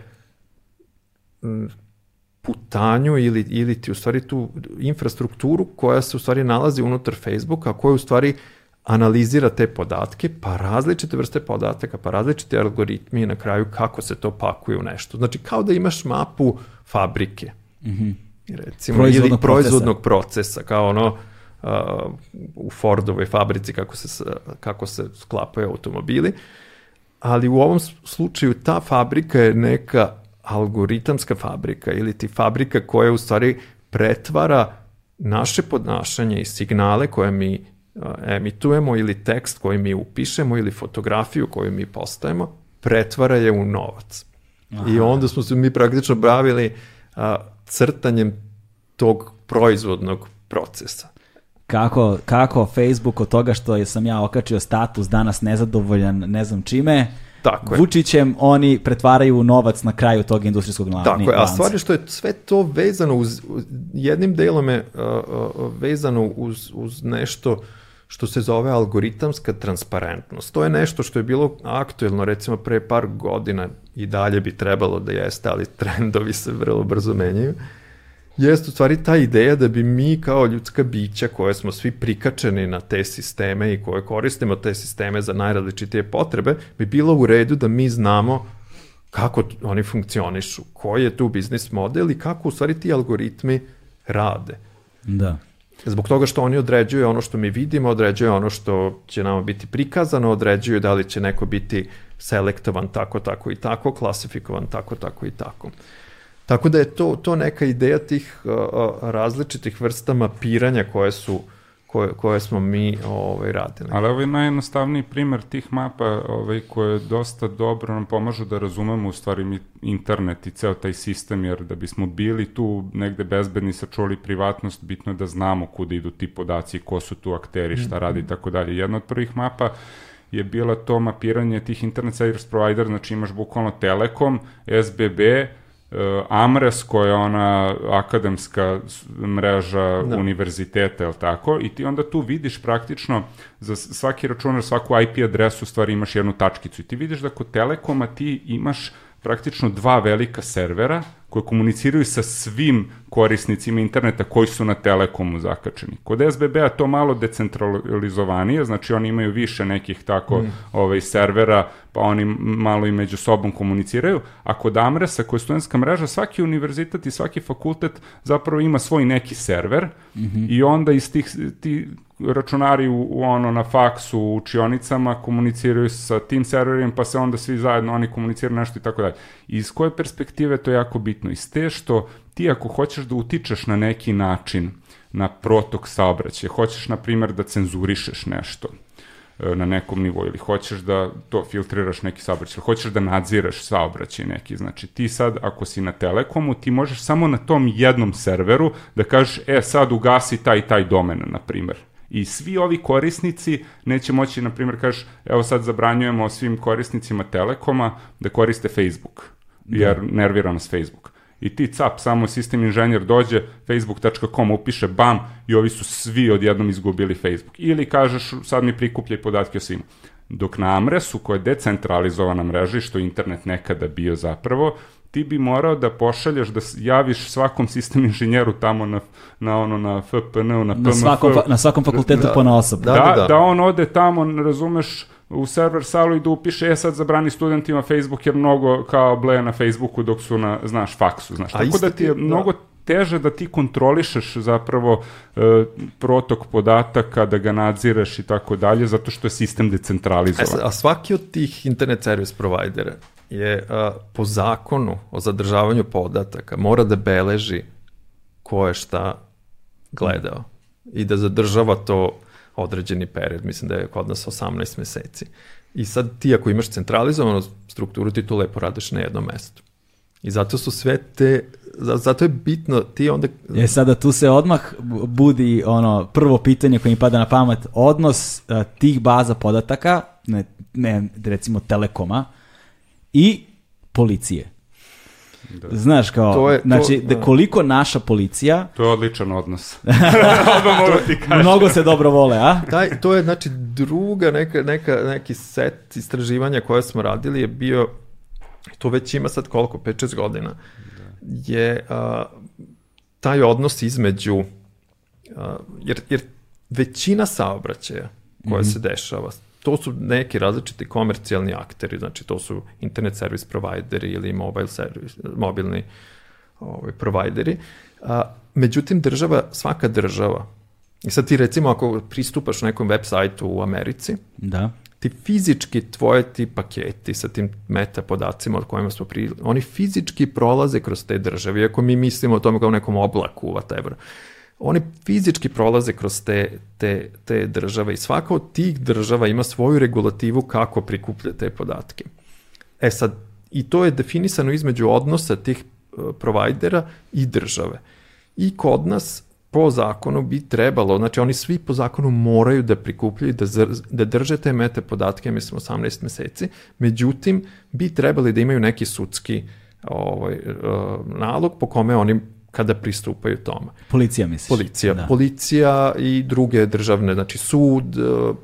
putanju ili, ili ti u stvari tu infrastrukturu koja se u stvari nalazi unutar Facebooka, koja u stvari analizira te podatke, pa različite vrste podataka, pa različite algoritmi na kraju kako se to pakuje u nešto. Znači, kao da imaš mapu fabrike. Mm -hmm. Recimo, proizvodnog ili proizvodnog procesa. procesa, kao ono uh, u Fordovoj fabrici kako se, kako se sklapaju automobili. Ali u ovom slučaju ta fabrika je neka algoritamska fabrika ili ti fabrika koja u stvari pretvara naše podnašanje i signale koje mi emitujemo ili tekst koji mi upišemo ili fotografiju koju mi postajemo, pretvara je u novac. Aha. I onda smo se mi praktično bavili a, crtanjem tog proizvodnog procesa. Kako, kako Facebook od toga što sam ja okačio status danas nezadovoljan ne znam čime, Tako je. Vučićem oni pretvaraju u novac na kraju tog industrijskog lanca. Tako je, a stvari što je sve to vezano uz, jednim delom je uh, uh, vezano uz, uz nešto što se zove algoritamska transparentnost. To je nešto što je bilo aktuelno recimo pre par godina i dalje bi trebalo da jeste, ali trendovi se vrlo brzo menjaju. Jeste u stvari ta ideja da bi mi kao ljudska bića koje smo svi prikačeni na te sisteme i koje koristimo te sisteme za najrazličitije potrebe, bi bilo u redu da mi znamo kako oni funkcionišu, koji je tu biznis model i kako u stvari ti algoritmi rade. Da. Zbog toga što oni određuju ono što mi vidimo, određuju ono što će nama biti prikazano, određuju da li će neko biti selektovan tako, tako i tako, klasifikovan tako, tako i tako. Tako da je to, to neka ideja tih uh, različitih vrsta mapiranja koje su uh, koje, koje smo mi ovaj, radili. Ali ovaj najjednostavniji primer tih mapa ovaj, koje dosta dobro nam pomažu da razumemo u stvari internet i ceo taj sistem, jer da bismo bili tu negde bezbedni, sačuli privatnost, bitno je da znamo kuda idu ti podaci, ko su tu akteri, šta mhm. radi i tako dalje. Jedna od prvih mapa je bila to mapiranje tih internet service provider, znači imaš bukvalno Telekom, SBB, Amres koja je ona akademska mreža da. univerziteta, je tako? I ti onda tu vidiš praktično za svaki računar, svaku IP adresu stvari imaš jednu tačkicu i ti vidiš da kod Telekoma ti imaš praktično dva velika servera koje komuniciraju sa svim korisnicima interneta koji su na Telekomu zakačeni. Kod SBB-a to malo decentralizovanije, znači oni imaju više nekih tako mm. ovaj, servera, pa oni malo i među sobom komuniciraju, a kod Amresa, koja je studentska mreža, svaki univerzitet i svaki fakultet zapravo ima svoj neki server mm -hmm. i onda iz tih, ti računari u, u ono na faksu u učionicama komuniciraju sa tim serverima, pa se onda svi zajedno oni komuniciraju nešto i tako dalje. Iz koje perspektive to je jako bitno? Iz te što ti ako hoćeš da utičeš na neki način na protok saobraćaja, hoćeš na primjer da cenzurišeš nešto, e, na nekom nivou ili hoćeš da to filtriraš neki saobraćaj, hoćeš da nadziraš saobraćaj neki. Znači ti sad ako si na Telekomu, ti možeš samo na tom jednom serveru da kažeš e sad ugasi taj taj domen, na primjer. I svi ovi korisnici neće moći, na primjer, kažeš, evo sad zabranjujemo svim korisnicima Telekoma da koriste Facebook, da. jer da. nervira nas Facebook. I ti cap, samo sistem inženjer dođe, facebook.com upiše bam i ovi su svi odjednom izgubili Facebook. Ili kažeš, sad mi prikupljaj podatke o svima. Dok na Amresu, koja je decentralizovana mreža, što internet nekada bio zapravo, ti bi morao da pošalješ, da javiš svakom sistem inženjeru tamo na, na ono, na FPN-u, na PMF. Na svakom, na svakom fakultetu da, po naosob. Da, da, da, da, on ode tamo, razumeš, u server salu i da upiše, e sad zabrani studentima Facebook jer mnogo kao bleje na Facebooku dok su na, znaš, faksu, znaš. A Tako da ti je da. mnogo teže da ti kontrolišeš zapravo e, protok podataka, da ga nadziraš i tako dalje, zato što je sistem decentralizovan. A, a svaki od tih internet service provajdera je a, po zakonu o zadržavanju podataka mora da beleži ko je šta gledao i da zadržava to određeni period, mislim da je kod nas 18 meseci. I sad ti ako imaš centralizovanu strukturu, ti to lepo radiš na jednom mestu. I zato su sve te, zato je bitno ti onda... Je sada tu se odmah budi ono prvo pitanje koje mi pada na pamet, odnos tih baza podataka, ne, ne recimo Telekoma, i policije. Da. Znaš kao, to je, znači, to, da koliko naša policija... To je odličan odnos. mogu ti Mnogo se dobro vole, a? Taj, to je, znači, druga neka, neka, neki set istraživanja koje smo radili je bio, to već ima sad koliko, 5-6 godina, da. je a, taj odnos između, a, jer, jer većina saobraćaja koja mm -hmm. se dešava. To su neki različiti komercijalni akteri, znači to su internet service provideri ili mobile service, mobilni ovaj, provideri. A, međutim, država, svaka država, i sad ti recimo ako pristupaš nekom web sajtu u Americi, da ti fizički tvoje ti paketi sa tim meta podacima od kojima smo pri... oni fizički prolaze kroz te države, iako mi mislimo o tome kao nekom oblaku, whatever. Oni fizički prolaze kroz te, te, te države i svaka od tih država ima svoju regulativu kako prikuplja te podatke. E sad, i to je definisano između odnosa tih uh, provajdera i države. I kod nas po zakonu bi trebalo, znači oni svi po zakonu moraju da prikupljaju, da, da drže te mete podatke, mislim 18 meseci, međutim bi trebali da imaju neki sudski ovaj, uh, nalog po kome oni kada pristupaju tome. Policija misliš? Policija. Da. Policija i druge državne, znači sud, uh,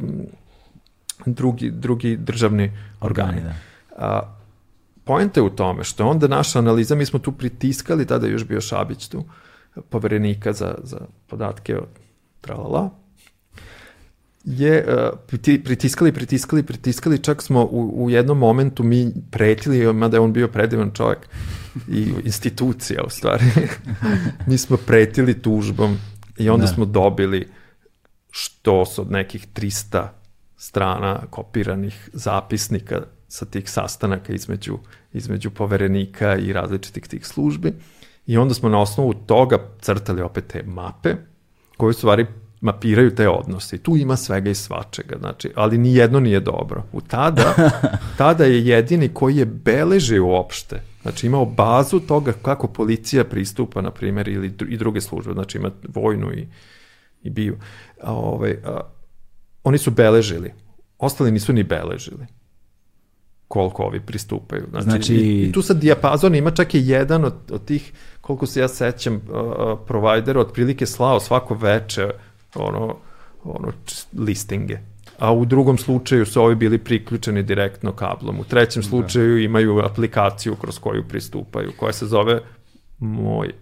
drugi, drugi državni organi. organi da. A, Poenta je u tome što je onda naša analiza, mi smo tu pritiskali, tada je još bio Šabić tu, poverenika za, za podatke od tralala, je uh, pritiskali, pritiskali, pritiskali, čak smo u, u jednom momentu mi pretili, mada je on bio predivan čovjek i institucija u stvari, mi smo pretili tužbom i onda da. smo dobili što su od nekih 300 strana kopiranih zapisnika sa tih sastanaka između, između poverenika i različitih tih službi. I onda smo na osnovu toga crtali opet te mape, koje u stvari mapiraju te odnose. I tu ima svega i svačega, znači, ali ni jedno nije dobro. U tada, tada je jedini koji je beleže uopšte, znači imao bazu toga kako policija pristupa, na primjer, ili i druge službe, znači ima vojnu i, i biju. A, ovaj, a, oni su beležili, ostali nisu ni beležili koliko ovi pristupaju. Znači, znači... I, i tu sad dijapazon ima čak i jedan od, od tih, koliko se ja sećam, uh, provajdera otprilike slao svako veče ono, ono listinge. A u drugom slučaju su ovi bili priključeni direktno kablom. U trećem da. slučaju imaju aplikaciju kroz koju pristupaju, koja se zove Moj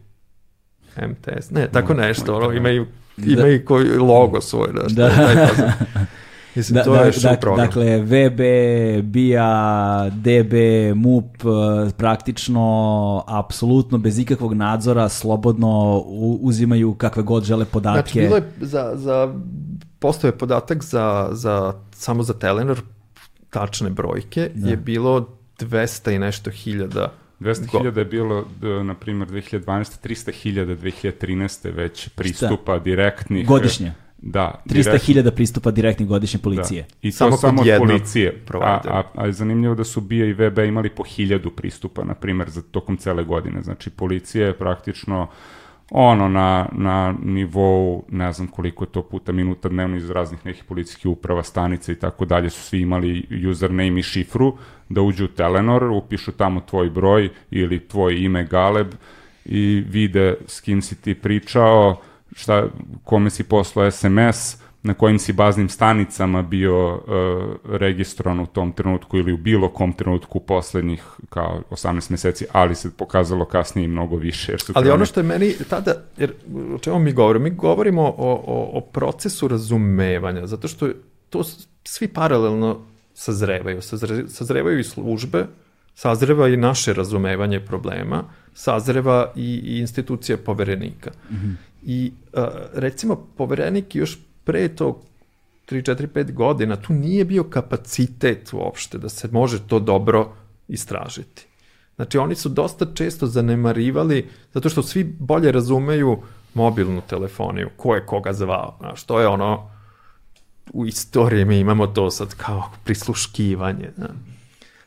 MTS. Ne, tako nešto, ono, imaju, imaju da. koji logo svoj. Da, da. Mislim, da, to da, je da, program. Dakle, VB, BIA, DB, MUP, praktično, apsolutno, bez ikakvog nadzora, slobodno uzimaju kakve god žele podatke. Znači, bilo je za, za postoje podatak za, za, samo za Telenor, tačne brojke, da. je bilo 200 i nešto hiljada 200.000 je bilo, na primjer, 2012. 300.000 2013. već pristupa Šta? direktnih. Godišnje? Da. 300.000 pristupa direktnih godišnje policije. Da. I to samo, samo od policije. A, a, a je zanimljivo da su BIA i VB imali po hiljadu pristupa, na primjer, za tokom cele godine. Znači, policija je praktično ono na, na nivou, ne znam koliko je to puta minuta dnevno iz raznih nekih policijskih uprava, stanica i tako dalje, su svi imali username i šifru, da uđu u Telenor, upišu tamo tvoj broj ili tvoj ime Galeb i vide s kim si ti pričao, šta, kome si poslao SMS, na kojim si baznim stanicama bio uh, registrovan u tom trenutku ili u bilo kom trenutku poslednjih kao 18 meseci, ali se pokazalo kasnije mnogo više. Jer su ali ono što je meni tada, jer o čemu mi govorimo? Mi govorimo o, o, o procesu razumevanja, zato što to svi paralelno sazrevaju. Sazre, sazrevaju i službe, sazreva i naše razumevanje problema, sazreva i, i institucija poverenika. Mm -hmm. I uh, recimo poverenik još pre to 3, 4, 5 godina tu nije bio kapacitet uopšte da se može to dobro istražiti. Znači oni su dosta često zanemarivali zato što svi bolje razumeju mobilnu telefoniju, ko je koga zvao, znaš, to je ono u istoriji mi imamo to sad kao prisluškivanje, znaš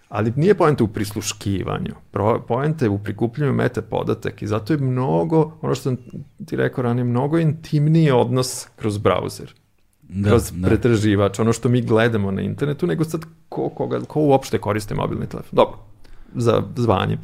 Ali nije poenta u prisluškivanju, poenta je u prikupljanju meta podatak i zato je mnogo, ono što sam ti rekao ranije, mnogo intimniji odnos kroz brauzer, da, kroz da. pretraživač, ono što mi gledamo na internetu, nego sad ko, koga, ko uopšte koriste mobilni telefon. Dobro, za zvanje.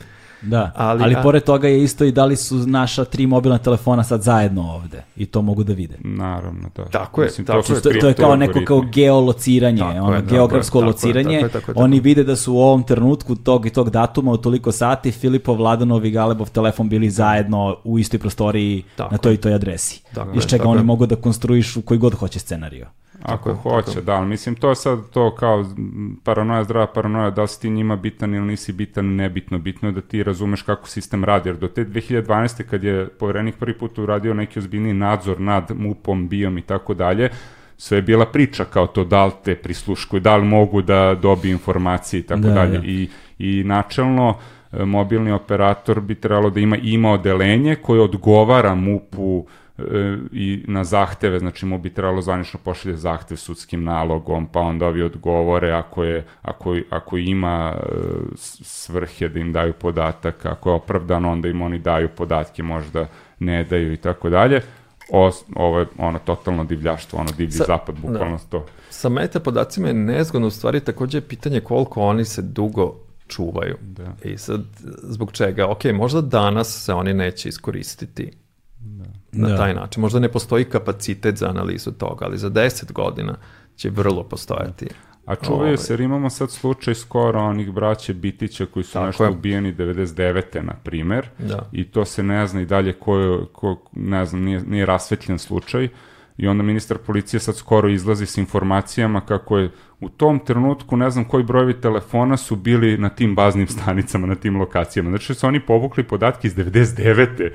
Da, ali, ali a... pored toga je isto i da li su naša tri mobilna telefona sad zajedno ovde i to mogu da vide. Naravno, da. Tako je, Mislim, tako to, je. To, to je kao neko kao geolociranje, tako ono, je, geografsko tako lociranje. Tako je, tako je, tako je, Oni vide da su u ovom trenutku tog i tog datuma u toliko sati Filipov, Vladanov i Galebov telefon bili zajedno u istoj prostoriji tako na toj i toj adresi. Tako iz čega oni mogu da konstruišu koji god hoće scenario. Ako tako, hoće, tako. da, ali mislim to sad to kao paranoja, zdrava paranoja, da li si ti njima bitan ili nisi bitan, nebitno, bitno je da ti razumeš kako sistem radi, jer do te 2012. kad je poverenik prvi put uradio neki ozbiljni nadzor nad MUP-om, BIOM i tako dalje, sve je bila priča kao to da li te prisluškuju, da li mogu da dobiju informacije i tako da, dalje. Da. I, I načelno e, mobilni operator bi trebalo da ima ima odelenje koje odgovara MUP-u i na zahteve, znači mu bi trebalo zvanično pošalje zahtev sudskim nalogom, pa onda ovi odgovore ako, je, ako, ako ima e, svrhe da im daju podatak, ako je opravdano, onda im oni daju podatke, možda ne daju i tako dalje ovo je ono totalno divljaštvo, ono divlji Sa, zapad, bukvalno da. to. Sa meta podacima je nezgodno u stvari takođe je pitanje koliko oni se dugo čuvaju. Da. I sad, zbog čega? Ok, možda danas se oni neće iskoristiti da. Na da. taj način. Možda ne postoji kapacitet za analizu toga, ali za 10 godina će vrlo postojati. A čuvaju ovaj. se, jer imamo sad slučaj skoro onih braće Bitića koji su Tako nešto je. ubijeni 99. na primer, da. i to se ne zna i dalje ko, je, ko ne znam, nije, nije rasvetljen slučaj, i onda ministar policije sad skoro izlazi s informacijama kako je u tom trenutku ne znam koji brojevi telefona su bili na tim baznim stanicama, na tim lokacijama. Znači su oni povukli podatke iz 99.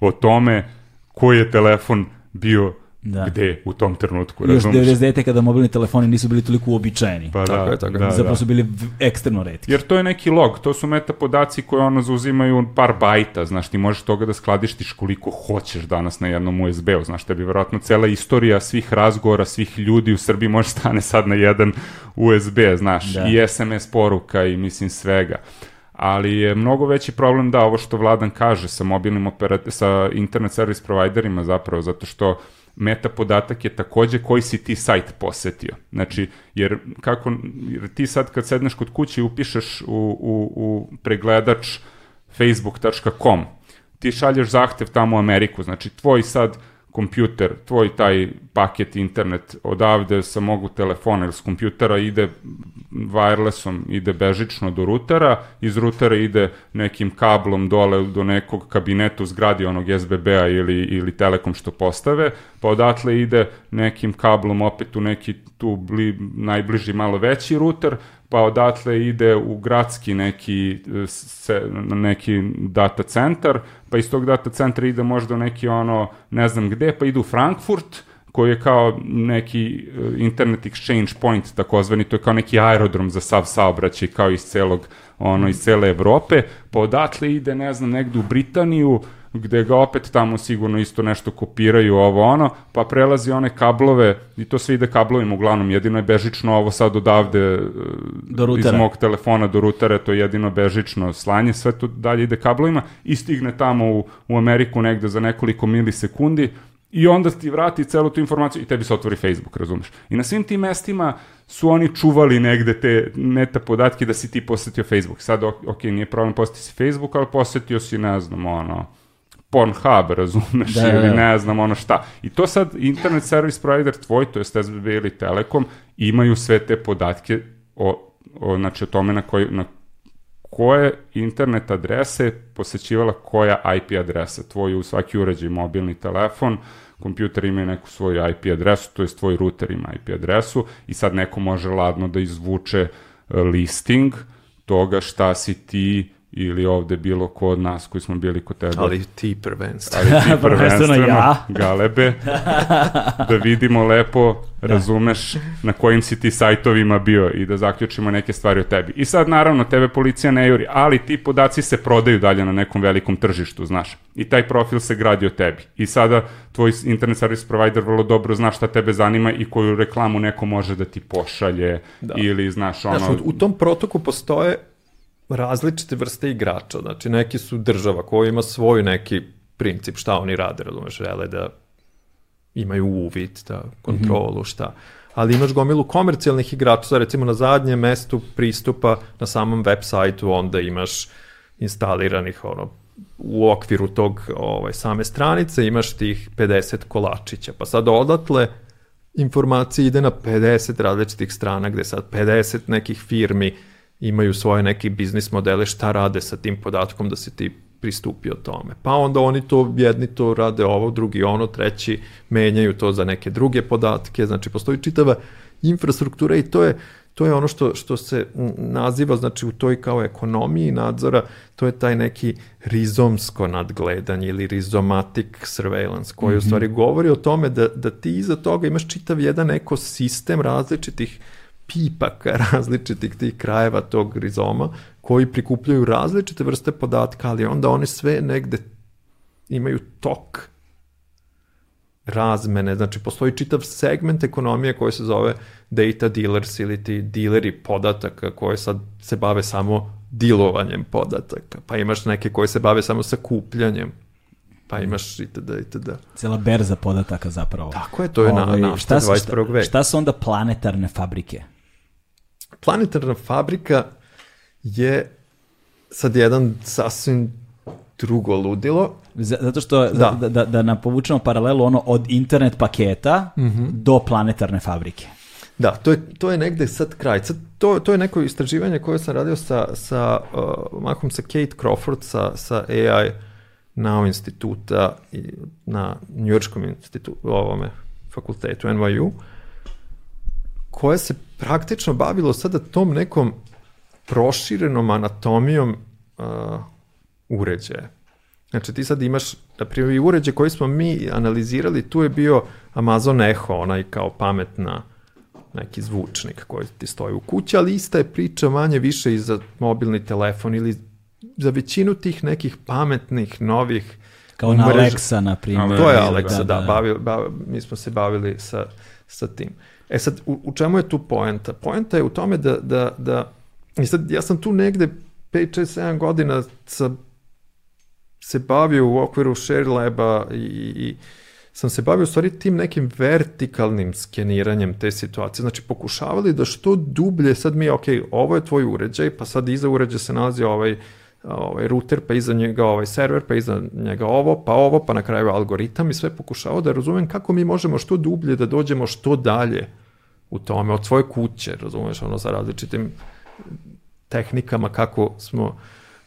o tome koji je telefon bio Da. Gde u tom trenutku, Još 99. kada mobilni telefoni nisu bili toliko uobičajeni. Pa tako da, je, tako da, Zapravo da. su bili ekstremno redki. Jer to je neki log, to su meta podaci koje ono zauzimaju par bajta, znaš, ti možeš toga da skladištiš koliko hoćeš danas na jednom USB-u, znaš, tebi vjerojatno cela istorija svih razgovora, svih ljudi u Srbiji može stane sad na jedan USB, znaš, da. i SMS poruka i mislim svega ali je mnogo veći problem da ovo što Vladan kaže sa mobilnim operat sa internet service providerima zapravo, zato što meta podatak je takođe koji si ti sajt posetio. Znači, jer kako, jer ti sad kad sedneš kod kuće i upišeš u, u, u pregledač facebook.com, ti šalješ zahtev tamo u Ameriku, znači tvoj sad kompjuter, tvoj taj paket internet odavde sa mogu telefona ili s kompjutera ide wirelessom, ide bežično do rutera, iz rutera ide nekim kablom dole do nekog kabineta u zgradi onog SBB-a ili, ili Telekom što postave, pa odatle ide nekim kablom opet u neki tu bli, najbliži malo veći ruter, pa odatle ide u gradski neki, se, neki data centar, pa iz tog data centra ide možda neki ono, ne znam gde, pa ide u Frankfurt, koji je kao neki e, internet exchange point takozvani, to je kao neki aerodrom za sav saobraćaj kao iz celog ono iz cele Evrope, pa odatle ide ne znam negde u Britaniju, gde ga opet tamo sigurno isto nešto kopiraju ovo ono, pa prelazi one kablove i to sve ide kablovima uglavnom, jedino je bežično ovo sad odavde e, do iz mog telefona do rutera, to je jedino bežično slanje, sve to dalje ide kablovima i stigne tamo u, u Ameriku negde za nekoliko milisekundi i onda ti vrati celu tu informaciju i tebi se otvori Facebook, razumeš? I na svim tim mestima su oni čuvali negde te meta podatke da si ti posetio Facebook. Sad, ok, nije problem posetiti si Facebook, ali posetio si, ne znam, ono, Pornhub, razumeš, da, ili da, da. ne znam ono šta. I to sad internet service provider tvoj, to je SBB ili Telekom, imaju sve te podatke o, o, znači, o tome na, koji, na koje internet adrese posećivala koja IP adresa. Tvoj u svaki uređaj mobilni telefon, kompjuter ima neku svoju IP adresu, to je tvoj router ima IP adresu i sad neko može ladno da izvuče e, listing toga šta si ti ili ovde bilo ko od nas koji smo bili kod tebe. Ali ti prvenstveno. Ali ti prvenstveno, ja. galebe, da vidimo lepo, da. razumeš na kojim si ti sajtovima bio i da zaključimo neke stvari o tebi. I sad naravno tebe policija ne juri, ali ti podaci se prodaju dalje na nekom velikom tržištu, znaš. I taj profil se gradi o tebi. I sada tvoj internet service provider vrlo dobro zna šta tebe zanima i koju reklamu neko može da ti pošalje da. ili znaš ono... Znaš, u tom protoku postoje različite vrste igrača, znači neki su država koja ima svoj neki princip šta oni rade, razumeš, žele da imaju uvid, da kontrolu, šta. Ali imaš gomilu komercijalnih igrača, recimo na zadnjem mestu pristupa na samom web sajtu, onda imaš instaliranih ono, u okviru tog ovaj, same stranice imaš tih 50 kolačića. Pa sad odatle informacija ide na 50 različitih strana gde sad 50 nekih firmi imaju svoje neki biznis modele šta rade sa tim podatkom da se ti pristupio tome. Pa onda oni to, jedni to rade ovo, drugi ono, treći menjaju to za neke druge podatke, znači postoji čitava infrastruktura i to je, to je ono što, što se naziva, znači u toj kao ekonomiji nadzora, to je taj neki rizomsko nadgledanje ili rizomatic surveillance, koji mm -hmm. u mhm. stvari govori o tome da, da ti iza toga imaš čitav jedan ekosistem različitih pipaka različitih tih krajeva tog rizoma koji prikupljaju različite vrste podatka, ali onda one sve negde imaju tok razmene, znači postoji čitav segment ekonomije koji se zove data dealers ili ti dileri podataka koje sad se bave samo dilovanjem podataka, pa imaš neke koje se bave samo sakupljanjem, pa imaš itd. itd. Cela berza podataka zapravo. Tako je, to je Ove, na, ovaj, na šta, 21. veka. Šta su onda planetarne fabrike? Planetarna fabrika je sad jedan sasvim drugo ludilo. Zato što, da, da, da, da nam povučemo paralelu ono od internet paketa mm -hmm. do planetarne fabrike. Da, to je, to je negde sad kraj. Sad, to, to je neko istraživanje koje sam radio sa, sa uh, mahom sa Kate Crawford, sa, sa AI Now instituta i na Njujorškom institutu, ovome fakultetu NYU, koje se praktično bavilo sada tom nekom proširenom anatomijom uh, uređaja. Znači ti sad imaš, na primjer, i uređaj koji smo mi analizirali, tu je bio Amazon Echo, onaj kao pametna neki zvučnik koji ti stoji u kući, ali ista je priča manje više i za mobilni telefon ili za većinu tih nekih pametnih, novih Kao na Alexa, na primjer. To je Alexa, da, da, da. Bavi, bavi, mi smo se bavili sa, sa tim. E sad, u, u čemu je tu poenta? Poenta je u tome da, da, da i sad ja sam tu negde 5, 6, 7 godina sa, se bavio u okviru Share Laba i, i sam se bavio u stvari tim nekim vertikalnim skeniranjem te situacije. Znači, pokušavali da što dublje, sad mi, ok, ovo je tvoj uređaj, pa sad iza uređaja se nalazi ovaj, ovaj router, pa iza njega ovaj server, pa iza njega ovo, pa ovo, pa na kraju algoritam i sve pokušavao da razumem kako mi možemo što dublje da dođemo što dalje u tome, od svoje kuće, razumeš, ono, sa različitim tehnikama kako smo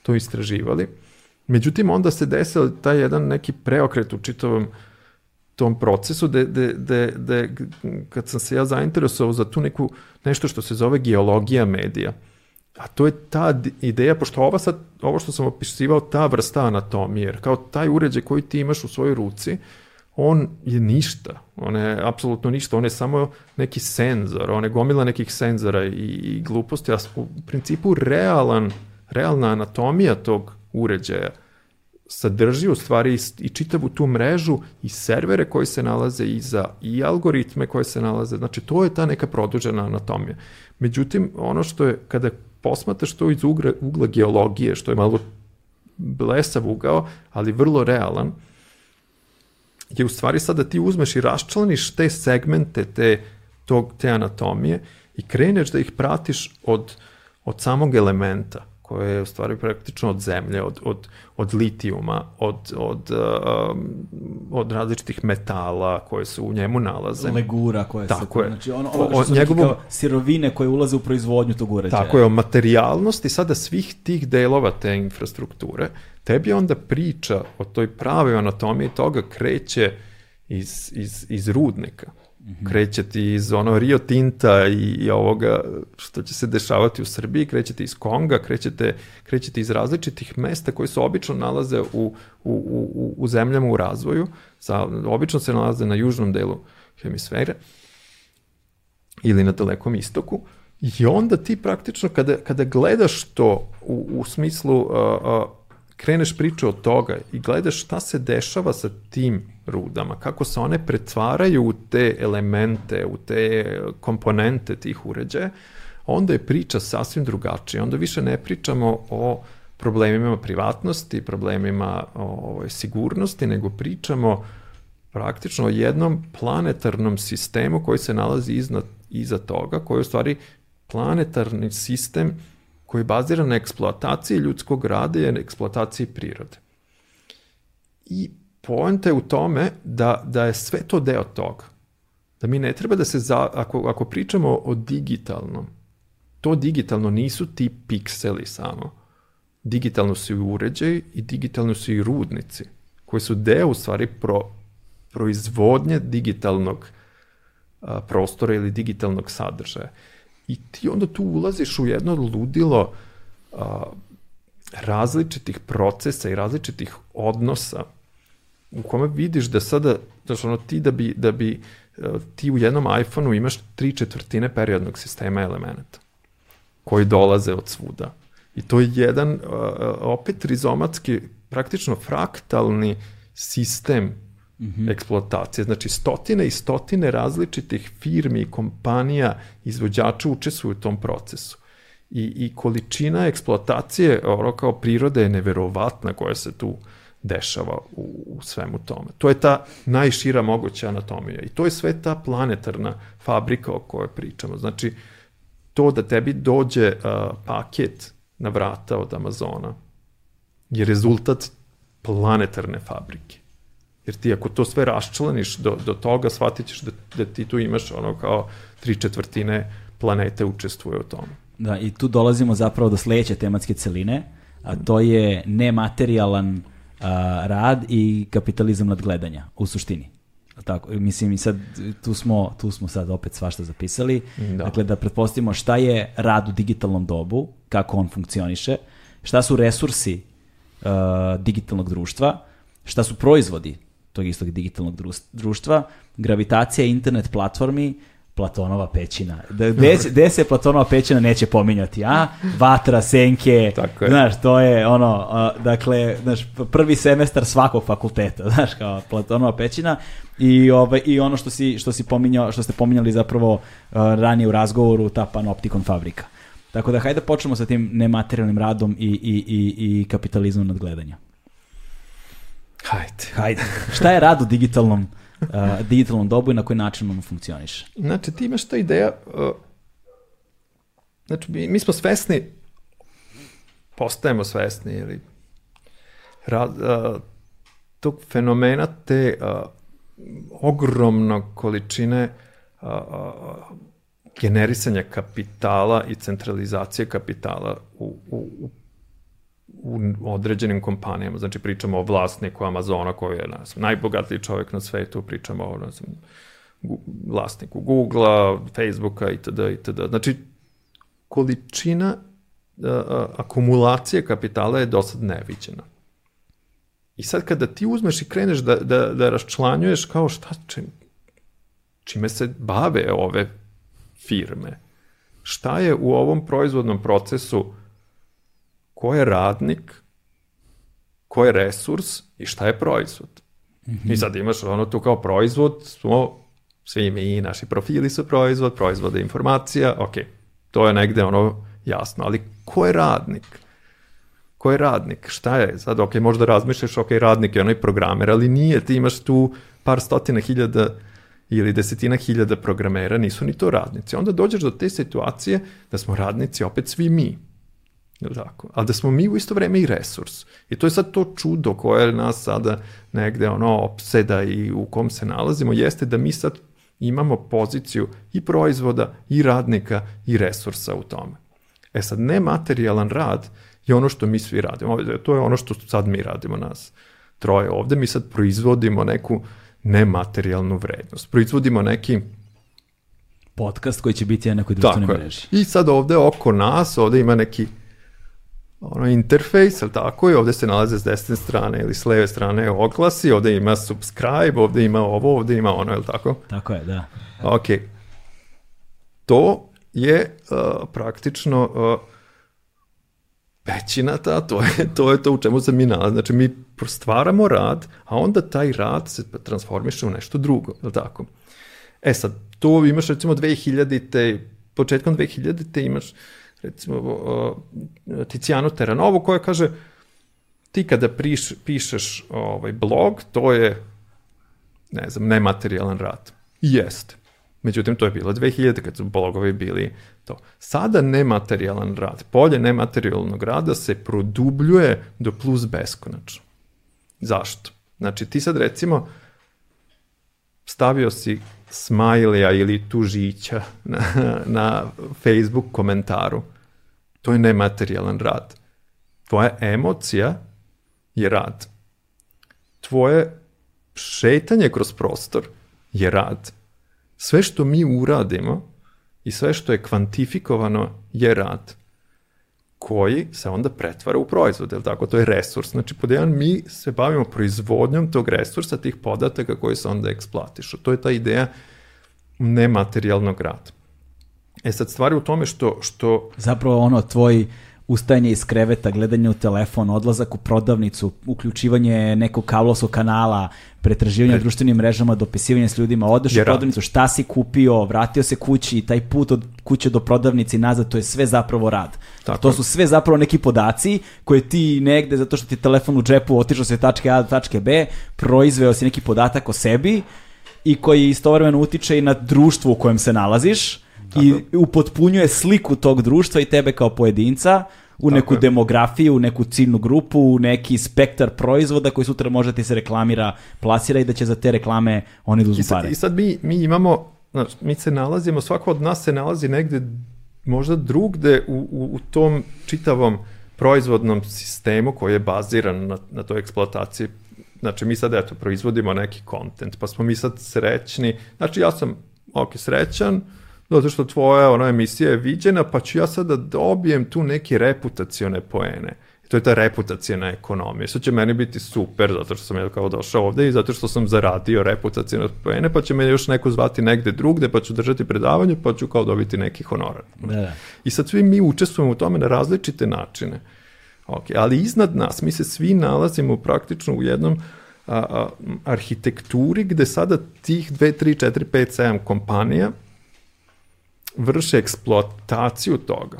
to istraživali. Međutim, onda se desio taj jedan neki preokret u čitavom tom procesu da, da, da, da kad sam se ja zainteresovao za tu neku nešto što se zove geologija medija, a to je ta ideja, pošto ova sad, ovo što sam opisivao, ta vrsta anatomije, jer kao taj uređaj koji ti imaš u svojoj ruci, on je ništa, on je apsolutno ništa, on je samo neki senzor, on je gomila nekih senzora i, i gluposti, a u principu realan, realna anatomija tog uređaja sadrži u stvari i čitavu tu mrežu i servere koji se nalaze iza i algoritme koje se nalaze, znači to je ta neka produžena anatomija. Međutim, ono što je, kada posmataš to iz ugla, ugla geologije, što je malo blesav ugao, ali vrlo realan, je u stvari sad da ti uzmeš i raščlaniš te segmente te, tog, te anatomije i kreneš da ih pratiš od, od samog elementa koje je u stvari praktično od zemlje, od, od, od litijuma, od, od, um, od različitih metala koje se u njemu nalaze. Legura koje Tako se... Je. Znači ono, ono što su njegovom, kao sirovine koje ulaze u proizvodnju tog uređaja. Tako je, o materijalnosti sada svih tih delova te infrastrukture, tebi onda priča o toj pravoj anatomiji toga kreće iz, iz, iz rudnika -hmm. kreće ti iz ono Rio Tinta i, i ovoga što će se dešavati u Srbiji, krećete iz Konga, krećete, krećete iz različitih mesta koji se obično nalaze u, u, u, u zemljama u razvoju, sa, obično se nalaze na južnom delu hemisfere ili na dalekom istoku, I onda ti praktično kada, kada gledaš to u, u smislu uh, uh, kreneš priču od toga i gledaš šta se dešava sa tim rudama, kako se one pretvaraju u te elemente, u te komponente tih uređaja, onda je priča sasvim drugačija. Onda više ne pričamo o problemima privatnosti, problemima o, o, sigurnosti, nego pričamo praktično o jednom planetarnom sistemu koji se nalazi iznad, iza toga, koji je u stvari planetarni sistem koji je baziran na eksploataciji ljudskog rada i eksploataciji prirode. I poenta je u tome da, da je sve to deo toga. Da mi ne treba da se, za, ako, ako pričamo o digitalnom, to digitalno nisu ti pikseli samo, digitalno su i uređaj i digitalno su i rudnici, koji su deo u stvari pro, proizvodnje digitalnog a, prostora ili digitalnog sadržaja. I ti onda tu ulaziš u jedno ludilo a, različitih procesa i različitih odnosa u kome vidiš da sada, znaš, ono, ti da bi, da bi ti u jednom iPhoneu imaš tri četvrtine periodnog sistema elemenata koji dolaze od svuda. I to je jedan opet rizomatski, praktično fraktalni sistem mm -hmm. eksploatacije. Znači stotine i stotine različitih firmi i kompanija, izvođača učestvuju u tom procesu. I, i količina eksploatacije, ono kao prirode je neverovatna koja se tu dešava u, u svemu tome. To je ta najšira moguća anatomija i to je sve ta planetarna fabrika o kojoj pričamo. Znači, to da tebi dođe uh, paket na vrata od Amazona je rezultat planetarne fabrike. Jer ti ako to sve raščlaniš do, do toga, shvatit ćeš da, da ti tu imaš ono kao tri četvrtine planete učestvuje u tome. Da, i tu dolazimo zapravo do sledeće tematske celine, a to je nematerijalan uh, rad i kapitalizam nadgledanja u suštini. Tako, mislim i sad tu smo, tu smo sad opet svašta zapisali. Da. Dakle, da pretpostavimo šta je rad u digitalnom dobu, kako on funkcioniše, šta su resursi uh, digitalnog društva, šta su proizvodi tog istog digitalnog društva, gravitacija internet platformi, Platonova pećina. Da, gde, se Platonova pećina neće pominjati, a? Vatra, senke, Tako je. znaš, to je ono, dakle, znaš, prvi semestar svakog fakulteta, znaš, kao Platonova pećina i, ovaj, i ono što, si, što, si pominjao, što ste pominjali zapravo ranije u razgovoru, ta panoptikon fabrika. Tako da, hajde da počnemo sa tim nematerijalnim radom i, i, i, i kapitalizmom nadgledanja. Hajde. Hajde. Šta je rad u digitalnom uh, digitalnom dobu i na koji način on funkcioniše. Znači, ti imaš ta ideja, uh, znači, mi, mi smo svesni, postajemo svesni, ili ra, uh, tog fenomena te uh, ogromnog količine uh, uh, generisanja kapitala i centralizacije kapitala u, u, u u određenim kompanijama, znači pričamo o vlasniku Amazona koji je nas, najbogatiji čovjek na svetu, pričamo o nas, vlasniku Google-a, Facebooka itd. itd. Znači, količina akumulacije kapitala je do sad neviđena. I sad kada ti uzmeš i kreneš da, da, da raščlanjuješ kao šta, čim, čime se bave ove firme, šta je u ovom proizvodnom procesu ko je radnik, ko je resurs i šta je proizvod. Mm -hmm. I sad imaš ono tu kao proizvod, smo svi mi, naši profili su proizvod, proizvode informacija, ok, to je negde ono jasno, ali ko je radnik? Ko je radnik? Šta je? Sad, ok, možda razmišljaš, ok, radnik je onaj programer, ali nije, ti imaš tu par stotina hiljada ili desetina hiljada programera, nisu ni to radnici. Onda dođeš do te situacije da smo radnici opet svi mi. Jel tako? Ali da smo mi u isto vreme i resurs. I to je sad to čudo koje nas sada negde ono opseda i u kom se nalazimo, jeste da mi sad imamo poziciju i proizvoda, i radnika, i resursa u tome. E sad, nematerijalan rad je ono što mi svi radimo. To je ono što sad mi radimo nas troje ovde. Mi sad proizvodimo neku nematerijalnu vrednost. Proizvodimo neki podcast koji će biti na nekoj društvenoj mreži. I sad ovde oko nas, ovde ima neki ono interfejs, ali tako, i ovde se nalaze s desne strane ili s leve strane oglasi, ovde ima subscribe, ovde ima ovo, ovde ima ono, je li tako? Tako je, da. Ok. To je uh, praktično uh, pećina ta, to je, to je to u čemu se mi nalazi. Znači, mi stvaramo rad, a onda taj rad se transformiše u nešto drugo, je li tako? E sad, tu imaš recimo 2000-te, početkom 2000-te imaš recimo Ticijanu Teranovu koja kaže ti kada priš, pišeš ovaj blog, to je ne znam, nematerijalan rad. I jeste. Međutim, to je bilo 2000 kad su blogovi bili to. Sada nematerijalan rad, polje nematerijalnog rada se produbljuje do plus beskonačno. Zašto? Znači, ti sad recimo stavio si smajlija ili tužića na, na Facebook komentaru to je nematerijalan rad. Tvoja emocija je rad. Tvoje šetanje kroz prostor je rad. Sve što mi uradimo i sve što je kvantifikovano je rad koji se onda pretvara u proizvod, je tako? To je resurs. Znači, pod jedan, mi se bavimo proizvodnjom tog resursa, tih podataka koji se onda eksploatišu. To je ta ideja nematerijalnog rada. E sad, stvari u tome što... što... Zapravo ono, tvoj ustajanje iz kreveta, gledanje u telefon, odlazak u prodavnicu, uključivanje nekog kablovskog kanala, pretraživanje u društvenim mrežama, dopisivanje s ljudima, odeš u prodavnicu, šta si kupio, vratio se kući i taj put od kuće do prodavnice i nazad, to je sve zapravo rad. Tako. To su sve zapravo neki podaci koje ti negde, zato što ti telefon u džepu otišao se tačke A do tačke B, proizveo si neki podatak o sebi i koji istovremeno utiče i na društvo u kojem se nalaziš Tako. i upotpunjuje sliku tog društva i tebe kao pojedinca u Tako neku je. demografiju, u neku ciljnu grupu, u neki spektar proizvoda koji sutra može da ti se reklamira, plasira i da će za te reklame oni da uzmu pare. I sad mi, mi imamo, znači, mi se nalazimo, svako od nas se nalazi negde možda drugde u, u, u tom čitavom proizvodnom sistemu koji je baziran na, na toj eksploataciji Znači, mi sad, eto, proizvodimo neki kontent, pa smo mi sad srećni. Znači, ja sam, ok, srećan, zato što tvoja ona emisija je viđena, pa ću ja sad da dobijem tu neke reputacione poene. I to je ta reputacijna ekonomija. Sad će meni biti super, zato što sam ja kao došao ovde i zato što sam zaradio reputacijne poene, pa će me još neko zvati negde drugde, pa ću držati predavanje, pa ću kao dobiti neki honorar. Da, da. I sad svi mi učestvujemo u tome na različite načine. Ok, ali iznad nas, mi se svi nalazimo praktično u jednom a, a, arhitekturi gde sada tih 2, 3, 4, 5, 7 kompanija vrše eksploataciju toga.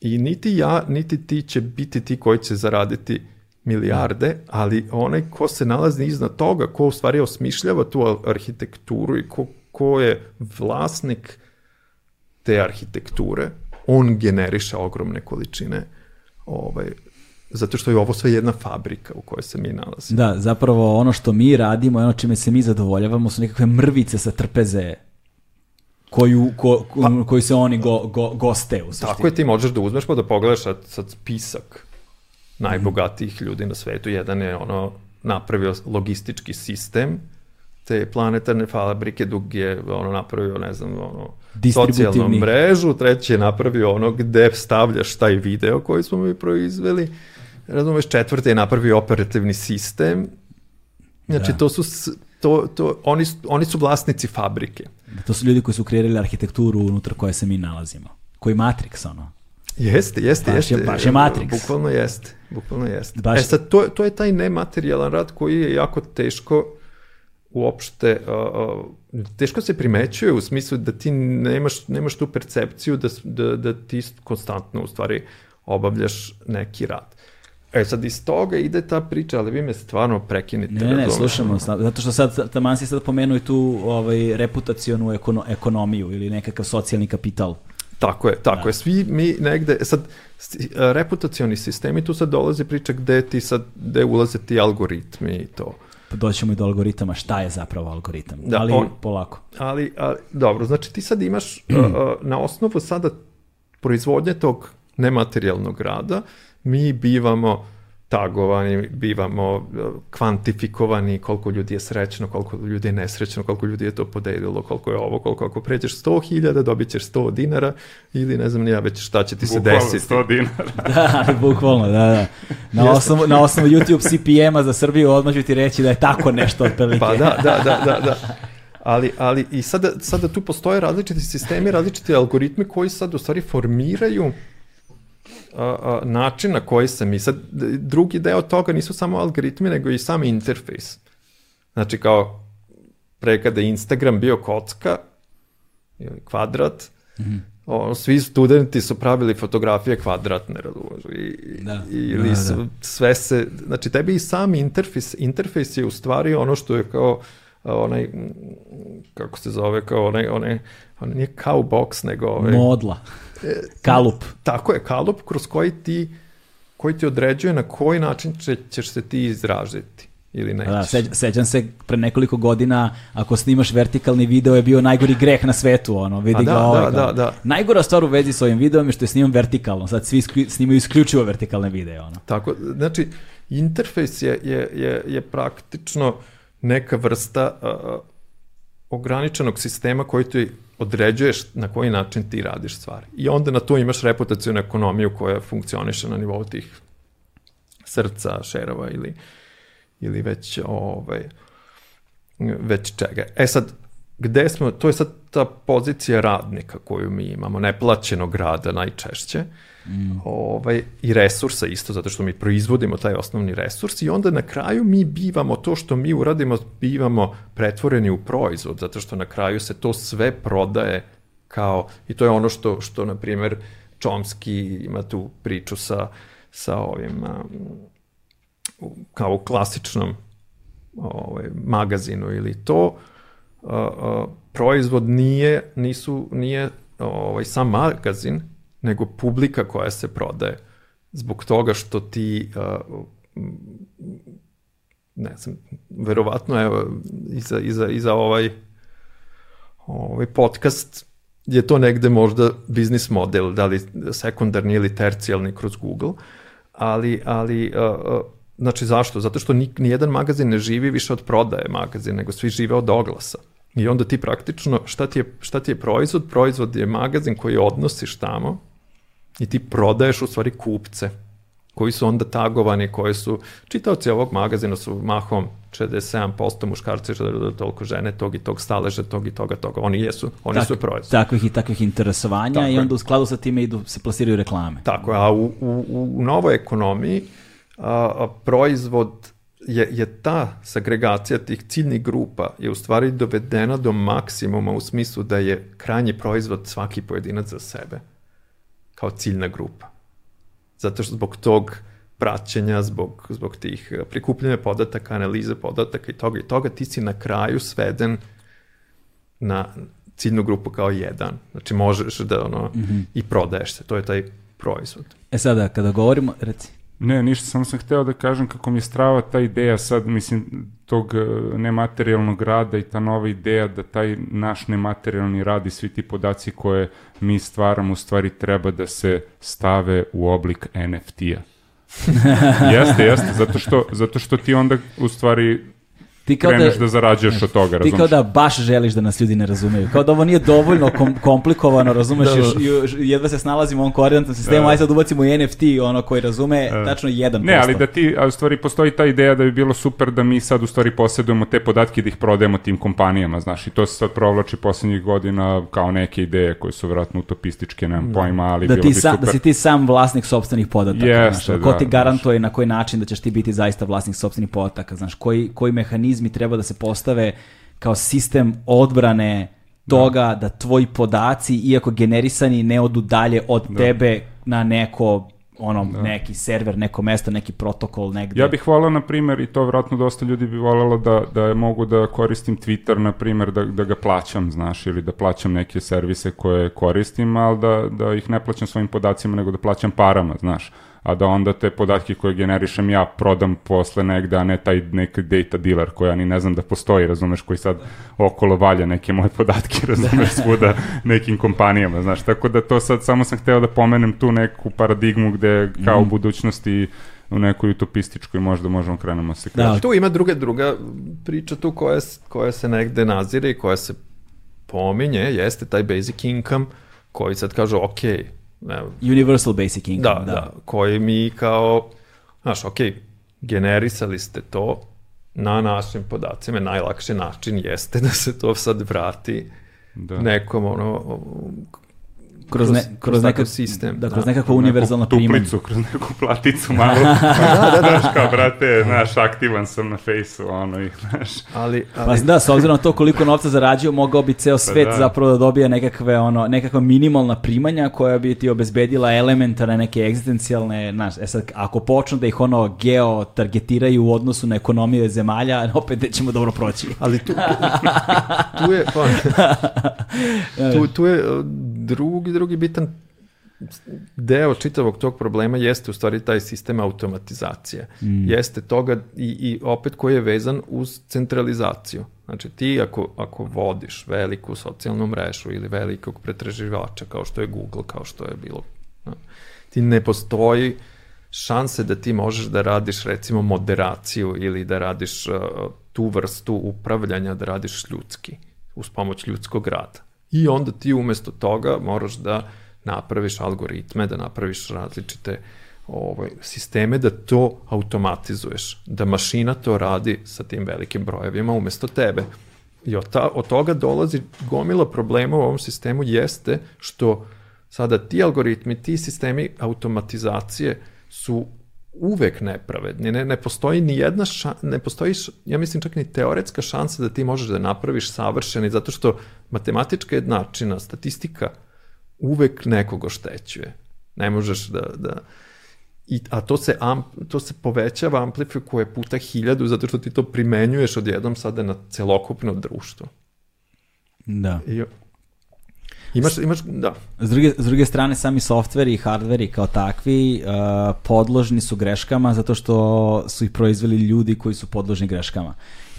I niti ja, niti ti će biti ti koji će zaraditi milijarde, ali onaj ko se nalazi iznad toga, ko u stvari osmišljava tu arhitekturu i ko, ko je vlasnik te arhitekture, on generiše ogromne količine ovaj, zato što je ovo sve jedna fabrika u kojoj se mi nalazimo. Da, zapravo ono što mi radimo i ono čime se mi zadovoljavamo su nekakve mrvice sa trpeze koju, ko, ko, pa, koji se oni go, go, goste u suštini. Tako je, ti možeš da uzmeš pa da pogledaš sad, sad spisak najbogatijih ljudi na svetu. Jedan je ono napravio logistički sistem te planetarne fabrike, dug je ono napravio, ne znam, ono, socijalnu mrežu, treći je napravio ono gde stavljaš taj video koji smo mi proizveli, razumeš, četvrti je napravio operativni sistem, znači da. to su to, to, oni, oni su vlasnici fabrike. To su ljudi koji su kreirali arhitekturu unutar koje se mi nalazimo. Koji Matrix, ono. Jeste, jeste, baš jeste. Je, baš je Matrix. Bukvalno jeste, bukvalno jeste. Baš... E sad, to, to je taj nematerijalan rad koji je jako teško uopšte, uh, teško se primećuje u smislu da ti nemaš, nemaš tu percepciju da, da, da ti konstantno u stvari obavljaš neki rad. E sad iz toga ide ta priča, ali vi me stvarno prekinite. Ne, ne, ne, slušamo, zato što sad, taman si sad pomenuo i tu ovaj, reputacionu ekono, ekonomiju ili nekakav socijalni kapital. Tako je, tako da. je. Svi mi negde, sad, reputacioni sistemi, tu sad dolazi priča gde ti sad, gde ulaze ti algoritmi i to. Pa doćemo i do algoritama, šta je zapravo algoritam, da, ali on, polako. Ali, ali, dobro, znači ti sad imaš uh, na osnovu sada proizvodnje tog nematerijalnog rada, mi bivamo tagovani, bivamo e, kvantifikovani koliko ljudi je srećno, koliko ljudi je nesrećno, koliko ljudi je to podelilo, koliko je ovo, koliko ako pređeš 100.000 dobit ćeš 100 dinara ili ne znam nija već šta će ti se bukvalno desiti. 100 dinara. da, bukvalno, da, da. Na osnovu, na osnovu YouTube CPM-a za Srbiju odmah ću ti reći da je tako nešto otprilike. pa da, da, da, da, da. Ali, ali i sada, sada tu postoje različiti sistemi, različiti algoritmi koji sad u stvari formiraju a, a, način na koji se mi sad, drugi deo toga nisu samo algoritmi, nego i sam interfejs. Znači kao pre kada je Instagram bio kocka ili kvadrat, mm -hmm. ono, svi studenti su pravili fotografije kvadratne, razumiješ, i, da. ili da, da. sve se, znači tebi i sam interfejs, interfejs je u stvari ono što je kao onaj, kako se zove, kao onaj, onaj, onaj nije kao box, nego ovaj... Modla. Kalup. Tako je, kalup kroz koji ti koji ti određuje na koji način će, ćeš se ti izražiti. ili nećeš. Da, seđ, sećam se pre nekoliko godina ako snimaš vertikalni video je bio najgori greh na svetu, ono, vidi A ga da, ovaj, da, da, da. Najgora stvar u vezi s ovim videom je što je snimam vertikalno, sad svi snimaju isključivo vertikalne videe, ono. Tako, znači, interfejs je, je, je, je praktično neka vrsta uh, ograničenog sistema koji ti određuješ na koji način ti radiš stvari. I onda na to imaš reputacijonu ekonomiju koja funkcioniše na nivou tih srca, šerova ili, ili već, ovaj, već čega. E sad, gde smo, to je sad ta pozicija radnika koju mi imamo, neplaćenog rada najčešće, mm. ovaj, i resursa isto, zato što mi proizvodimo taj osnovni resurs i onda na kraju mi bivamo to što mi uradimo, bivamo pretvoreni u proizvod, zato što na kraju se to sve prodaje kao, i to je ono što, što na primjer, Chomsky ima tu priču sa, sa ovim, um, kao u klasičnom ovaj, magazinu ili to, uh, proizvod nije, nisu, nije ovaj, sam magazin, nego publika koja se prodaje. Zbog toga što ti, ne znam, verovatno evo, iza, iza, iza ovaj, ovaj podcast je to negde možda biznis model, da li sekundarni ili tercijalni kroz Google, ali, ali uh, znači zašto? Zato što ni, nijedan magazin ne živi više od prodaje magazin, nego svi žive od oglasa. I onda ti praktično, šta ti, je, šta ti je proizvod? Proizvod je magazin koji odnosiš tamo i ti prodaješ u stvari kupce koji su onda tagovani, koji su, čitaoci ovog magazina su mahom 67% muškarci, toliko žene, tog i tog staleža, tog i toga, toga. Oni jesu, oni Tak- su proizvod. Takvih i takvih interesovanja Tako i onda u skladu sa time idu, se plasiraju reklame. Tako a u, u, u novoj ekonomiji a, proizvod je, je ta sagregacija tih ciljnih grupa je u stvari dovedena do maksimuma u smislu da je krajnji proizvod svaki pojedinac za sebe kao ciljna grupa. Zato što zbog tog praćenja, zbog, zbog tih eh, prikupljanja podataka, analize podataka i toga i toga, ti si na kraju sveden na ciljnu grupu kao jedan. Znači možeš da ono, i prodaješ se, to je taj proizvod. E sada, kada govorimo, reci, Ne, ništa, samo sam hteo da kažem kako mi je strava ta ideja sad, mislim, tog e, nematerijalnog rada i ta nova ideja da taj naš nematerijalni rad i svi ti podaci koje mi stvaramo u stvari treba da se stave u oblik NFT-a. jeste, jeste, zato što, zato što ti onda u stvari ti kao da, kreneš da zarađuješ od toga, ti kao da baš želiš da nas ljudi ne razumeju. Kao da ovo nije dovoljno kom, komplikovano, razumeš, Da, da. još, još jedva se snalazimo u ovom koordinatnom sistemu, aj sad ubacimo i NFT, ono koji razume tačno 1%. Ne, ali da ti, a u stvari postoji ta ideja da bi bilo super da mi sad u stvari posjedujemo te podatke i da ih prodajemo tim kompanijama, znaš, i to se sad provlači poslednjih godina kao neke ideje koje su vjerojatno utopističke, nemam pojma, ali da, bilo ti bi sam, super. da si ti sam vlasnik sopstvenih podataka. Jeste, znaš, ko da, ti znaš. garantuje na koji način da ćeš ti biti zaista vlasnik sopstvenih podataka, znaš, koji, koji mehanizmi treba da se postave kao sistem odbrane toga da, tvoji podaci, iako generisani, ne odu dalje od tebe na neko ono, neki server, neko mesto, neki protokol negde. Ja bih volao, na primjer, i to vjerojatno dosta ljudi bi voljelo da, da mogu da koristim Twitter, na primjer, da, da ga plaćam, znaš, ili da plaćam neke servise koje koristim, ali da, da ih ne plaćam svojim podacima, nego da plaćam parama, znaš. A da onda te podatke koje generišem ja prodam posle negde, a ne taj neki data dealer koji ja ni ne znam da postoji, razumeš, koji sad okolo valja neke moje podatke, razumeš, svuda nekim kompanijama, znaš. Tako da to sad, samo sam hteo da pomenem tu neku paradigmu gde kao u budućnosti u nekoj utopističkoj možda možemo krenemo se Da, kreći. Tu ima druga, druga priča tu koja, koja se negde nazire i koja se pominje, jeste taj basic income koji sad kažu, ok, evo, Universal Basic Income. da, da, koji mi kao, znaš, ok, generisali ste to na našim podacima, najlakši način jeste da se to sad vrati Da. nekom, ono, Kroz, ne, kroz- kroz, kroz neka, takav sistem, Da, kroz da. nekakvo univerzalno neku primanje. tuplicu, kroz neku platicu malo. da, da, da. Znaš, kao, brate, znaš, aktivan sam na fejsu, ono, i, znaš. ali, Pa ali da, s obzirom na to koliko novca zarađuju, mogao bi ceo svet da. zapravo da dobije nekakve, ono, nekakva minimalna primanja koja bi ti obezbedila elementarne neke egzistencijalne, znaš, e sad, ako počnu da ih ono geo targetiraju u odnosu na ekonomije zemalja, opet nećemo dobro proći. Ali tu, tu je, pa, tu, tu je drugi, drugi bitan deo čitavog tog problema jeste u stvari taj sistem automatizacije. Mm. Jeste toga i, i opet koji je vezan uz centralizaciju. Znači ti ako, ako vodiš veliku socijalnu mrežu ili velikog pretraživača kao što je Google, kao što je bilo, ti ne postoji šanse da ti možeš da radiš recimo moderaciju ili da radiš uh, tu vrstu upravljanja, da radiš ljudski, uz pomoć ljudskog rada. I onda ti umesto toga moraš da napraviš algoritme, da napraviš različite ovaj, sisteme, da to automatizuješ, da mašina to radi sa tim velikim brojevima umesto tebe. I od, ta, od toga dolazi gomila problema u ovom sistemu jeste što sada ti algoritmi, ti sistemi automatizacije su uvek nepravedni. Ne, ne postoji ni jedna ša, ne postoji, ja mislim čak ni teoretska šansa da ti možeš da napraviš savršeni, zato što matematička jednačina, statistika, uvek nekog oštećuje. Ne možeš da, da I, a to se, amp, to se povećava, amplifikuje puta hiljadu, zato što ti to primenjuješ odjednom sada na celokupno društvo. Da. I, Imaš, imaš, da. S druge, s druge strane, sami softveri i hardveri kao takvi uh, podložni su greškama zato što su ih proizveli ljudi koji su podložni greškama.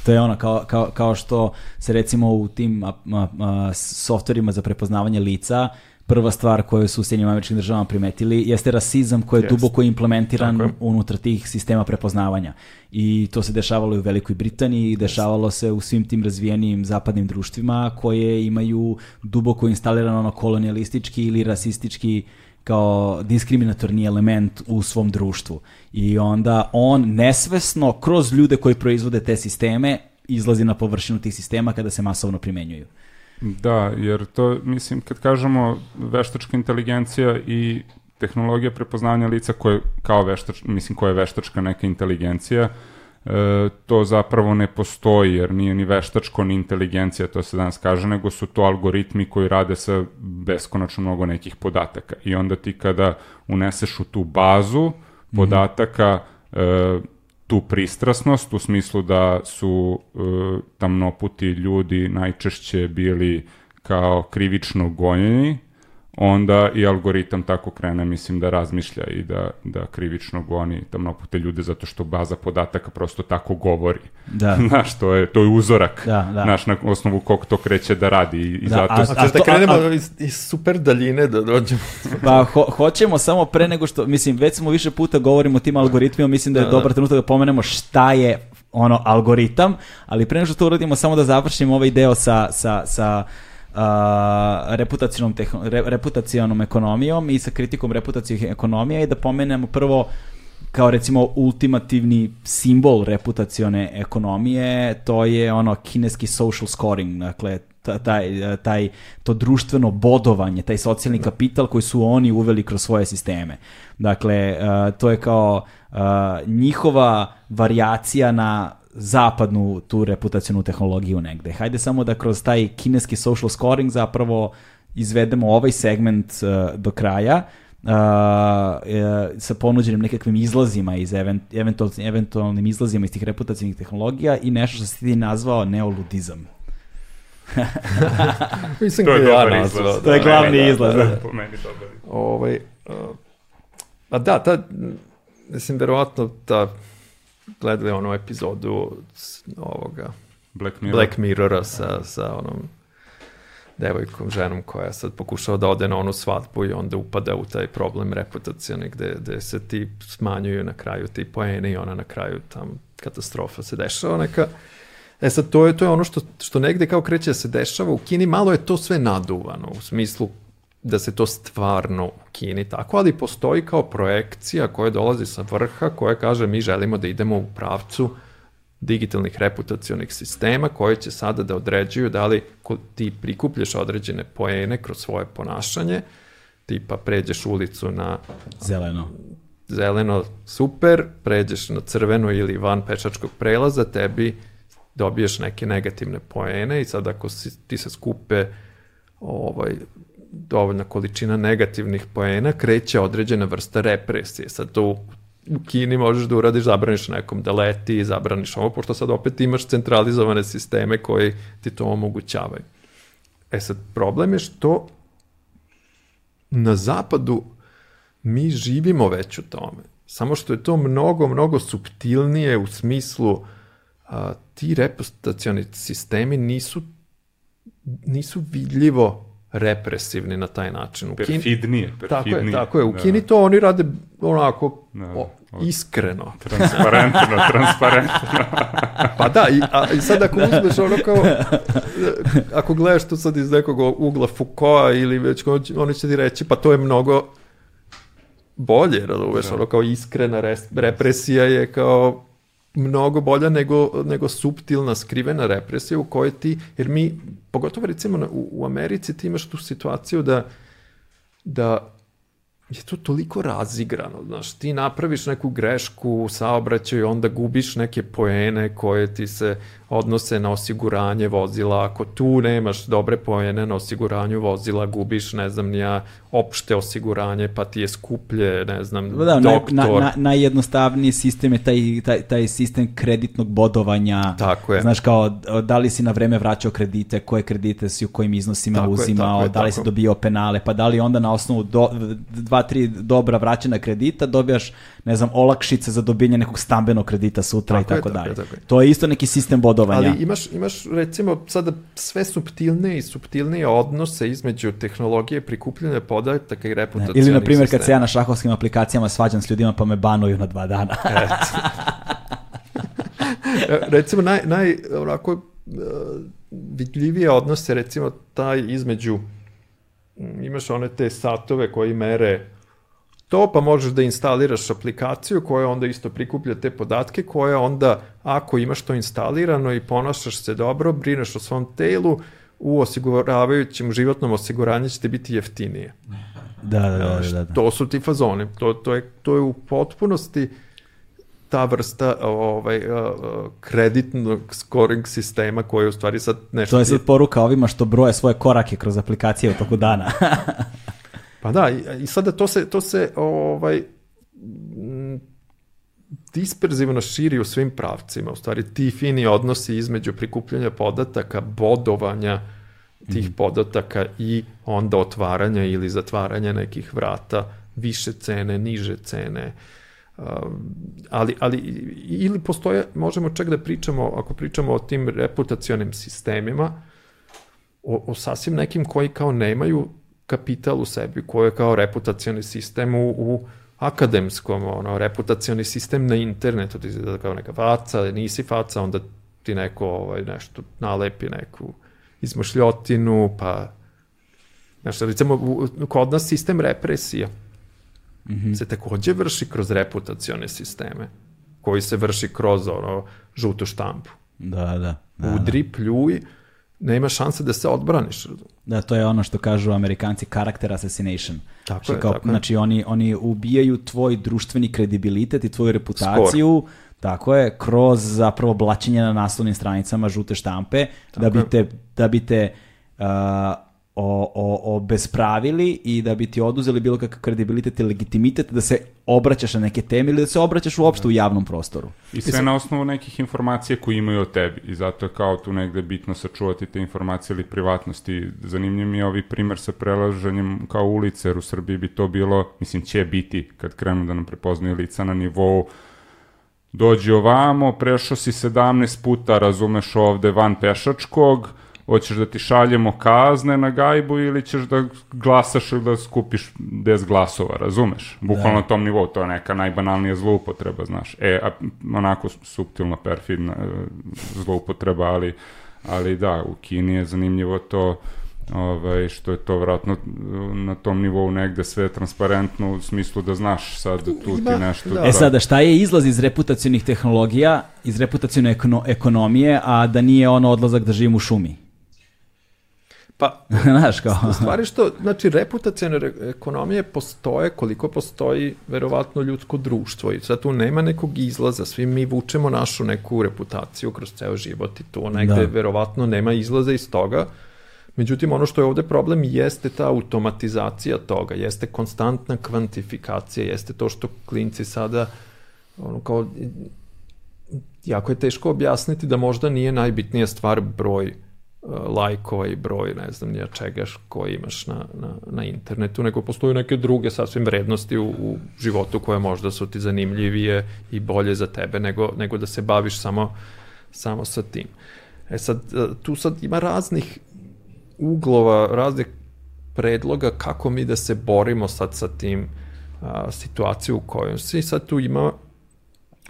To je ono, kao, kao, kao što se recimo u tim a, a, a, softverima za prepoznavanje lica prva stvar koju su u Sjednjim američkim državama primetili jeste rasizam koji je yes. duboko implementiran Tako. unutar tih sistema prepoznavanja. I to se dešavalo i u Velikoj Britaniji, dešavalo se u svim tim razvijenim zapadnim društvima koje imaju duboko instaliran ono kolonijalistički ili rasistički kao diskriminatorni element u svom društvu. I onda on nesvesno kroz ljude koji proizvode te sisteme izlazi na površinu tih sistema kada se masovno primenjuju. Da, jer to, mislim, kad kažemo veštačka inteligencija i tehnologija prepoznavanja lica koje kao veštač, mislim koja je veštačka neka inteligencija, e, to zapravo ne postoji jer nije ni veštačko ni inteligencija, to se danas kaže, nego su to algoritmi koji rade sa beskonačno mnogo nekih podataka. I onda ti kada uneseš u tu bazu mhm. podataka, mm -hmm. e, tu pristrasnost u smislu da su e, tamnoputi ljudi najčešće bili kao krivično gonjeni onda i algoritam tako krene, mislim, da razmišlja i da, da krivično goni tamnopute ljude zato što baza podataka prosto tako govori. Da. Znaš, to je, to je uzorak. Da, da. Znaš, na osnovu kog to kreće da radi. I da, zato... A, a, a, da krenemo a, a, iz, iz super daljine da dođemo. Pa, ho, hoćemo samo pre nego što, mislim, već smo više puta govorimo o tim algoritmima, mislim da je da, dobar da. trenutak da pomenemo šta je ono algoritam, ali pre nego što to uradimo, samo da završimo ovaj deo sa, sa, sa uh, reputacijnom, re, reputacijonom ekonomijom i sa kritikom reputacijih ekonomija i da pomenemo prvo kao recimo ultimativni simbol reputacione ekonomije, to je ono kineski social scoring, dakle taj, taj, to društveno bodovanje, taj socijalni kapital koji su oni uveli kroz svoje sisteme. Dakle, to je kao njihova variacija na zapadnu tu reputacijonu tehnologiju negde. Hajde samo da kroz taj kineski social scoring zapravo izvedemo ovaj segment uh, do kraja uh, uh, sa ponuđenim nekakvim izlazima iz event, eventualnim, eventualnim izlazima iz tih reputacijnih tehnologija i nešto što se ti nazvao neoludizam. Mislim to je da dobar izlaz. To je glavni da, izlaz. Da, da, da. Po meni dobar. Ovaj, uh, a da, ta, mislim, verovatno ta gledali onu epizodu ovoga Black, Mirror. Black Mirrora sa, sa onom devojkom, ženom koja sad pokušava da ode na onu svadbu i onda upada u taj problem reputacijani gde, gde se ti smanjuju na kraju ti poeni i ona na kraju tam katastrofa se dešava neka. E sad, to je, to je ono što, što negde kao kreće da se dešava u Kini, malo je to sve naduvano, u smislu da se to stvarno u Kini tako, ali postoji kao projekcija koja dolazi sa vrha, koja kaže mi želimo da idemo u pravcu digitalnih reputacionih sistema koje će sada da određuju da li ti prikupljaš određene poene kroz svoje ponašanje, tipa pređeš ulicu na zeleno. Zeleno super, pređeš na crveno ili van pešačkog prelaza, tebi dobiješ neke negativne poene i sad ako si, ti se skupe ovaj, dovoljna količina negativnih poena, kreće određena vrsta represije. Sad to u Kini možeš da uradiš, zabraniš nekom da leti, zabraniš ovo, pošto sad opet imaš centralizovane sisteme koji ti to omogućavaju. E sad, problem je što na zapadu mi živimo već u tome. Samo što je to mnogo, mnogo subtilnije u smislu a, ti reputacioni sistemi nisu, nisu vidljivo represivni na taj način. U perfidnije, perfidnije. Tako je, tako je. U da. Kini to oni rade onako da, o, iskreno. Transparentno, transparentno. pa da, i, a, i sad ako uzmeš ono kao, ako gledaš to sad iz nekog ugla Foucaulta ili već, oni će ti reći, pa to je mnogo bolje, razumeš, da. ono kao iskrena represija je kao mnogo bolja nego, nego subtilna, skrivena represija u kojoj ti, jer mi, pogotovo recimo na, u, u Americi ti imaš tu situaciju da, da je to toliko razigrano, znaš, ti napraviš neku grešku u saobraćaju, onda gubiš neke poene koje ti se odnose na osiguranje vozila, ako tu nemaš dobre poene na osiguranju vozila, gubiš, ne znam, nija opšte osiguranje, pa ti je skuplje, ne znam, da, doktor. Na, na, najjednostavniji sistem je taj, taj, taj sistem kreditnog bodovanja. Tako je. Znaš, kao, da li si na vreme vraćao kredite, koje kredite si u kojim iznosima tako uzimao, je, da li tako. si dobio penale, pa da li onda na osnovu do, dva, tri dobra vraćena kredita dobijaš, ne znam, olakšice za dobijanje nekog stambenog kredita sutra tako i tako, je, dalje. Tako je, tako je. To je isto neki sistem bodovanja. Ali imaš, imaš recimo sada sve subtilnije i subtilnije odnose između tehnologije prikupljanja podataka i reputacijalnih Ili, na primjer, kad se ja na šahovskim aplikacijama svađam s ljudima pa me banuju na dva dana. E, recimo, naj, naj onako, uh, vidljivije odnose, recimo, taj između imaš one te satove koji mere to, pa možeš da instaliraš aplikaciju koja onda isto prikuplja te podatke, koja onda, ako imaš to instalirano i ponašaš se dobro, brineš o svom telu, u osiguravajućem životnom osiguranju će ti biti jeftinije. Da, da, da, da, da. To su ti fazoni. To, to, je, to je u potpunosti ta vrsta ovaj, kreditnog scoring sistema koji je u stvari sad nešto... To je sad poruka ovima što broje svoje korake kroz aplikacije u toku dana. Pa da, i, i sada to se, to se ovaj, disperzivno širi u svim pravcima. U stvari, ti fini odnosi između prikupljanja podataka, bodovanja tih mm. podataka i onda otvaranja ili zatvaranja nekih vrata, više cene, niže cene. Um, ali, ali ili postoje, možemo čak da pričamo, ako pričamo o tim reputacionim sistemima, o, o sasvim nekim koji kao nemaju kapital u sebi, koji je kao reputacioni sistem u, u akademskom, ono, reputacioni sistem na internetu, ti izgleda kao neka faca, nisi faca, onda ti neko ovaj, nešto nalepi neku izmašljotinu, pa nešto, recimo, u, kod nas sistem represija mm -hmm. se takođe vrši kroz reputacione sisteme, koji se vrši kroz ono, žutu štampu. Da, da. da Udri, da. pljuj, nema šanse da se odbraniš. Da, to je ono što kažu amerikanci character assassination. Tako znači, je, kao, tako Znači, oni, oni ubijaju tvoj društveni kredibilitet i tvoju reputaciju, Skor. tako je, kroz zapravo blačenje na naslovnim stranicama žute štampe, tako da bi te, da bi te uh, o, o, obespravili i da bi ti oduzeli bilo kakav kredibilitet i legitimitet da se obraćaš na neke teme ili da se obraćaš uopšte u javnom prostoru. I sve na osnovu nekih informacija koje imaju o tebi i zato je kao tu negde bitno sačuvati te informacije ili privatnosti. Zanimljiv mi je ovi primer sa prelaženjem kao ulice, jer u Srbiji bi to bilo, mislim će biti kad krenu da nam prepoznaju lica na nivou dođi ovamo, prešao si 17 puta, razumeš ovde van pešačkog, hoćeš da ti šaljemo kazne na gajbu ili ćeš da glasaš ili da skupiš 10 glasova, razumeš? Bukvalno da. na tom nivou, to je neka najbanalnija zloupotreba, znaš. E, a, onako subtilno perfidna e, zloupotreba, ali, ali da, u Kini je zanimljivo to ovaj, što je to vratno na tom nivou negde sve transparentno u smislu da znaš sad tu ti nešto... Da. E sada, šta je izlaz iz reputacionih tehnologija, iz reputacijone ekono, ekonomije, a da nije ono odlazak da živim u šumi? Pa, znaš kao. stvari što, znači, reputacijne ekonomije postoje koliko postoji verovatno ljudsko društvo i sad tu nema nekog izlaza, svi mi vučemo našu neku reputaciju kroz ceo život i tu negde da. verovatno nema izlaza iz toga. Međutim, ono što je ovde problem jeste ta automatizacija toga, jeste konstantna kvantifikacija, jeste to što klinci sada ono kao jako je teško objasniti da možda nije najbitnija stvar broj lajkova i broj, ne znam nija čega koji imaš na, na, na internetu, nego postoje neke druge sasvim vrednosti u, u životu koje možda su ti zanimljivije i bolje za tebe nego, nego da se baviš samo, samo sa tim. E sad, e, tu sad ima raznih uglova, raznih predloga kako mi da se borimo sad sa tim a, situaciju u kojoj si. Sad tu ima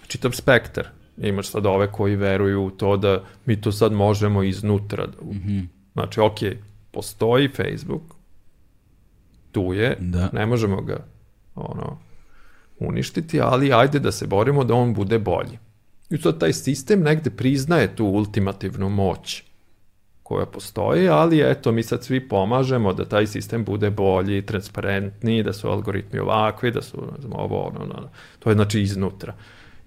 čitav spektar. Imaš sad ove koji veruju u to da mi to sad možemo iznutra. Da, mm -hmm. Znači, ok, postoji Facebook, tu je, da. ne možemo ga ono, uništiti, ali ajde da se borimo da on bude bolji. I sad taj sistem negde priznaje tu ultimativnu moć koja postoji, ali eto, mi sad svi pomažemo da taj sistem bude bolji, transparentniji, da su algoritmi ovakvi, da su, ovo, ono, ono, to je znači iznutra.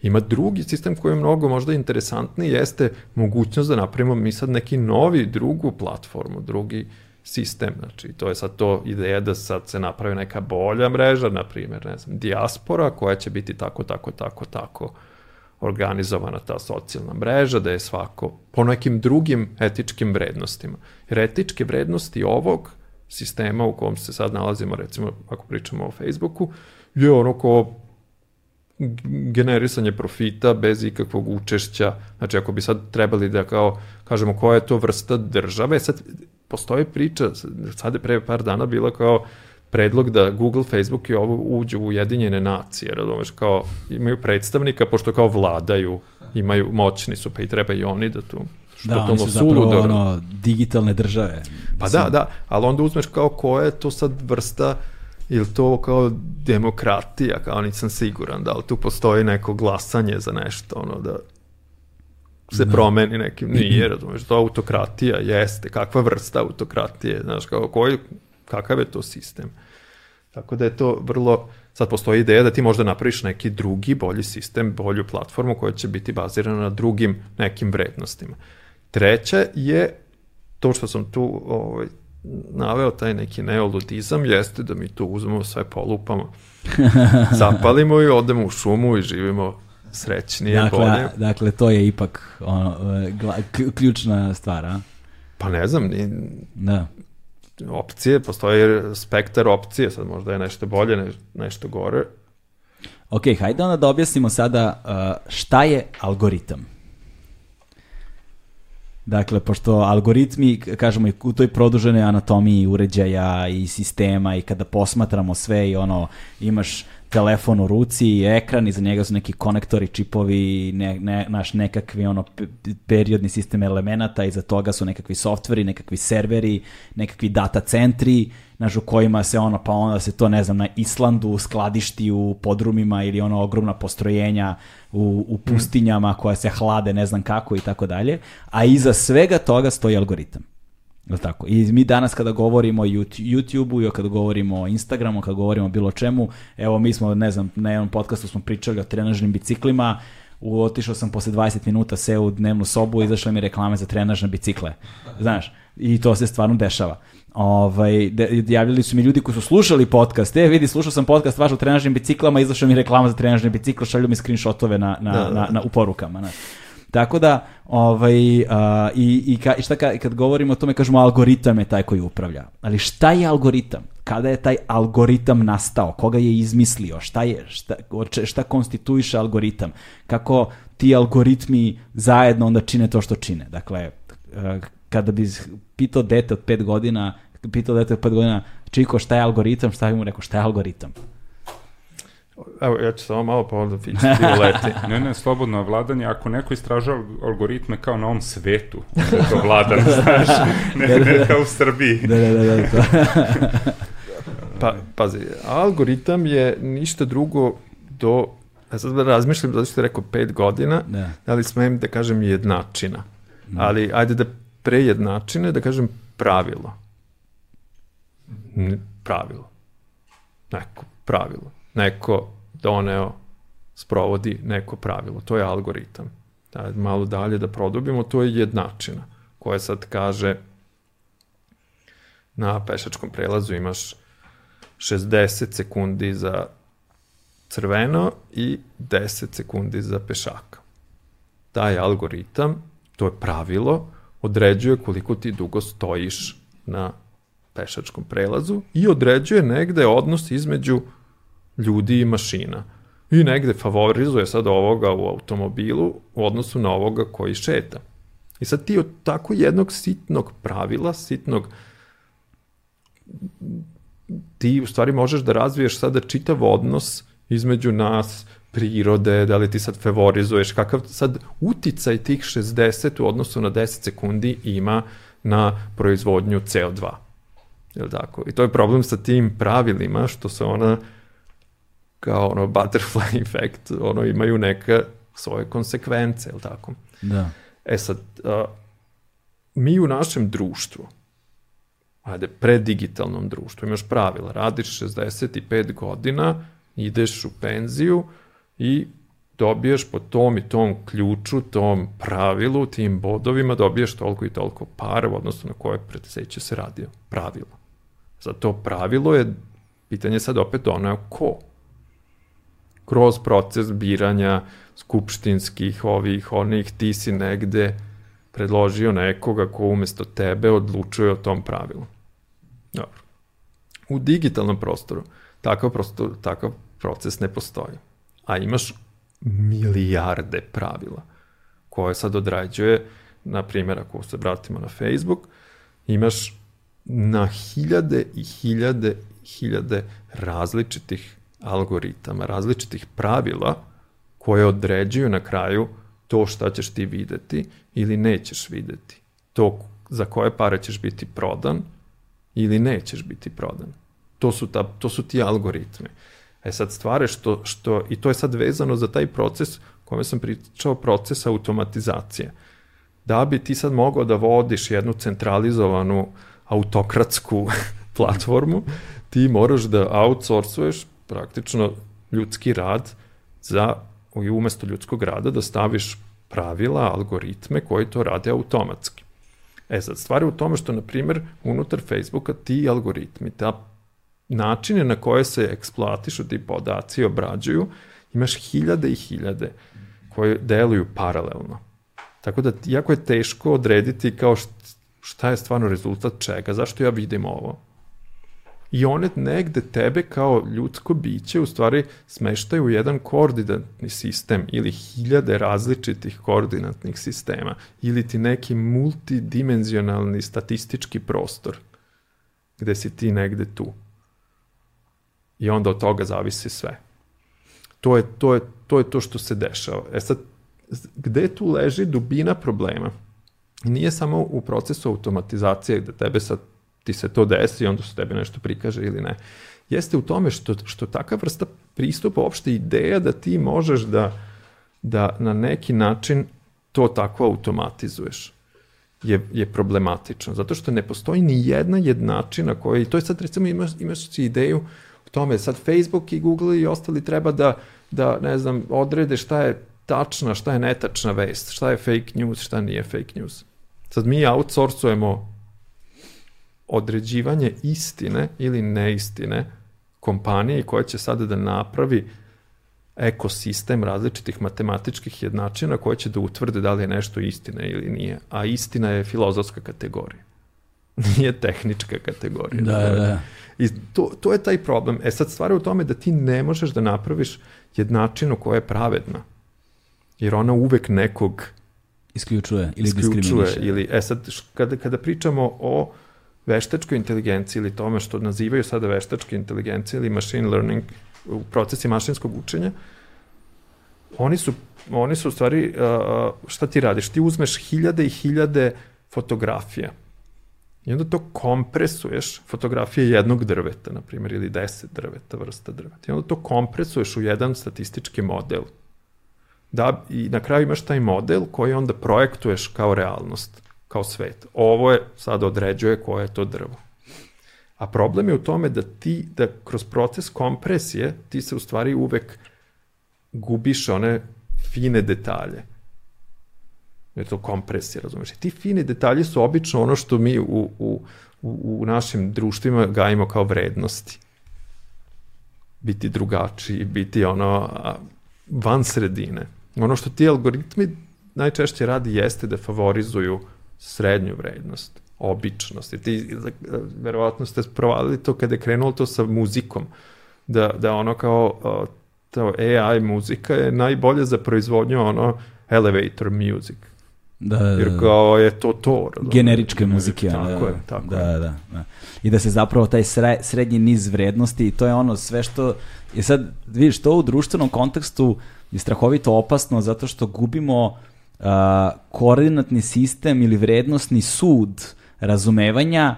Ima drugi sistem koji je mnogo možda interesantniji, jeste mogućnost da napravimo mi sad neki novi, drugu platformu, drugi sistem, znači to je sad to ideja da sad se napravi neka bolja mreža, na primjer, ne znam, dijaspora koja će biti tako, tako, tako, tako organizovana ta socijalna mreža, da je svako po nekim drugim etičkim vrednostima. Jer etičke vrednosti ovog sistema u kom se sad nalazimo, recimo ako pričamo o Facebooku, je ono ko generisanje profita bez ikakvog učešća. Znači, ako bi sad trebali da kao, kažemo, koja je to vrsta države, sad postoji priča, sad je pre par dana bila kao, predlog da Google, Facebook i ovo uđu u Ujedinjene nacije, razumeš, kao imaju predstavnika, pošto kao vladaju, imaju, moćni su, pa i treba i oni da tu što da, oni su zapravo ono, digitalne države. Pa Mislim. da, da, ali onda uzmeš kao koja je to sad vrsta ili to kao demokratija, kao nisam siguran, da li tu postoji neko glasanje za nešto, ono da se da. promeni nekim, nije, razumeš, to autokratija jeste, kakva vrsta autokratije, znaš, kao koji, kakav je to sistem. Tako da je to vrlo, sad postoji ideja da ti možda napraviš neki drugi, bolji sistem, bolju platformu koja će biti bazirana na drugim nekim vrednostima. Treće je to što sam tu ovaj, naveo, taj neki neoludizam, jeste da mi tu uzmemo sve polupamo, zapalimo i odemo u šumu i živimo srećnije, dakle, bolje. Dakle, to je ipak ono, gla, ključna stvar, a? Pa ne znam, ni, da opcije, postoji spektar opcije, sad možda je nešto bolje, ne, nešto gore. Ok, hajde onda da objasnimo sada šta je algoritam. Dakle, pošto algoritmi, kažemo, u toj produženoj anatomiji uređaja i sistema i kada posmatramo sve i ono, imaš telefon u ruci i ekran, iza njega su neki konektori, čipovi, ne, ne, naš nekakvi ono periodni sistem elemenata, iza toga su nekakvi softveri, nekakvi serveri, nekakvi data centri, naš u kojima se ono, pa onda se to, ne znam, na Islandu skladišti u podrumima ili ono ogromna postrojenja u, u pustinjama koja se hlade ne znam kako i tako dalje, a iza svega toga stoji algoritam. Tako? I mi danas kada govorimo o YouTube-u i kada govorimo o Instagramu, kada govorimo o bilo čemu, evo mi smo, ne znam, na jednom podcastu smo pričali o trenažnim biciklima, u, otišao sam posle 20 minuta, seo u dnevnu sobu i izašle mi reklame za trenažne bicikle. Znaš, i to se stvarno dešava. Ovaj, de, javljali su mi ljudi koji su slušali podcast, e vidi, slušao sam podcast vaš o trenažnim biciklama, izašao mi reklama za trenažne bicikle, šalju mi screenshotove na, na, da, da. na, na, u porukama. Znaš. Tako da, ovaj, uh, i, i, ka, i šta ka, kad govorimo o tome, kažemo algoritam je taj koji upravlja. Ali šta je algoritam? Kada je taj algoritam nastao? Koga je izmislio? Šta je, šta, šta konstituiše algoritam? Kako ti algoritmi zajedno onda čine to što čine? Dakle, uh, kada bi pitao dete od pet godina, pitao dete od pet godina, Čiko, šta je algoritam? Šta bi mu rekao, šta je algoritam? Evo, ja ću samo malo pa onda fičiti leti. ne, ne, slobodno vladanje. Ako neko istražava algoritme kao na ovom svetu, onda je to vladan, znaš, ne, da, da, ne kao u Srbiji. Da, da, da, da. To. pa, pazi, algoritam je ništa drugo do, ja sad razmišljam, zato što je rekao pet godina, da, da li smem da kažem jednačina. Mm. Ali, ajde da prejednačine, da kažem pravilo. Pravilo. Neko pravilo neko doneo, sprovodi neko pravilo. To je algoritam. Da, malo dalje da produbimo, to je jednačina koja sad kaže na pešačkom prelazu imaš 60 sekundi za crveno i 10 sekundi za pešaka. Taj algoritam, to je pravilo, određuje koliko ti dugo stojiš na pešačkom prelazu i određuje negde odnos između ljudi i mašina. I negde favorizuje sad ovoga u automobilu u odnosu na ovoga koji šeta. I sad ti od tako jednog sitnog pravila, sitnog ti u stvari možeš da razviješ sada čitav odnos između nas, prirode, da li ti sad favorizuješ, kakav sad uticaj tih 60 u odnosu na 10 sekundi ima na proizvodnju CO2. Jel tako? I to je problem sa tim pravilima, što se ona kao ono butterfly efekt, ono imaju neka svoje konsekvence, jel tako? Da. E sad, a, mi u našem društvu, ajde, predigitalnom društvu, imaš pravila, radiš 65 godina, ideš u penziju i dobiješ po tom i tom ključu, tom pravilu, tim bodovima, dobiješ toliko i toliko para u odnosu na koje preduzeće se radio. Pravilo. Za to pravilo je, pitanje sad opet donao ko? Kroz proces biranja skupštinskih, ovih, onih, ti si negde predložio nekoga ko umesto tebe odlučuje o tom pravilu. Dobro. U digitalnom prostoru takav, prostor, takav proces ne postoji. A imaš milijarde pravila koje sad odrađuje, na primjer, ako se vratimo na Facebook, imaš na hiljade i hiljade hiljade različitih algoritama, različitih pravila koje određuju na kraju to šta ćeš ti videti ili nećeš videti. To za koje pare ćeš biti prodan ili nećeš biti prodan. To su, ta, to su ti algoritmi. E sad stvare što, što, i to je sad vezano za taj proces kome sam pričao, proces automatizacije. Da bi ti sad mogao da vodiš jednu centralizovanu autokratsku platformu, ti moraš da outsourcuješ praktično ljudski rad za, i umesto ljudskog rada da staviš pravila, algoritme koji to rade automatski. E sad, stvar je u tome što, na primer, unutar Facebooka ti algoritmi, ta načine na koje se eksploatišu ti podaci obrađuju, imaš hiljade i hiljade koje deluju paralelno. Tako da, jako je teško odrediti kao šta je stvarno rezultat čega, zašto ja vidim ovo. I one negde tebe kao ljudsko biće u stvari smeštaju u jedan koordinatni sistem ili hiljade različitih koordinatnih sistema ili ti neki multidimenzionalni statistički prostor gde si ti negde tu i onda od toga zavisi sve. To je to, je, to, je to što se dešava. E sad, gde tu leži dubina problema? Nije samo u procesu automatizacije gde tebe sad ti se to desi onda se tebi nešto prikaže ili ne. Jeste u tome što, što takav vrsta pristupa, uopšte ideja da ti možeš da, da na neki način to tako automatizuješ je, je problematično. Zato što ne postoji ni jedna jednačina koja, i to je sad recimo imaš, imaš ideju tome sad Facebook i Google i ostali treba da, da ne znam, odrede šta je tačna, šta je netačna vest, šta je fake news, šta nije fake news. Sad mi outsourcujemo određivanje istine ili neistine kompanije koja će sada da napravi ekosistem različitih matematičkih jednačina koje će da utvrde da li je nešto istina ili nije. A istina je filozofska kategorija. Nije tehnička kategorija. Da, da, da. I to, to je taj problem. E sad stvar je u tome da ti ne možeš da napraviš jednačinu koja je pravedna. Jer ona uvek nekog isključuje ili isključuje. Ili, e sad, kada, kada pričamo o veštačkoj inteligenciji ili tome što nazivaju sada veštačke inteligencije ili machine learning u procesi mašinskog učenja, oni su, oni su u stvari, šta ti radiš? Ti uzmeš hiljade i hiljade fotografija I onda to kompresuješ, fotografije jednog drveta, na primjer, ili deset drveta, vrsta drveta. I onda to kompresuješ u jedan statistički model. Da, I na kraju imaš taj model koji onda projektuješ kao realnost, kao svet. Ovo je, sad određuje koje je to drvo. A problem je u tome da ti, da kroz proces kompresije, ti se u stvari uvek gubiš one fine detalje je to kompresija, razumeš? I ti fini detalji su obično ono što mi u, u, u, u našim društvima gajimo kao vrednosti. Biti drugačiji, biti ono van sredine. Ono što ti algoritmi najčešće radi jeste da favorizuju srednju vrednost, običnost. I ti, verovatno ste provalili to kada je krenulo to sa muzikom, da, da ono kao to AI muzika je najbolje za proizvodnju ono elevator music. Da, da, Jer kao je to to. Razum, generičke muzike. Tako da, je, tako da, je. Da, da. I da se zapravo taj sre, srednji niz vrednosti, to je ono sve što, je sad, vidiš, to u društvenom kontekstu je strahovito opasno zato što gubimo uh, koordinatni sistem ili vrednostni sud razumevanja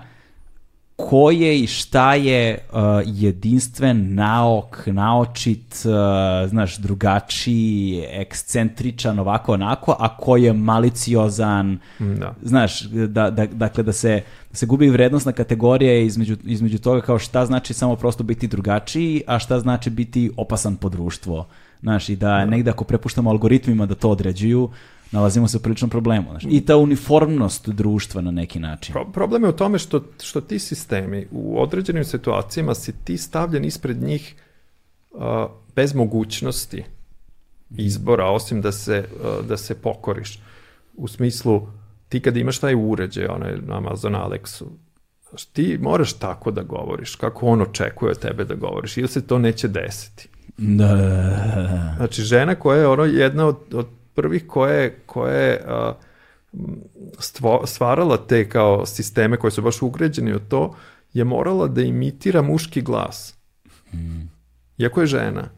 koje i šta je uh, jedinstven, naok, naočit, uh, znaš, drugačiji, ekscentričan, ovako, onako, a ko je maliciozan, da. znaš, da, da, dakle, da se, da se gubi vrednostna kategorija između, između toga kao šta znači samo prosto biti drugačiji, a šta znači biti opasan po društvo. Znaš, i da, da. negde ako prepuštamo algoritmima da to određuju, nalazimo se u priličnom problemu. Znači, I ta uniformnost društva na neki način. Pro, problem je u tome što, što ti sistemi u određenim situacijama si ti stavljen ispred njih uh, bez mogućnosti izbora, osim da se, uh, da se pokoriš. U smislu, ti kad imaš taj uređaj, onaj Amazon Alexu, ti moraš tako da govoriš, kako on očekuje od tebe da govoriš, ili se to neće desiti. Da, da, da. Znači, žena koja je ono jedna od, od prvih koje, koje a, stvo, stvarala te kao sisteme koje su baš ugrađeni od to, je morala da imitira muški glas. Mm. Iako je žena.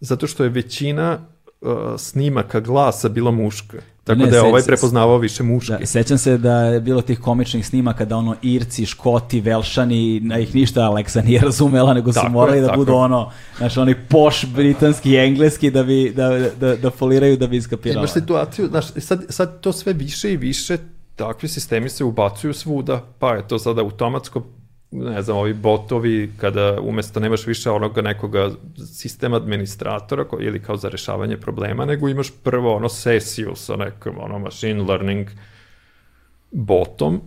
Zato što je većina uh, snimaka glasa bila muška. Tako ne, da je ovaj prepoznavao više muški. Da, sećam se da je bilo tih komičnih snimaka da ono Irci, Škoti, Velšani, na ih ništa Aleksa nije razumela, nego su tako morali je, da budu ono, znaš, oni poš britanski i engleski da bi, da, da, da foliraju da bi iskapirala. Imaš situaciju, znaš, sad, sad to sve više i više takvi sistemi se ubacuju svuda, pa je to sada automatsko ne znam, ovi botovi, kada umesto nemaš više onoga nekoga sistema administratora koji, ili kao za rešavanje problema, nego imaš prvo ono sesiju sa nekom ono machine learning botom,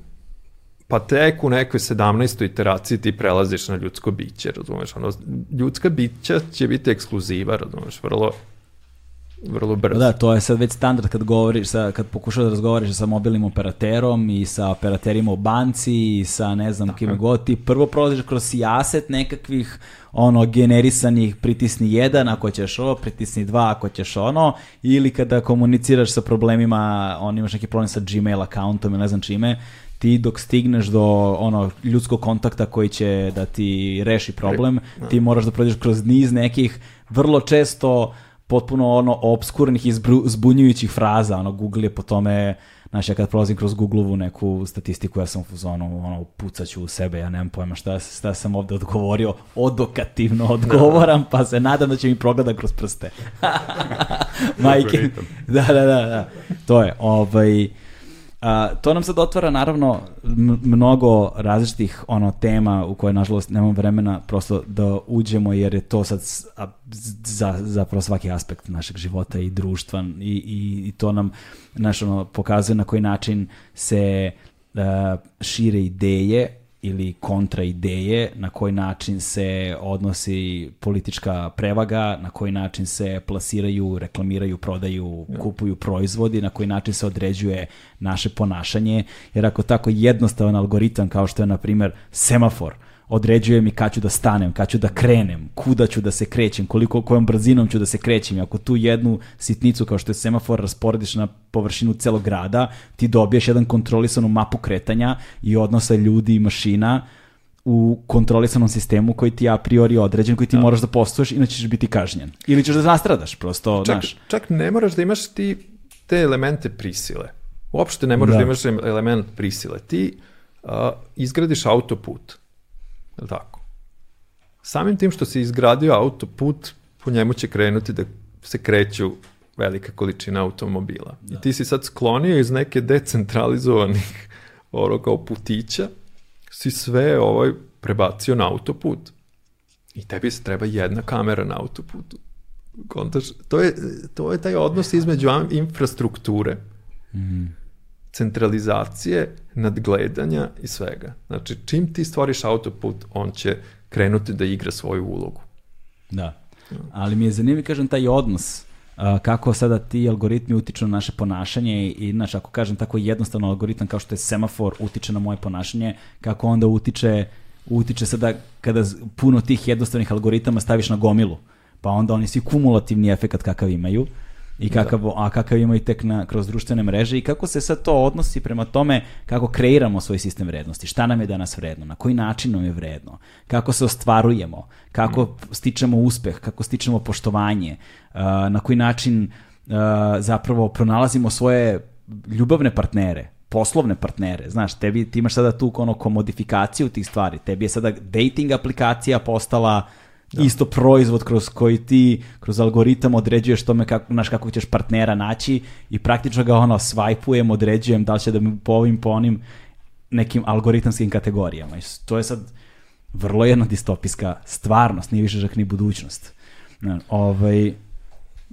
pa tek u nekoj 17. iteraciji ti prelaziš na ljudsko biće, razumeš? Ono, ljudska bića će biti ekskluziva, razumeš? Vrlo vrlo brzo. Da, to je sad već standard kad govoriš, sa, kad pokušaš da razgovoriš sa mobilnim operaterom i sa operaterima u banci i sa ne znam Tako. kime god, ti prvo prolaziš kroz sijaset nekakvih ono generisanih pritisni jedan ako ćeš ovo, pritisni dva ako ćeš ono, ili kada komuniciraš sa problemima, on imaš neki problem sa Gmail accountom ili ne znam čime, ti dok stigneš do ono ljudskog kontakta koji će da ti reši problem, ti moraš da prođeš kroz niz nekih vrlo često potpuno ono obskurnih i zbunjujućih fraza, ono Google je po tome Znaš, ja kad prolazim kroz Google-ovu neku statistiku, ja sam u zonu, ono, pucaću u sebe, ja nemam pojma šta, šta sam ovde odgovorio, odokativno odgovoram, pa se nadam da će mi progleda kroz prste. Majke. da, da, da, da. To je, ovaj, A, to nam sad otvara naravno mnogo različitih ono tema u koje nažalost nemamo vremena prosto da uđemo jer je to sad a, za, zapravo svaki aspekt našeg života i društva i, i, i to nam naš, ono, pokazuje na koji način se a, šire ideje ili kontra ideje, na koji način se odnosi politička prevaga, na koji način se plasiraju, reklamiraju, prodaju, kupuju proizvodi, na koji način se određuje naše ponašanje, jer ako tako jednostavan algoritam kao što je, na primer, semafor, određuje mi kad ću da stanem, kad ću da krenem, kuda ću da se krećem, koliko, kojom brzinom ću da se krećem. I ako tu jednu sitnicu kao što je semafor rasporediš na površinu celog grada, ti dobiješ jedan kontrolisanu mapu kretanja i odnosa ljudi i mašina u kontrolisanom sistemu koji ti a priori određen, koji ti da. moraš da postuješ, inače ćeš biti kažnjen. Ili ćeš da nastradaš, prosto, čak, znaš. Čak ne moraš da imaš ti te elemente prisile. Uopšte ne moraš da, da imaš element prisile. Ti uh, izgradiš autoput Je tako? Samim tim što se izgradio autoput, po njemu će krenuti da se kreću velika količina automobila. Da. I ti si sad sklonio iz neke decentralizovanih ono kao putića, si sve ovaj prebacio na autoput. I tebi se treba jedna kamera na autoputu. Kontaš, to je, to je taj odnos između infrastrukture. Mm centralizacije, nadgledanja i svega. Znači, čim ti stvoriš autoput, on će krenuti da igra svoju ulogu. Da. Ali mi je zanimljiv, kažem, taj odnos kako sada ti algoritmi utiču na naše ponašanje i, znači, ako kažem tako jednostavno algoritam kao što je semafor utiče na moje ponašanje, kako onda utiče utiče sada kada puno tih jednostavnih algoritama staviš na gomilu, pa onda oni svi kumulativni efekat kakav imaju i kakav, da. a kakav imaju tek na, kroz društvene mreže i kako se sad to odnosi prema tome kako kreiramo svoj sistem vrednosti, šta nam je danas vredno, na koji način nam je vredno, kako se ostvarujemo, kako stičemo uspeh, kako stičemo poštovanje, uh, na koji način uh, zapravo pronalazimo svoje ljubavne partnere, poslovne partnere, znaš, tebi, ti imaš sada tu ono komodifikaciju tih stvari, tebi je sada dating aplikacija postala da. isto proizvod kroz koji ti kroz algoritam određuješ tome kako, znaš, kako ćeš partnera naći i praktično ga ono svajpujem, određujem da li će da mi po ovim po onim nekim algoritamskim kategorijama. I to je sad vrlo jedna distopijska stvarnost, nije više žak ni budućnost. Ovaj,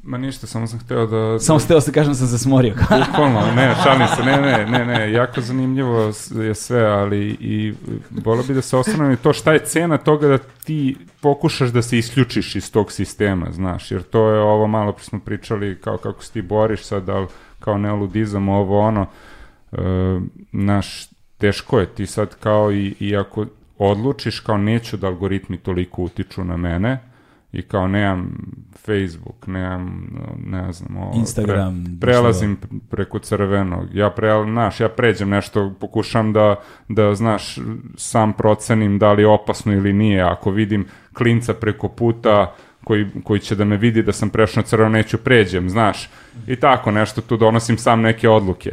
Ma ništa, samo sam hteo da... Samo hteo se kažem da sam se smorio. Bukvalno, ne, šalim se, ne, ne, ne, ne, jako zanimljivo je sve, ali i volio bi da se osvrnem i to šta je cena toga da ti pokušaš da se isključiš iz tog sistema, znaš, jer to je ovo malo pre smo pričali kao kako se ti boriš sad, ali kao neoludizam, ovo ono, e, naš, teško je ti sad kao i, i ako odlučiš kao neću da algoritmi toliko utiču na mene, i kao nemam Facebook, nemam, ne znam, ovo, Instagram, pre, prelazim preko crvenog, ja pre, znaš, ja pređem nešto, pokušam da, da, znaš, sam procenim da li je opasno ili nije, ako vidim klinca preko puta koji, koji će da me vidi da sam prešao crveno, neću pređem, znaš, i tako nešto tu donosim sam neke odluke.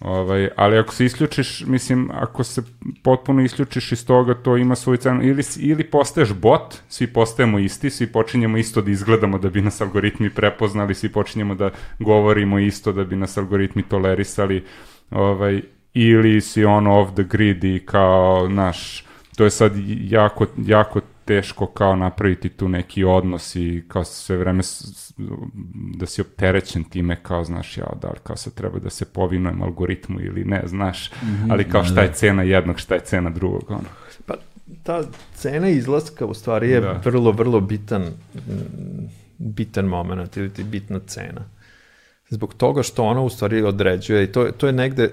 Ovaj, ali ako se isključiš, mislim, ako se potpuno isključiš iz toga, to ima svoju cenu. Ili, ili postaješ bot, svi postajemo isti, svi počinjemo isto da izgledamo da bi nas algoritmi prepoznali, svi počinjemo da govorimo isto da bi nas algoritmi tolerisali, ovaj, ili si ono off the grid i kao, naš, to je sad jako, jako teško kao napraviti tu neki odnos i kao sve vreme da si opterećen time kao znaš ja da li kao se treba da se povinujem algoritmu ili ne znaš, mm -hmm, ali kao šta da, je da. cena jednog, šta je cena drugog ono. Pa ta cena izlaska u stvari je da. vrlo, vrlo bitan bitan moment ili ti bitna cena. Zbog toga što ona u stvari određuje i to, to je negde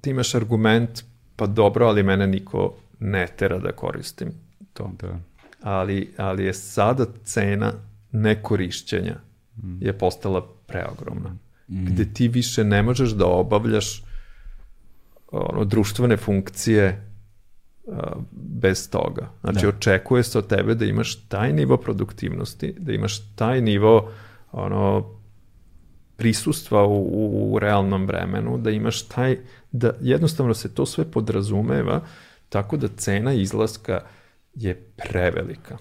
ti imaš argument pa dobro, ali mene niko ne tera da koristim to. Da. Ali, ali je sada cena nekorišćenja mm. je postala preogromna. Mm. Gde ti više ne možeš da obavljaš ono, društvene funkcije uh, bez toga. Znači, da. očekuje se od tebe da imaš taj nivo produktivnosti, da imaš taj nivo ono, prisustva u, u, u realnom vremenu, da imaš taj, da jednostavno se to sve podrazumeva, tako da cena izlaska uh, je prevelika.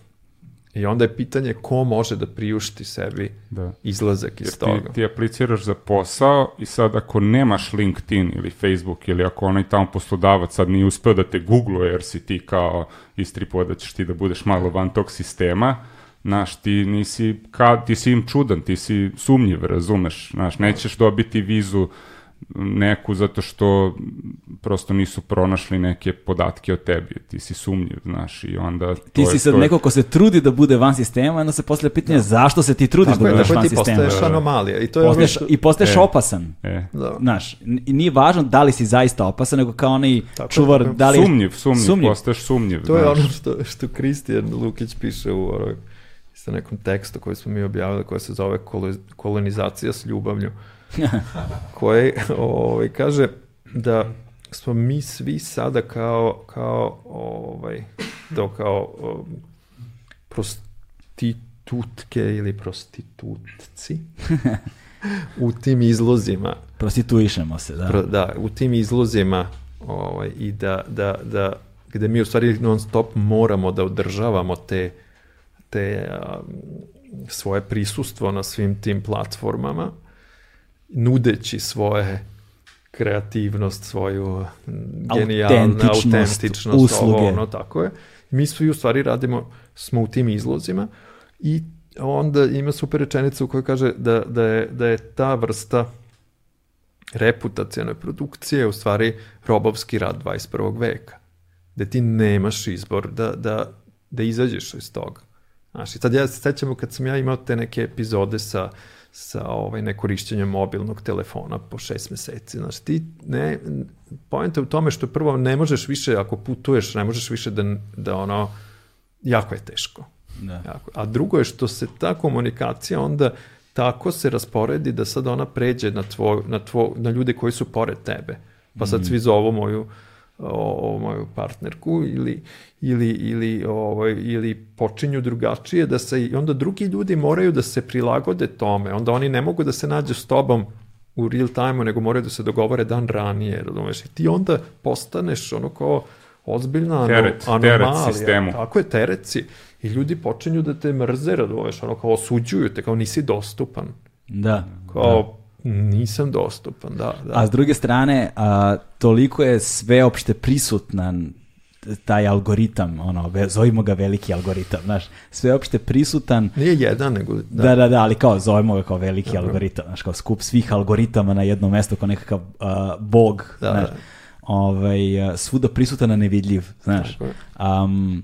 I onda je pitanje ko može da priušti sebi da. izlazak iz Jer toga. Ti, ti apliciraš za posao i sad ako nemaš LinkedIn ili Facebook ili ako onaj tamo poslodavac sad nije uspeo da te googluje jer si ti kao istripo da ćeš ti da budeš malo van tog sistema, Znaš, ti nisi, ka, ti si im čudan, ti si sumnjiv, razumeš, znaš, nećeš dobiti vizu neku zato što prosto nisu pronašli neke podatke o tebi, ti si sumnjiv, znaš, i onda... Ti si sad neko ko se trudi da bude van sistema, onda se posle pitanje da. zašto se ti trudiš tako da budeš van sistema. Tako ti postaješ anomalija. I, to je postaješ, što... I postaješ e. opasan. E. Da. Znaš, nije važno da li si zaista opasan, nego kao onaj tako, čuvar, tako. da li... Sumnjiv, sumnjiv, sumnjiv. postaješ sumnjiv. To znaš. je ono što, što Kristijan Lukić piše u ovoj sa nekom tekstu koji smo mi objavili, koja se zove kolonizacija s ljubavlju koji ovaj, kaže da smo mi svi sada kao, kao ovaj, to kao um, prostitutke ili prostitutci u tim izlozima. Prostituišemo se, da. Pro, da, u tim izlozima ovaj, i da, da, da, gde mi u stvari non stop moramo da održavamo te, te um, svoje prisustvo na svim tim platformama nudeći svoje kreativnost, svoju genijalnu autentičnost, usluge. Ovo, ono, tako je. Mi svi u stvari radimo, smo u tim izlozima i onda ima super rečenica u kojoj kaže da, da, je, da je ta vrsta reputacijone produkcije u stvari robovski rad 21. veka. Da ti nemaš izbor da, da, da izađeš iz toga. Znaš, i sad ja se sećam kad sam ja imao te neke epizode sa, sa ovaj, nekorišćenjem mobilnog telefona po šest meseci. Znaš, ti ne, pojenta u tome što prvo ne možeš više, ako putuješ, ne možeš više da, da ono, jako je teško. Da. Jako. A drugo je što se ta komunikacija onda tako se rasporedi da sad ona pređe na, tvoj, na, tvoj, na ljude koji su pored tebe. Pa sad mm. svi zovu moju o, o moju partnerku ili, ili, ili, ovaj, ili počinju drugačije da se, i onda drugi ljudi moraju da se prilagode tome, onda oni ne mogu da se nađu s tobom u real time nego moraju da se dogovore dan ranije, razumeš, i ti onda postaneš ono kao ozbiljna teret, anomalija. Teret sistemu. Tako je, teret si. I ljudi počinju da te mrze, razumeš, ono kao osuđuju te, kao nisi dostupan. Da. Kao, da Nisam dostupan, da. da. A s druge strane, a, toliko je sveopšte prisutan taj algoritam, ono, zovimo ga veliki algoritam, znaš, sveopšte prisutan. Nije jedan, nego... Da, da, da, da ali kao, zovimo ga kao veliki Dobro. algoritam, znaš, kao skup svih algoritama na jedno mesto, kao nekakav uh, bog, da, znaš, da. ovaj, svuda prisutan, a nevidljiv, znaš. Um,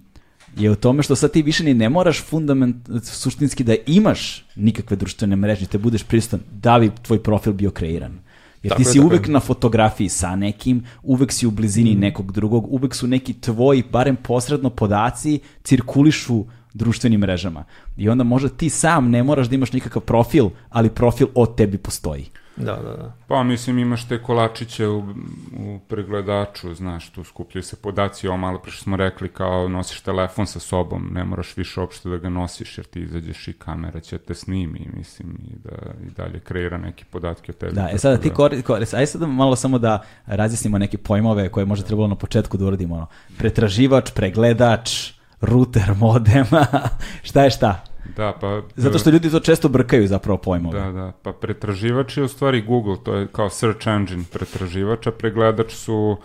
je u tome što sad ti više ni ne moraš fundament, suštinski da imaš nikakve društvene mreže, te budeš prisutan da bi tvoj profil bio kreiran. Jer tako ti si je, uvek je. na fotografiji sa nekim, uvek si u blizini mm. nekog drugog, uvek su neki tvoji, barem posredno podaci, cirkulišu društvenim mrežama. I onda možda ti sam ne moraš da imaš nikakav profil, ali profil od tebi postoji. Da, da, da. Pa mislim imaš te kolačiće u, u pregledaču, znaš, tu skupljaju se podaci, ovo malo pre što smo rekli kao nosiš telefon sa sobom, ne moraš više uopšte da ga nosiš jer ti izađeš i kamera će te snimi, mislim, i da i dalje kreira neki podatke o tebi. Da, e sada ti koristi, koristi, ajde sad malo samo da razjasnimo neke pojmove koje možda trebalo na početku da uradimo, ono, pretraživač, pregledač, router modema, šta je šta? Da, pa... Zato što ljudi to često brkaju zapravo pojmove. Da, da, pa pretraživač je u stvari Google, to je kao search engine pretraživač, a pregledač su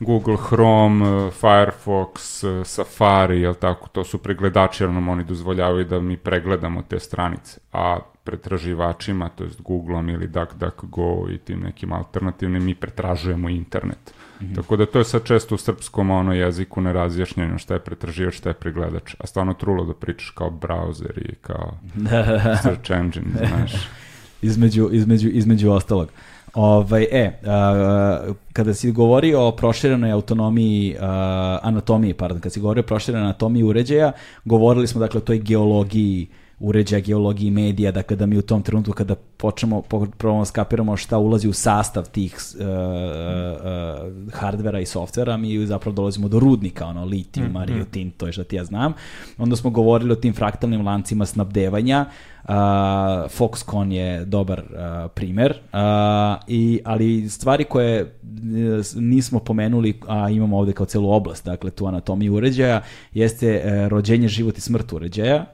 Google Chrome, Firefox, Safari, jel tako, to su pregledači, jer nam oni dozvoljavaju da mi pregledamo te stranice. A pretraživačima, to je Googleom ili DuckDuckGo i tim nekim alternativnim, mi pretražujemo internet. -hmm. Tako da to je sad često u srpskom ono jeziku nerazjašnjeno šta je pretraživač, šta je pregledač. A stvarno trulo da pričaš kao browser i kao search engine, znaš. između, između, između ostalog. Ovaj, e, a, kada si govorio o proširenoj autonomiji, a, anatomiji, pardon, kada si govorio o proširenoj anatomiji uređaja, govorili smo dakle o toj geologiji uređaja, geologiji medija, dakle da mi u tom trenutku kada počnemo, probamo da skapiramo šta ulazi u sastav tih uh, uh, hardvera i softvera, mi zapravo dolazimo do rudnika, ono, litijum, mm, Rio Tinto i šta ti ja znam. Onda smo govorili o tim fraktalnim lancima snabdevanja, Uh, Foxconn je dobar uh, primer, uh, i, ali stvari koje nismo pomenuli, a imamo ovde kao celu oblast, dakle tu anatomiju uređaja, jeste uh, rođenje, život i smrt uređaja,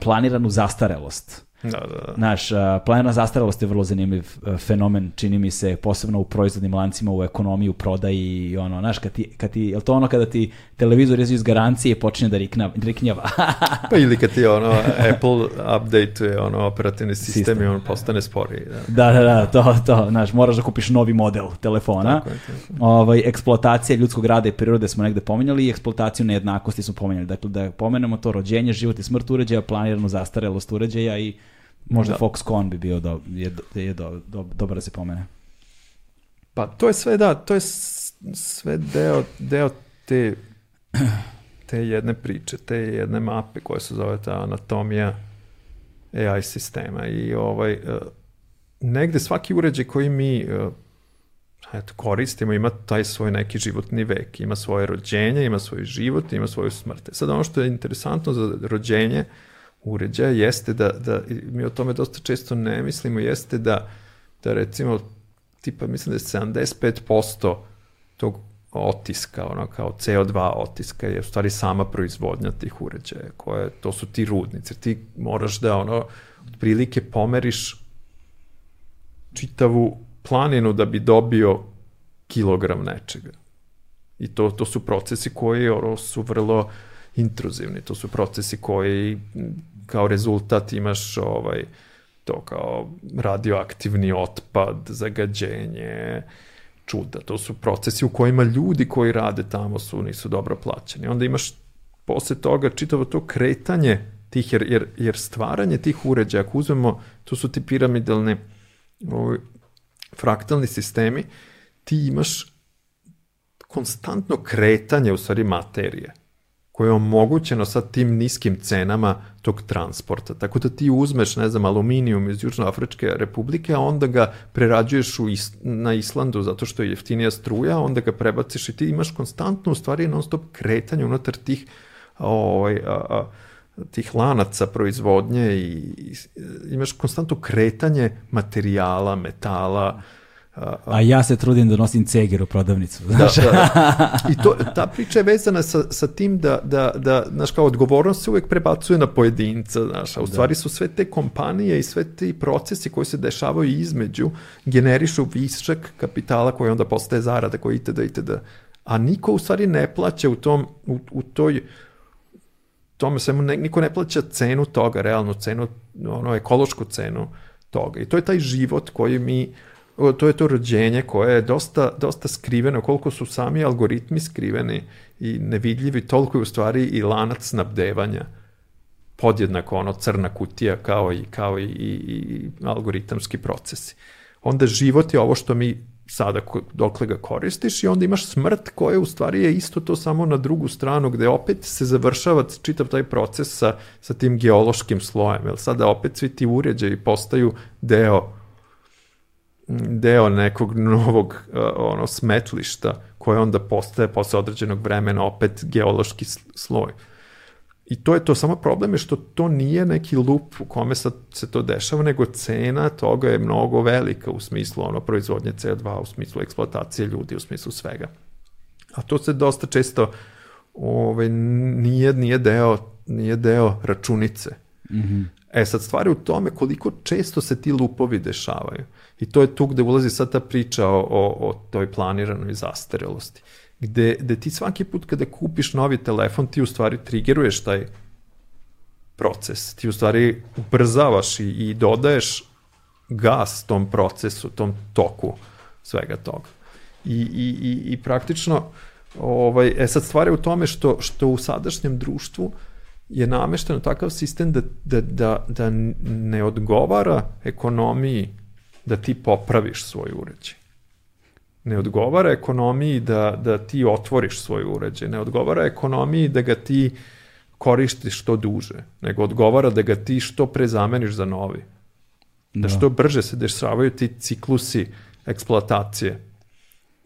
planiranu zastarelost Da, da, da. Naš, planirana zastarelost je vrlo zanimljiv fenomen, čini mi se, posebno u proizvodnim lancima, u ekonomiji, u prodaji i ono, znaš, kad ti, kad ti, je to ono kada ti televizor iz garancije i počne da rikna, riknjava? pa ili kad ti ono, Apple update ono, operativni sistem, sistem i on postane sporiji. Da. da, da, da, to, to, znaš, moraš da kupiš novi model telefona. Tako je, tako. Ovaj, eksploatacija ljudskog rada i prirode smo negde pomenjali i eksploataciju nejednakosti smo pomenjali. Dakle, da pomenemo to rođenje, život i smrt uređaja, planiranu zastarelost uređaja i Možda da. Foxconn bi bio do, je, je do, do, dobro da se pomene. Pa to je sve, da, to je sve deo, deo te, te jedne priče, te jedne mape koje se zove ta anatomija AI sistema i ovaj, uh, negde svaki uređaj koji mi uh, eto, koristimo ima taj svoj neki životni vek, ima svoje rođenje, ima svoj život, ima svoju smrt. Sad ono što je interesantno za rođenje, uh, uređaja jeste da, da, mi o tome dosta često ne mislimo, jeste da, da recimo, tipa mislim da je 75% tog otiska, ono kao CO2 otiska je u stvari sama proizvodnja tih uređaja, koje, to su ti rudnici. Ti moraš da ono, otprilike pomeriš čitavu planinu da bi dobio kilogram nečega. I to, to su procesi koji ono, su vrlo intruzivni, to su procesi koji kao rezultat imaš ovaj, to kao radioaktivni otpad, zagađenje, čuda. To su procesi u kojima ljudi koji rade tamo su nisu dobro plaćeni. Onda imaš posle toga čitavo to kretanje tih, jer, jer, jer stvaranje tih uređaja, ako uzmemo, to su ti piramidalne ovaj, fraktalni sistemi, ti imaš konstantno kretanje u stvari materije koje je omogućeno sa tim niskim cenama tog transporta. Tako da ti uzmeš, ne znam, aluminijum iz Južnoafričke republike, a onda ga prerađuješ u is na Islandu zato što je jeftinija struja, onda ga prebaciš i ti imaš konstantno u stvari non stop kretanje unutar tih ovaj, a, a, tih lanaca proizvodnje i, i imaš konstantno kretanje materijala, metala, A ja se trudim da nosim ceger u prodavnicu. Da, znaš? Da, da. I to, ta priča je vezana sa, sa tim da, da, da, znaš, kao odgovornost se uvek prebacuje na pojedinca, znaš, a u da. stvari su sve te kompanije i sve ti procesi koji se dešavaju između generišu višak kapitala koji onda postaje zarada koji itd. itd. A niko u stvari ne plaća u tom, u, u toj tome svemu, ne, niko ne plaća cenu toga, realnu cenu, ono, ekološku cenu toga. I to je taj život koji mi to je to rođenje koje je dosta, dosta skriveno, koliko su sami algoritmi skriveni i nevidljivi, toliko je u stvari i lanac snabdevanja podjednako ono crna kutija kao i, kao i, i, i algoritamski procesi. Onda život je ovo što mi sada dokle ga koristiš i onda imaš smrt koja u stvari je isto to samo na drugu stranu gde opet se završava čitav taj proces sa, sa tim geološkim slojem. Jer sada opet svi ti uređaji postaju deo deo nekog novog uh, ono smetlišta koje onda postaje posle određenog vremena opet geološki sloj. I to je to, samo problem je što to nije neki lup u kome sad se to dešava, nego cena toga je mnogo velika u smislu ono proizvodnje CO2, u smislu eksploatacije ljudi, u smislu svega. A to se dosta često ovaj, nije, nije, deo, nije deo računice. Mm -hmm. E sad, stvari u tome koliko često se ti lupovi dešavaju. I to je tu gde ulazi sad ta priča o, o, o toj planiranoj zastarelosti. Gde, gde ti svaki put kada kupiš novi telefon, ti u stvari trigeruješ taj proces. Ti u stvari ubrzavaš i, i dodaješ gas tom procesu, tom toku svega toga. I, i, i, i praktično, ovaj, e sad stvari u tome što, što u sadašnjem društvu je namešteno takav sistem da, da, da, da ne odgovara ekonomiji da ti popraviš svoj uređaj. Ne odgovara ekonomiji da, da ti otvoriš svoj uređaj, ne odgovara ekonomiji da ga ti koristiš što duže, nego odgovara da ga ti što pre zameniš za novi. Da, da što brže se dešavaju ti ciklusi eksploatacije.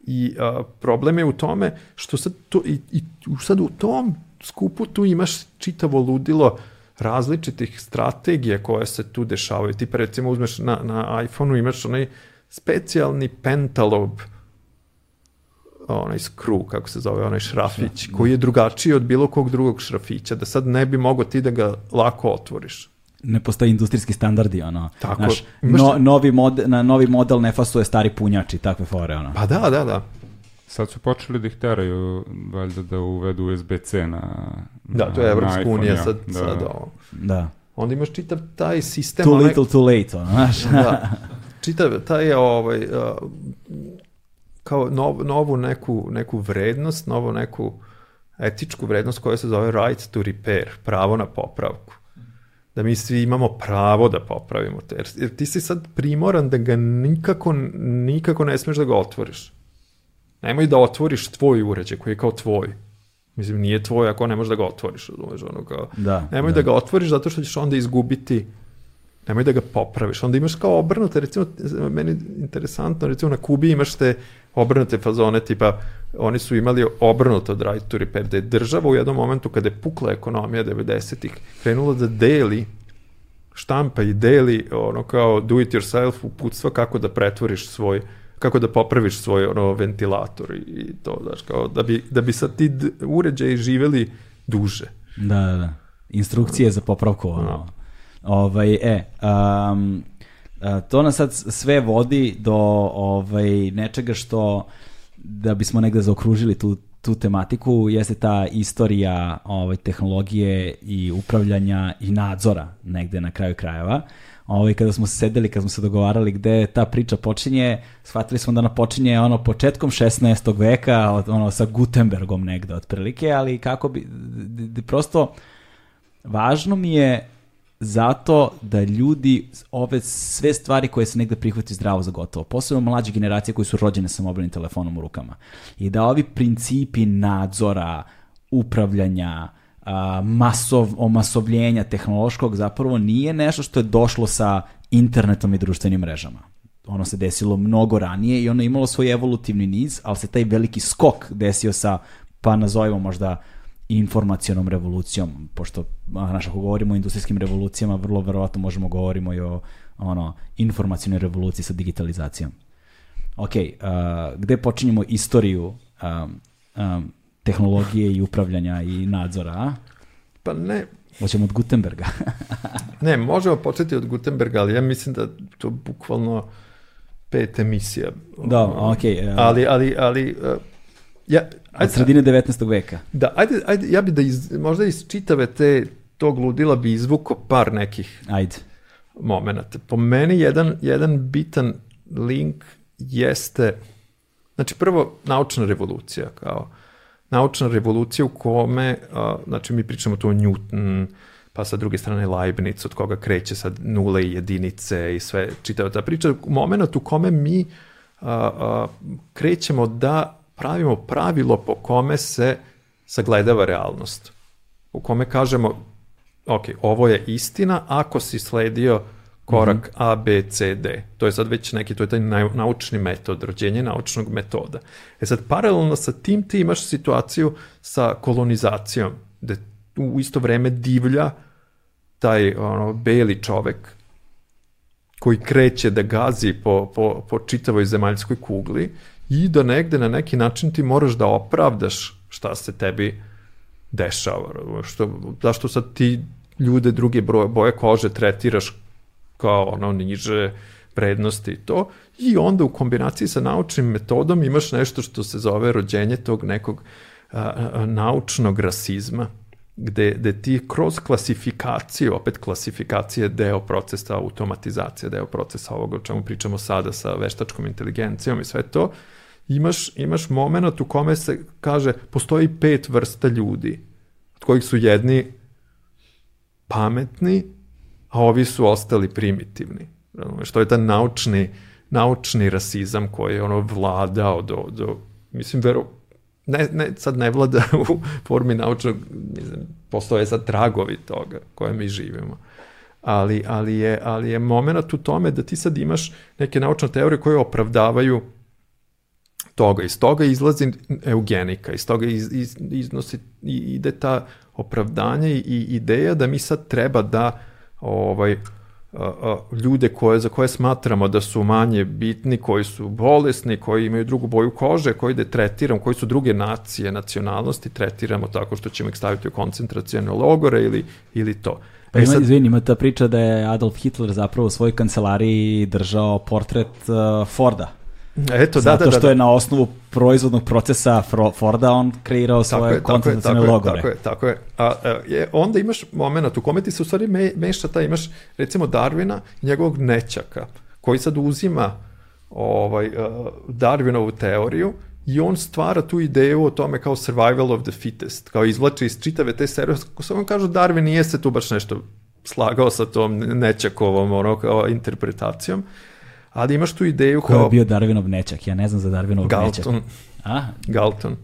I a, problem je u tome što sad, to, i, i sad u tom skupu tu imaš čitavo ludilo različitih strategija koje se tu dešavaju. Ti pa recimo uzmeš na, na iPhoneu imaš onaj specijalni pentalob onaj skru, kako se zove, onaj šrafić, da. koji je drugačiji od bilo kog drugog šrafića, da sad ne bi mogo ti da ga lako otvoriš. Ne postoji industrijski standardi, ono. Tako. Znaš, no, novi, mod, na novi model ne fasuje stari punjač i takve fore, ono. Pa da, da, da. Sad su počeli da ih teraju, valjda da uvedu USB-C na, Da, to je Evropska unija sad, da. sad ovo. Da. Onda imaš čitav taj sistem... Too little, too late, ono, znaš. da. Čitav taj ovaj, kao nov, novu neku, neku vrednost, novu neku etičku vrednost koja se zove right to repair, pravo na popravku. Da mi svi imamo pravo da popravimo te. Jer, jer ti si sad primoran da ga nikako, nikako ne smeš da ga otvoriš. Nemoj da otvoriš tvoj uređaj koji je kao tvoj. Mislim, nije tvoj ako ne možeš da ga otvoriš, razumeš, ono kao, da, nemoj da. da ga otvoriš zato što ćeš onda izgubiti, nemoj da ga popraviš. Onda imaš kao obrnute, recimo, meni interesantno, recimo na Kubi imaš te obrnute fazone, tipa, oni su imali obrnuto od right to repair, da je država u jednom momentu kada je pukla ekonomija 90-ih, krenula da deli štampa i deli ono kao do it yourself uputstva kako da pretvoriš svoj kako da popraviš svoj ono, ventilator i to, znaš, kao da bi, da bi sad ti uređaji živeli duže. Da, da, da. Instrukcije za popravku, ono. No. Ovaj, e, um, to nas sad sve vodi do ovaj, nečega što da bismo negde zaokružili tu tu tematiku jeste ta istorija ovaj, tehnologije i upravljanja i nadzora negde na kraju krajeva. Ovaj, kada smo sedeli, kada smo se dogovarali gde ta priča počinje, shvatili smo da ona počinje ono početkom 16. veka, ono sa Gutenbergom negde otprilike, ali kako bi, prosto važno mi je zato da ljudi ove sve stvari koje se negde prihvati zdravo za gotovo, posebno mlađe generacije koji su rođene sa mobilnim telefonom u rukama, i da ovi principi nadzora, upravljanja, masov, omasovljenja tehnološkog zapravo nije nešto što je došlo sa internetom i društvenim mrežama. Ono se desilo mnogo ranije i ono je imalo svoj evolutivni niz, ali se taj veliki skok desio sa, pa nazovimo možda, informacionom revolucijom, pošto znaš, ako govorimo o industrijskim revolucijama, vrlo verovatno možemo govorimo i o ono, informacionoj revoluciji sa digitalizacijom. Ok, uh, gde počinjemo istoriju um, um, tehnologije i upravljanja i nadzora, a? Pa ne. Hoćemo od Gutenberga. ne, možemo početi od Gutenberga, ali ja mislim da to bukvalno pet emisija. Da, ok. Uh, ali, ali, ali, uh, ja, ajde, od sredine 19. veka. Da, ajde, ajde ja bi da iz, možda iz čitave te tog ludila bi izvuko par nekih ajde. momenta. Po meni jedan, jedan bitan link jeste, znači prvo naučna revolucija kao naučna revolucija u kome, a, znači mi pričamo tu o Newton, pa sa druge strane Leibniz, od koga kreće sad nule i jedinice i sve čitava ta priča, moment u kome mi a, a, krećemo da pravimo pravilo po kome se sagledava realnost. U kome kažemo, ok, ovo je istina ako si sledio korak. A, B, C, D. To je sad već neki, to je taj naučni metod, rođenje naučnog metoda. E sad, paralelno sa tim ti imaš situaciju sa kolonizacijom, gde u isto vreme divlja taj ono, beli čovek koji kreće da gazi po, po, po čitavoj zemaljskoj kugli i da negde na neki način ti moraš da opravdaš šta se tebi dešava. Što, zašto sad ti ljude druge broje, boje kože tretiraš kao ono niže vrednosti i to. I onda u kombinaciji sa naučnim metodom imaš nešto što se zove rođenje tog nekog a, a, naučnog rasizma gde, gde ti kroz klasifikaciju, opet klasifikacija je deo procesa automatizacije, deo procesa ovoga o čemu pričamo sada sa veštačkom inteligencijom i sve to, imaš, imaš moment u kome se kaže postoji pet vrsta ljudi, od kojih su jedni pametni, a ovi su ostali primitivni. Što je ta naučni, naučni rasizam koji je ono vladao do, do mislim, vero, ne, ne, sad ne vlada u formi naučnog, mislim, postoje sad tragovi toga koje mi živimo. Ali, ali, je, ali je moment u tome da ti sad imaš neke naučne teorije koje opravdavaju toga. Iz toga izlazi eugenika, iz toga iz, iz, iznosi, ide ta opravdanje i ideja da mi sad treba da ovaj, ljude koje, za koje smatramo da su manje bitni, koji su bolesni, koji imaju drugu boju kože, koji da tretiramo, koji su druge nacije, nacionalnosti, tretiramo tako što ćemo ih staviti u koncentracijone logore ili, ili to. Pa e ima, sad... izvini, ima ta priča da je Adolf Hitler zapravo u svojoj kancelariji držao portret uh, Forda. Eto, Zato da, da, da, što je na osnovu proizvodnog procesa Forda on kreirao svoje koncentracijne logore. Tako je, tako je. A, a je, onda imaš moment u kome ti se u stvari me, meša ta, imaš recimo Darwina i njegovog nečaka, koji sad uzima ovaj, uh, Darwinovu teoriju i on stvara tu ideju o tome kao survival of the fittest, kao izvlači iz čitave te serije, samo kažu Darwin nije se tu baš nešto slagao sa tom nečakovom ono, kao interpretacijom, ali imaš tu ideju kao... Ko je bio Darwinov nečak? Ja ne znam za Darwinov nečak. Galton. A? Galton.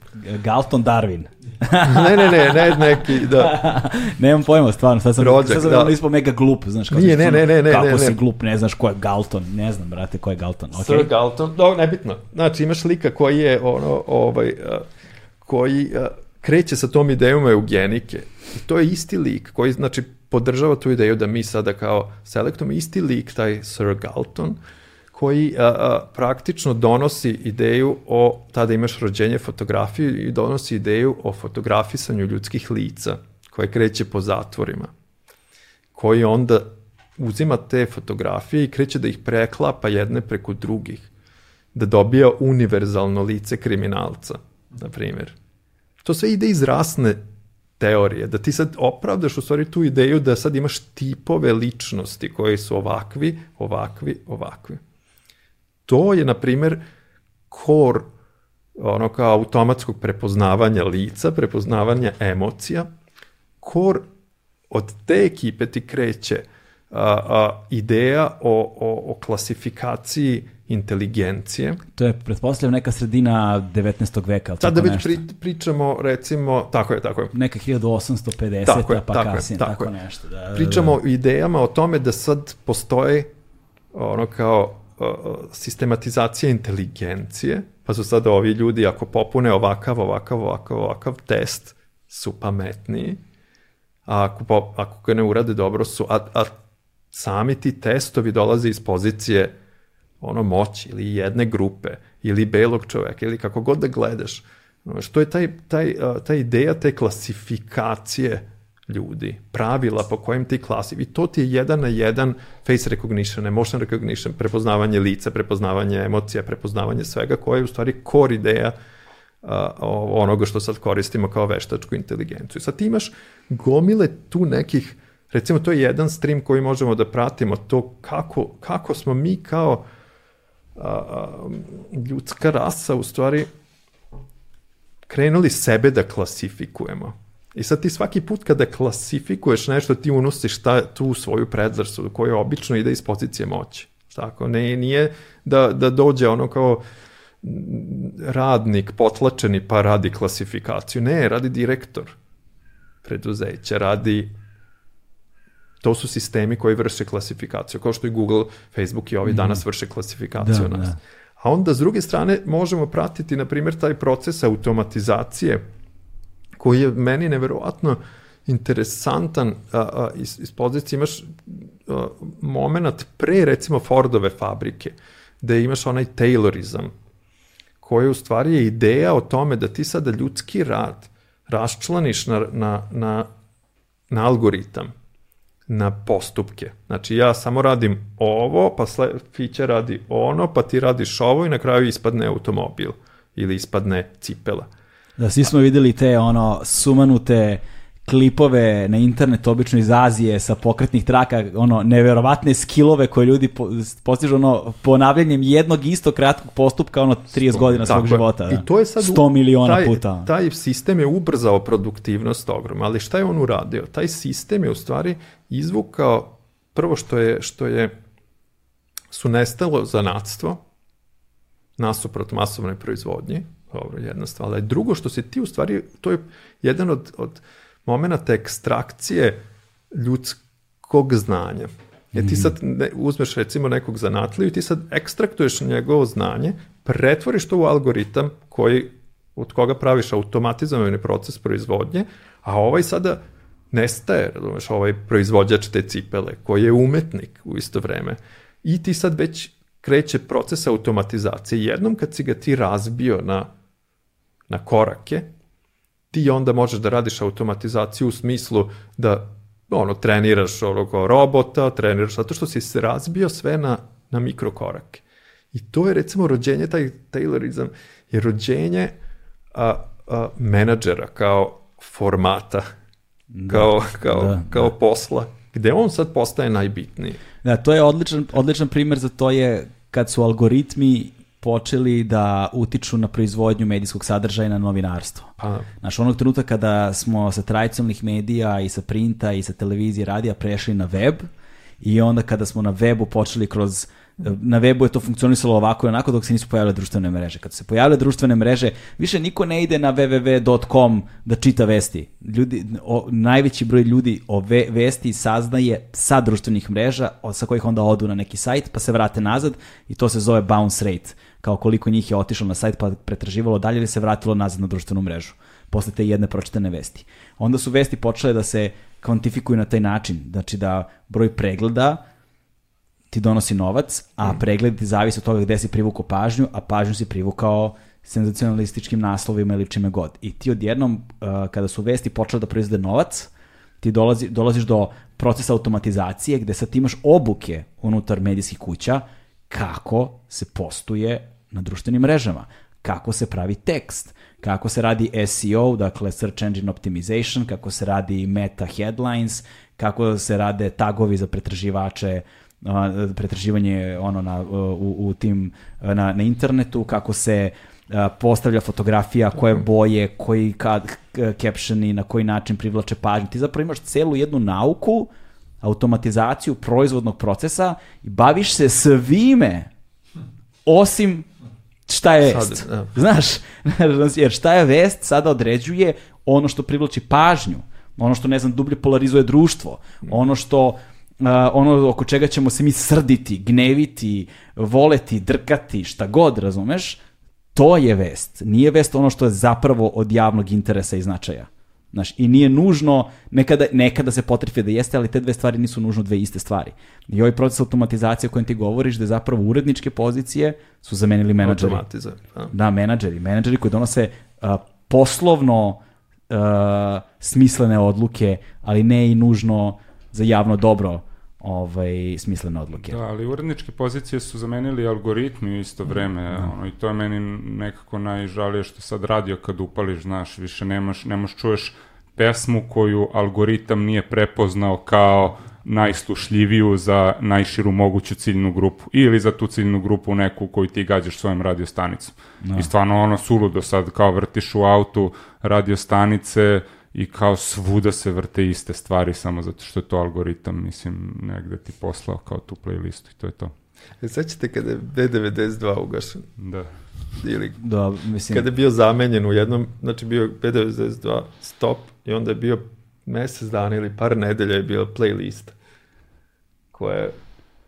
Galton Darwin. ne, ne, ne, ne, neki, da. Nemam pojma, stvarno, sad sam, Rođak, sad sam da. ispao mega glup, znaš, kao Nije, ne, ne, ne, ne, kako ne, si glup, ne znaš ko je Galton, ne znam, brate, ko je Galton, okay. Sir Galton, do, nebitno, znači imaš lika koji je, ono, ovaj, koji kreće sa tom idejom eugenike, i to je isti lik koji, znači, podržava tu ideju da mi sada kao selektujemo isti lik, taj Sir Galton, koji a, a, praktično donosi ideju o, tada imaš rođenje fotografije i donosi ideju o fotografisanju ljudskih lica koje kreće po zatvorima, koji onda uzima te fotografije i kreće da ih preklapa jedne preko drugih, da dobija univerzalno lice kriminalca, na primjer. to sve ide iz rasne teorije, da ti sad opravdaš u stvari tu ideju da sad imaš tipove ličnosti koji su ovakvi, ovakvi, ovakvi. To je, na primer, kor ono kao automatskog prepoznavanja lica, prepoznavanja emocija, kor od te ekipe ti kreće a, a, ideja o, o, o klasifikaciji inteligencije. To je, pretpostavljam, neka sredina 19. veka. Sada već pri, pričamo, recimo, tako je, tako je. Neka 1850, tako je, pa tako kasnije, tako, tako nešto. Da, pričamo da, da. o idejama o tome da sad postoje ono kao sistematizacija inteligencije, pa su sada ovi ljudi, ako popune ovakav, ovakav, ovakav, ovakav test, su pametniji, a ako, po, ako ga ne urade dobro su, a, a sami ti testovi dolaze iz pozicije ono moći ili jedne grupe ili belog čoveka ili kako god da gledaš. Što je taj, taj, ta ideja te klasifikacije ljudi, pravila po kojim ti klasi, i to ti je jedan na jedan face recognition, emotion recognition, prepoznavanje lica, prepoznavanje emocija, prepoznavanje svega, koje je u stvari core ideja uh, onoga što sad koristimo kao veštačku inteligenciju. Sad ti imaš gomile tu nekih, recimo to je jedan stream koji možemo da pratimo, to kako, kako smo mi kao a, ljudska rasa u stvari krenuli sebe da klasifikujemo. I sad ti svaki put kada klasifikuješ nešto, ti unosiš ta, tu svoju predvrstu koja obično ide iz pozicije moći. Tako, ne, nije da, da dođe ono kao radnik potlačeni pa radi klasifikaciju. Ne, radi direktor preduzeća, radi to su sistemi koji vrše klasifikaciju, kao što i Google, Facebook i ovi mm. danas vrše klasifikaciju da, nas. Da. A onda s druge strane možemo pratiti, na primjer, taj proces automatizacije koji je meni neverovatno interesantan a, a, iz, iz pozicije, imaš a, moment pre recimo Fordove fabrike, gde imaš onaj Taylorizam, koji u stvari je ideja o tome da ti sada ljudski rad raščlaniš na, na, na, na algoritam, na postupke. Znači ja samo radim ovo, pa sle, Fića radi ono, pa ti radiš ovo i na kraju ispadne automobil ili ispadne cipela. Da, svi smo videli te ono sumanute klipove na internetu, obično iz Azije, sa pokretnih traka, ono, neverovatne skillove koje ljudi po, postižu, ono, ponavljanjem jednog isto kratkog postupka, ono, 30 Sto, godina svog života. Da. I to je sad 100 miliona taj, puta. Taj sistem je ubrzao produktivnost ogromno, ali šta je on uradio? Taj sistem je u stvari izvukao, prvo što je, što je su nestalo zanatstvo, nasuprot masovnoj proizvodnji, dobro, jedna stvar. Ali drugo što se ti u stvari, to je jedan od, od momenta ekstrakcije ljudskog znanja. Jer ti mhm. sad ne, uzmeš recimo nekog zanatliju i ti sad ekstraktuješ njegovo znanje, pretvoriš to u algoritam koji, od koga praviš automatizovani proces proizvodnje, a ovaj sada nestaje, razumeš, ovaj proizvođač te cipele, koji je umetnik u isto vreme. I ti sad već kreće proces automatizacije. Jednom kad si ga ti razbio na na korake, ti onda možeš da radiš automatizaciju u smislu da ono, treniraš ono kao robota, treniraš zato što si se razbio sve na, na mikrokorake. I to je recimo rođenje, taj Taylorizam je rođenje a, a, menadžera kao formata, da, kao, kao, da, kao da. posla, gde on sad postaje najbitniji. Da, to je odličan, odličan primer za to je kad su algoritmi počeli da utiču na proizvodnju medijskog sadržaja na novinarstvo. Pa. Znaš, onog trenutka kada smo sa tradicionalnih medija i sa printa i sa televizije radija prešli na web i onda kada smo na webu počeli kroz na webu je to funkcionisalo ovako i onako dok se nisu pojavile društvene mreže. Kad se pojavile društvene mreže, više niko ne ide na www.com da čita vesti. Ljudi, o, najveći broj ljudi o ve, vesti saznaje sa društvenih mreža, sa kojih onda odu na neki sajt, pa se vrate nazad i to se zove bounce rate kao koliko njih je otišlo na sajt pa pretraživalo dalje ili se vratilo nazad na društvenu mrežu posle te jedne pročitane vesti. Onda su vesti počele da se kvantifikuju na taj način, znači da broj pregleda ti donosi novac, a mm. pregled ti zavisi od toga gde si privukao pažnju, a pažnju si privukao senzacionalističkim naslovima ili čime god. I ti odjednom, uh, kada su vesti počele da proizvode novac, ti dolazi, dolaziš do procesa automatizacije gde sad imaš obuke unutar medijskih kuća kako se postuje na društvenim mrežama. Kako se pravi tekst, kako se radi SEO, dakle Search Engine Optimization, kako se radi meta headlines, kako se rade tagovi za pretraživače, pretraživanje ono na, u, u tim, na, na internetu, kako se postavlja fotografija, koje boje, koji kad, captioni, na koji način privlače pažnju. Ti zapravo imaš celu jednu nauku, automatizaciju proizvodnog procesa i baviš se svime osim šta je vest. Sad, da. Znaš, jer šta je vest sada određuje ono što privlači pažnju, ono što, ne znam, dublje polarizuje društvo, ono što uh, ono oko čega ćemo se mi srditi, gneviti, voleti, drkati, šta god, razumeš, to je vest. Nije vest ono što je zapravo od javnog interesa i značaja. Znaš, I nije nužno, nekada, nekada se potrefi da jeste, ali te dve stvari nisu nužno dve iste stvari. I ovaj proces automatizacije o kojem ti govoriš, da je zapravo uredničke pozicije su zamenili menadžeri. Automatiza. Da. da, menadžeri. Menadžeri koji donose uh, poslovno uh, smislene odluke, ali ne i nužno za javno dobro ovaj, smislene odluke. Da, ali uredničke pozicije su zamenili algoritmi u isto vreme, da. ono, i to je meni nekako najžalije što sad radio kad upališ, znaš, više nemaš, nemaš čuješ pesmu koju algoritam nije prepoznao kao najslušljiviju za najširu moguću ciljnu grupu ili za tu ciljnu grupu neku koju ti gađaš svojom radiostanicom. Da. I stvarno ono suludo sad kao vrtiš u autu radiostanice, i kao svuda se vrte iste stvari samo zato što je to algoritam, mislim, negde ti poslao kao tu playlistu i to je to. E, sećate kada je B92 ugašen? Da. Ili da, mislim... kada je bio zamenjen u jednom, znači bio B92 stop i onda je bio mesec dana ili par nedelja je bila playlist koja je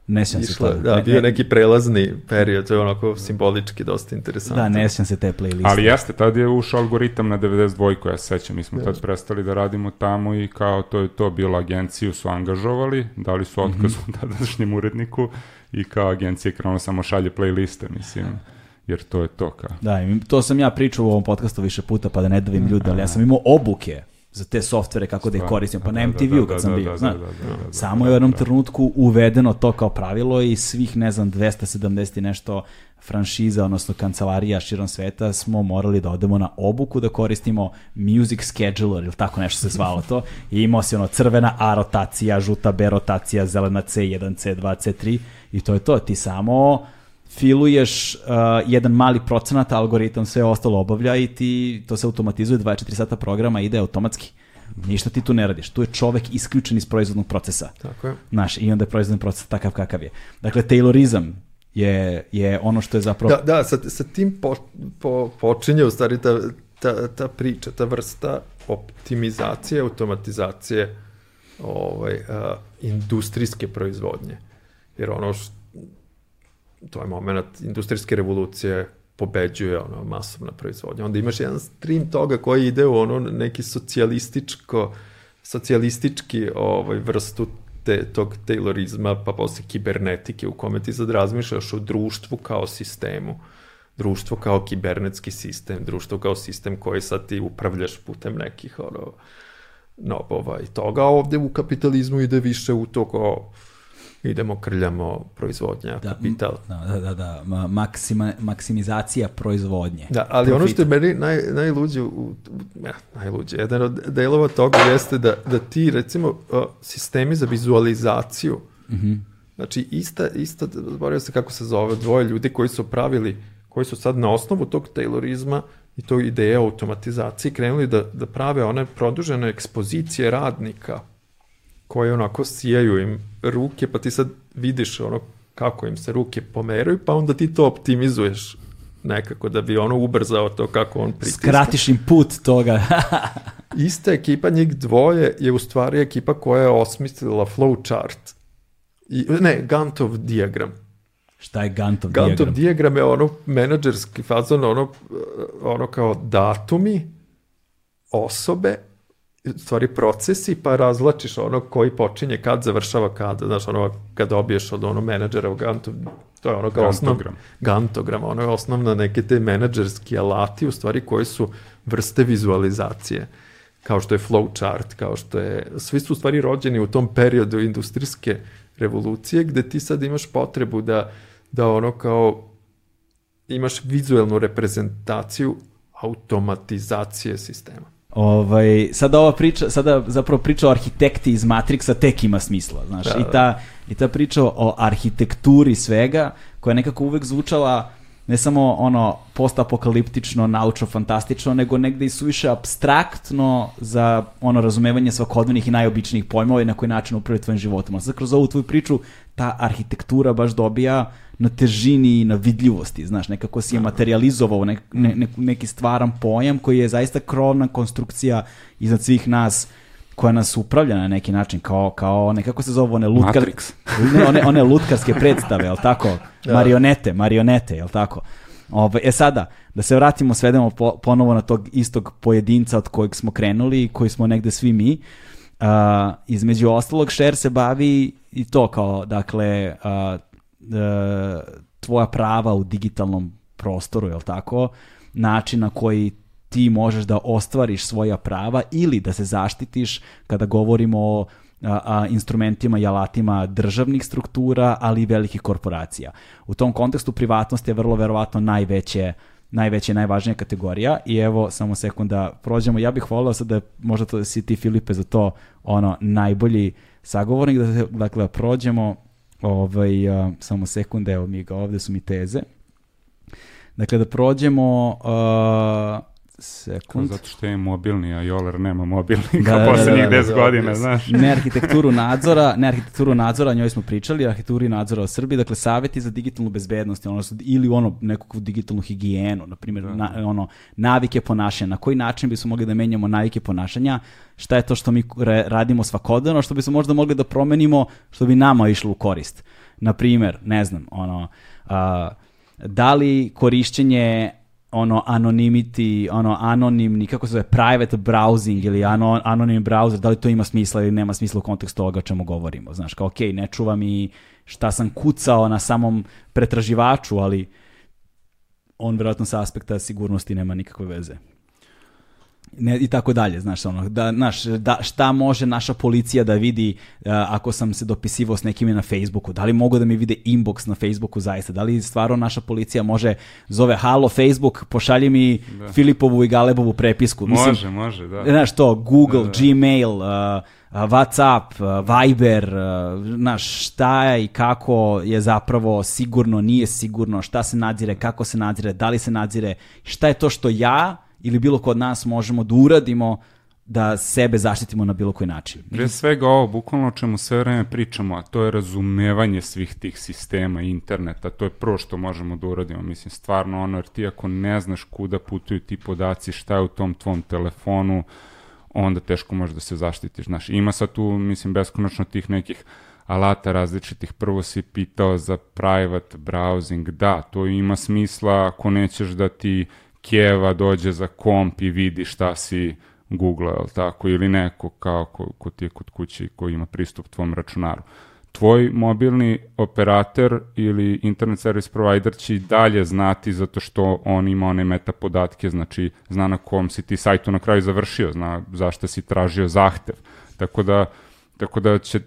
Ne sjećam se to. Da, bio neki prelazni period, to je onako simbolički dosta interesantno. Da, ne sjećam se te playliste. Ali jeste, tad je ušao algoritam na 92 koja se sećam, mi smo tad prestali da radimo tamo i kao to je to bilo, agenciju su angažovali, dali su mhm. otkaz mm -hmm. tadašnjem uredniku i kao agencija krenuo samo šalje playliste, mislim jer to je to kao. Da, to sam ja pričao u ovom podcastu više puta, pa da ne davim ljude, ali ja sam imao obuke za te softvere kako da ih koristim. Pa na MTV-u kad sam bio, znaš. Samo je u jednom trenutku uvedeno to kao pravilo i svih, ne znam, 270 i nešto franšiza, odnosno kancelarija širom sveta smo morali da odemo na obuku da koristimo Music Scheduler ili tako nešto se zvalo to. I imao si ono crvena A rotacija, žuta B rotacija, zelena C1, C2, C3 i to je to. Ti samo filuješ uh, jedan mali procenat, algoritam sve ostalo obavlja i ti, to se automatizuje 24 sata programa, ide automatski. Ništa ti tu ne radiš. Tu je čovek isključen iz proizvodnog procesa. Tako je. Znaš, i onda je proizvodni proces takav kakav je. Dakle, Taylorizam je, je ono što je zapravo... Da, da sa, sa tim po, po, počinje u stvari ta, ta, ta priča, ta vrsta optimizacije, automatizacije ovaj, uh, industrijske proizvodnje. Jer ono što to je moment industrijske revolucije pobeđuje ono masovna proizvodnja. Onda imaš jedan stream toga koji ide u ono neki socijalističko socijalistički ovaj vrstu te, tog taylorizma, pa posle kibernetike u kome ti sad razmišljaš o društvu kao sistemu, društvo kao kibernetski sistem, društvo kao sistem koji sad ti upravljaš putem nekih ono, nobova i toga. Ovde u kapitalizmu ide više u to kao idemo krljamo proizvodnja, da, kapital. Da, da, da, da. Maksima, maksimizacija proizvodnje. Da, ali Profita. ono što je meni naj, najluđe, u, ja, najluđe, jedan od delova toga jeste da, da ti, recimo, sistemi za vizualizaciju, mm -hmm. znači ista, ista, zaboravio se kako se zove, dvoje ljudi koji su pravili, koji su sad na osnovu tog taylorizma i tog ideje automatizacije krenuli da, da prave one produžene ekspozicije radnika koje onako sijaju im ruke, pa ti sad vidiš ono kako im se ruke pomeraju, pa onda ti to optimizuješ nekako da bi ono ubrzao to kako on pritiska. Skratiš im put toga. Ista ekipa, njih dvoje, je u stvari ekipa koja je osmislila flowchart. I, ne, Gantov diagram. Šta je Gantov, Gantov diagram? Gantov diagram je ono menadžerski fazon, ono, ono kao datumi, osobe stvari procesi, pa razvlačiš ono koji počinje kad, završava kad, znaš, ono, kad dobiješ od ono menadžera u Gantu, to je ono kao osnov, gantogram, ono je osnovna neke te menadžerski alati, u stvari koji su vrste vizualizacije, kao što je flowchart, kao što je, svi su u stvari rođeni u tom periodu industrijske revolucije, gde ti sad imaš potrebu da, da ono kao imaš vizuelnu reprezentaciju automatizacije sistema. Ovaj, sada ova priča, sada zapravo priča o arhitekti iz Matrixa tek ima smisla, znaš, da, i, ta, da. i ta priča o arhitekturi svega, koja nekako uvek zvučala ne samo ono postapokaliptično, naučno, fantastično, nego negde i suviše abstraktno za ono razumevanje svakodnevnih i najobičnijih pojmova i na koji način upraviti tvojim životom. A sad kroz ovu tvoju priču ta arhitektura baš dobija na težini i na vidljivosti, znaš, nekako si je materializovao ne, ne, neki stvaran pojam koji je zaista krovna konstrukcija iznad svih nas koja nas upravlja na neki način, kao, kao nekako se zove one lutkar... Matrix. ne, one, one lutkarske predstave, jel tako? Da. Marionete, marionete, jel tako? Ove, e sada, da se vratimo, svedemo po, ponovo na tog istog pojedinca od kojeg smo krenuli, koji smo negde svi mi. Uh, između ostalog, Šer se bavi i to kao, dakle, uh, uh, tvoja prava u digitalnom prostoru, jel tako? Način na koji ti možeš da ostvariš svoja prava ili da se zaštitiš kada govorimo o a, a, instrumentima i alatima državnih struktura, ali i velikih korporacija. U tom kontekstu privatnost je vrlo verovatno najveće najveća i najvažnija kategorija i evo samo sekunda prođemo. Ja bih voleo sad da možda to da si ti Filipe za to ono najbolji sagovornik da se dakle prođemo ovaj uh, samo sekunde evo mi ga ovde su mi teze. Dakle da prođemo uh, Sekund. Zato što je mobilni, a Joler nema mobilni da, kao da, poslednjih da, da, 10 da, godina, znaš. Ne arhitekturu nadzora, ne arhitekturu nadzora, njoj smo pričali, arhitekturi nadzora o Srbiji, dakle saveti za digitalnu bezbednost, ono, ili ono nekakvu digitalnu higijenu, na primjer, da. na, ono, navike ponašanja, na koji način bismo mogli da menjamo navike ponašanja, šta je to što mi radimo svakodnevno, što bismo možda mogli da promenimo, što bi nama išlo u korist. Na primjer, ne znam, ono, a, da li korišćenje ono anonymity, ono anonimni, kako se zove, private browsing ili ano, anonim browser, da li to ima smisla ili nema smisla u kontekstu ovoga o čemu govorimo. Znaš, kao, ok, ne čuva mi šta sam kucao na samom pretraživaču, ali on verovatno sa aspekta sigurnosti nema nikakve veze ne, i tako dalje, znaš, ono, da, znaš, da, šta može naša policija da vidi uh, ako sam se dopisivao s nekime na Facebooku, da li mogu da mi vide inbox na Facebooku zaista, da li stvarno naša policija može, zove halo Facebook, pošalji mi da. Filipovu i Galebovu prepisku. Mislim, može, može, da. Znaš, to, Google, da, da. Gmail, uh, Whatsapp, Viber, znaš, šta i kako je zapravo sigurno, nije sigurno, šta se nadzire, kako se nadzire, da li se nadzire, šta je to što ja ili bilo ko od nas možemo da uradimo da sebe zaštitimo na bilo koji način. Pre svega ovo, bukvalno o čemu sve vreme pričamo, a to je razumevanje svih tih sistema interneta, to je prvo što možemo da uradimo, mislim, stvarno ono, jer ti ako ne znaš kuda putuju ti podaci, šta je u tom tvom telefonu, onda teško možeš da se zaštitiš, znaš, ima sad tu, mislim, beskonačno tih nekih alata različitih, prvo si pitao za private browsing, da, to ima smisla ako nećeš da ti Kijeva dođe za komp i vidi šta si Google, ili tako, ili neko kao ko, ko ti je kod kući koji ima pristup tvom računaru. Tvoj mobilni operator ili internet service provider će dalje znati zato što on ima one meta podatke, znači zna na kom si ti sajtu na kraju završio, zna zašto si tražio zahtev. Tako da, tako da će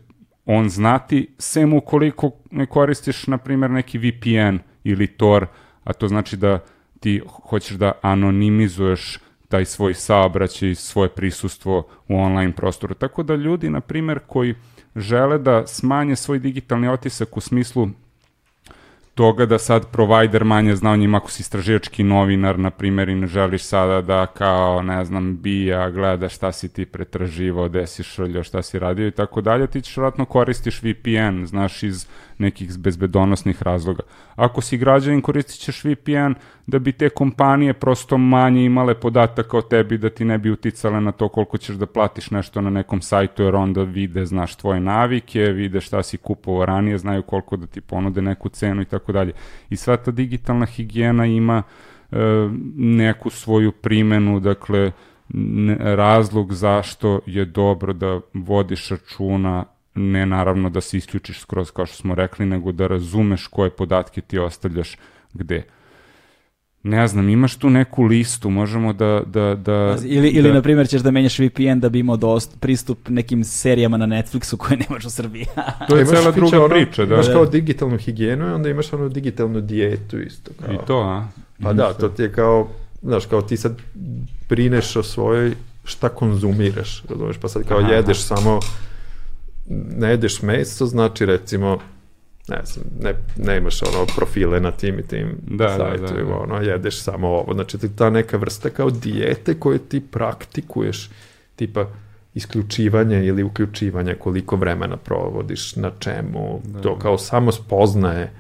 on znati, sem ukoliko ne koristiš, na primjer, neki VPN ili Tor, a to znači da ti hoćeš da anonimizuješ taj svoj saobraćaj svoje prisustvo u online prostoru. Tako da ljudi, na primjer, koji žele da smanje svoj digitalni otisak u smislu toga da sad provider manje zna o njima ako si istraživački novinar, na primjer, i ne želiš sada da kao, ne znam, bija, gleda šta si ti pretraživao, gde si šrljao, šta si radio i tako dalje, ti ćeš vratno koristiš VPN, znaš, iz nekih bezbedonosnih razloga. Ako si građanin, koristit ćeš VPN da bi te kompanije prosto manje imale podataka o tebi, da ti ne bi uticale na to koliko ćeš da platiš nešto na nekom sajtu, jer onda vide, znaš, tvoje navike, vide šta si kupovao ranije, znaju koliko da ti ponude neku cenu i tako dalje. I sva ta digitalna higijena ima e, neku svoju primenu, dakle, razlog zašto je dobro da vodiš računa ne naravno da se isključiš skroz kao što smo rekli, nego da razumeš koje podatke ti ostavljaš gde. ne znam, imaš tu neku listu, možemo da... da, da ili, ili da... na primjer, ćeš da menjaš VPN da bi imao dost, pristup nekim serijama na Netflixu koje nemaš u Srbiji. to je cela druga ono, priča, da. Imaš kao digitalnu higijenu i onda imaš ono digitalnu dijetu isto. Kao. I to, a? Pa da, to ti je kao, znaš, kao ti sad brineš o svojoj šta konzumiraš, razumeš, pa sad kao Aha. jedeš samo, ne jedeš meso, znači recimo, ne znam, ne, ne imaš ono profile na tim i tim da, sajtovima, da, da, da. ono, jedeš samo ovo, znači ta neka vrsta kao dijete koje ti praktikuješ, tipa isključivanje ili uključivanje, koliko vremena provodiš, na čemu, da, to kao samo spoznaje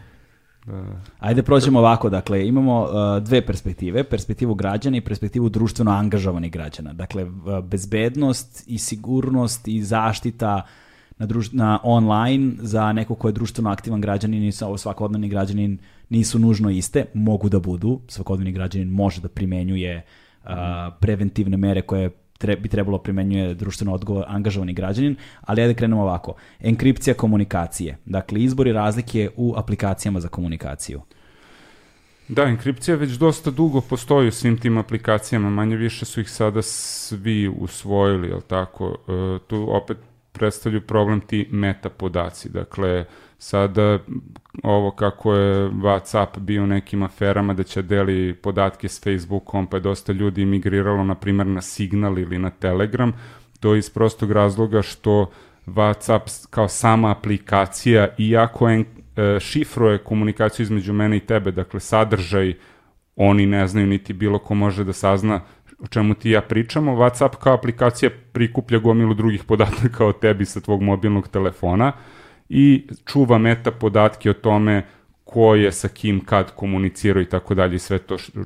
Da. Ajde prođemo ovako, dakle imamo uh, dve perspektive, perspektivu građana i perspektivu društveno angažovanih građana. Dakle, bezbednost i sigurnost i zaštita na, druž, na online za neko ko je društveno aktivan građanin i svakodnevni građanin nisu nužno iste, mogu da budu, svakodnevni građanin može da primenjuje uh, preventivne mere koje tre, bi trebalo primenjuje društveno odgovor, angažovani građanin, ali ajde krenemo ovako. Enkripcija komunikacije. Dakle, izbori razlike u aplikacijama za komunikaciju. Da, enkripcija već dosta dugo postoji u svim tim aplikacijama, manje više su ih sada svi usvojili, jel tako? E, tu opet predstavljaju problem ti meta podaci. Dakle, sada ovo kako je WhatsApp bio nekim aferama da će deli podatke s Facebookom, pa je dosta ljudi migriralo, na primjer, na Signal ili na Telegram, to je iz prostog razloga što WhatsApp kao sama aplikacija, iako en, e, šifruje komunikaciju između mene i tebe, dakle sadržaj oni ne znaju, niti bilo ko može da sazna o čemu ti ja pričamo. WhatsApp kao aplikacija prikuplja gomilu drugih podataka o tebi sa tvog mobilnog telefona i čuva meta podatke o tome ko je sa kim kad komunicirao i tako dalje sve to što,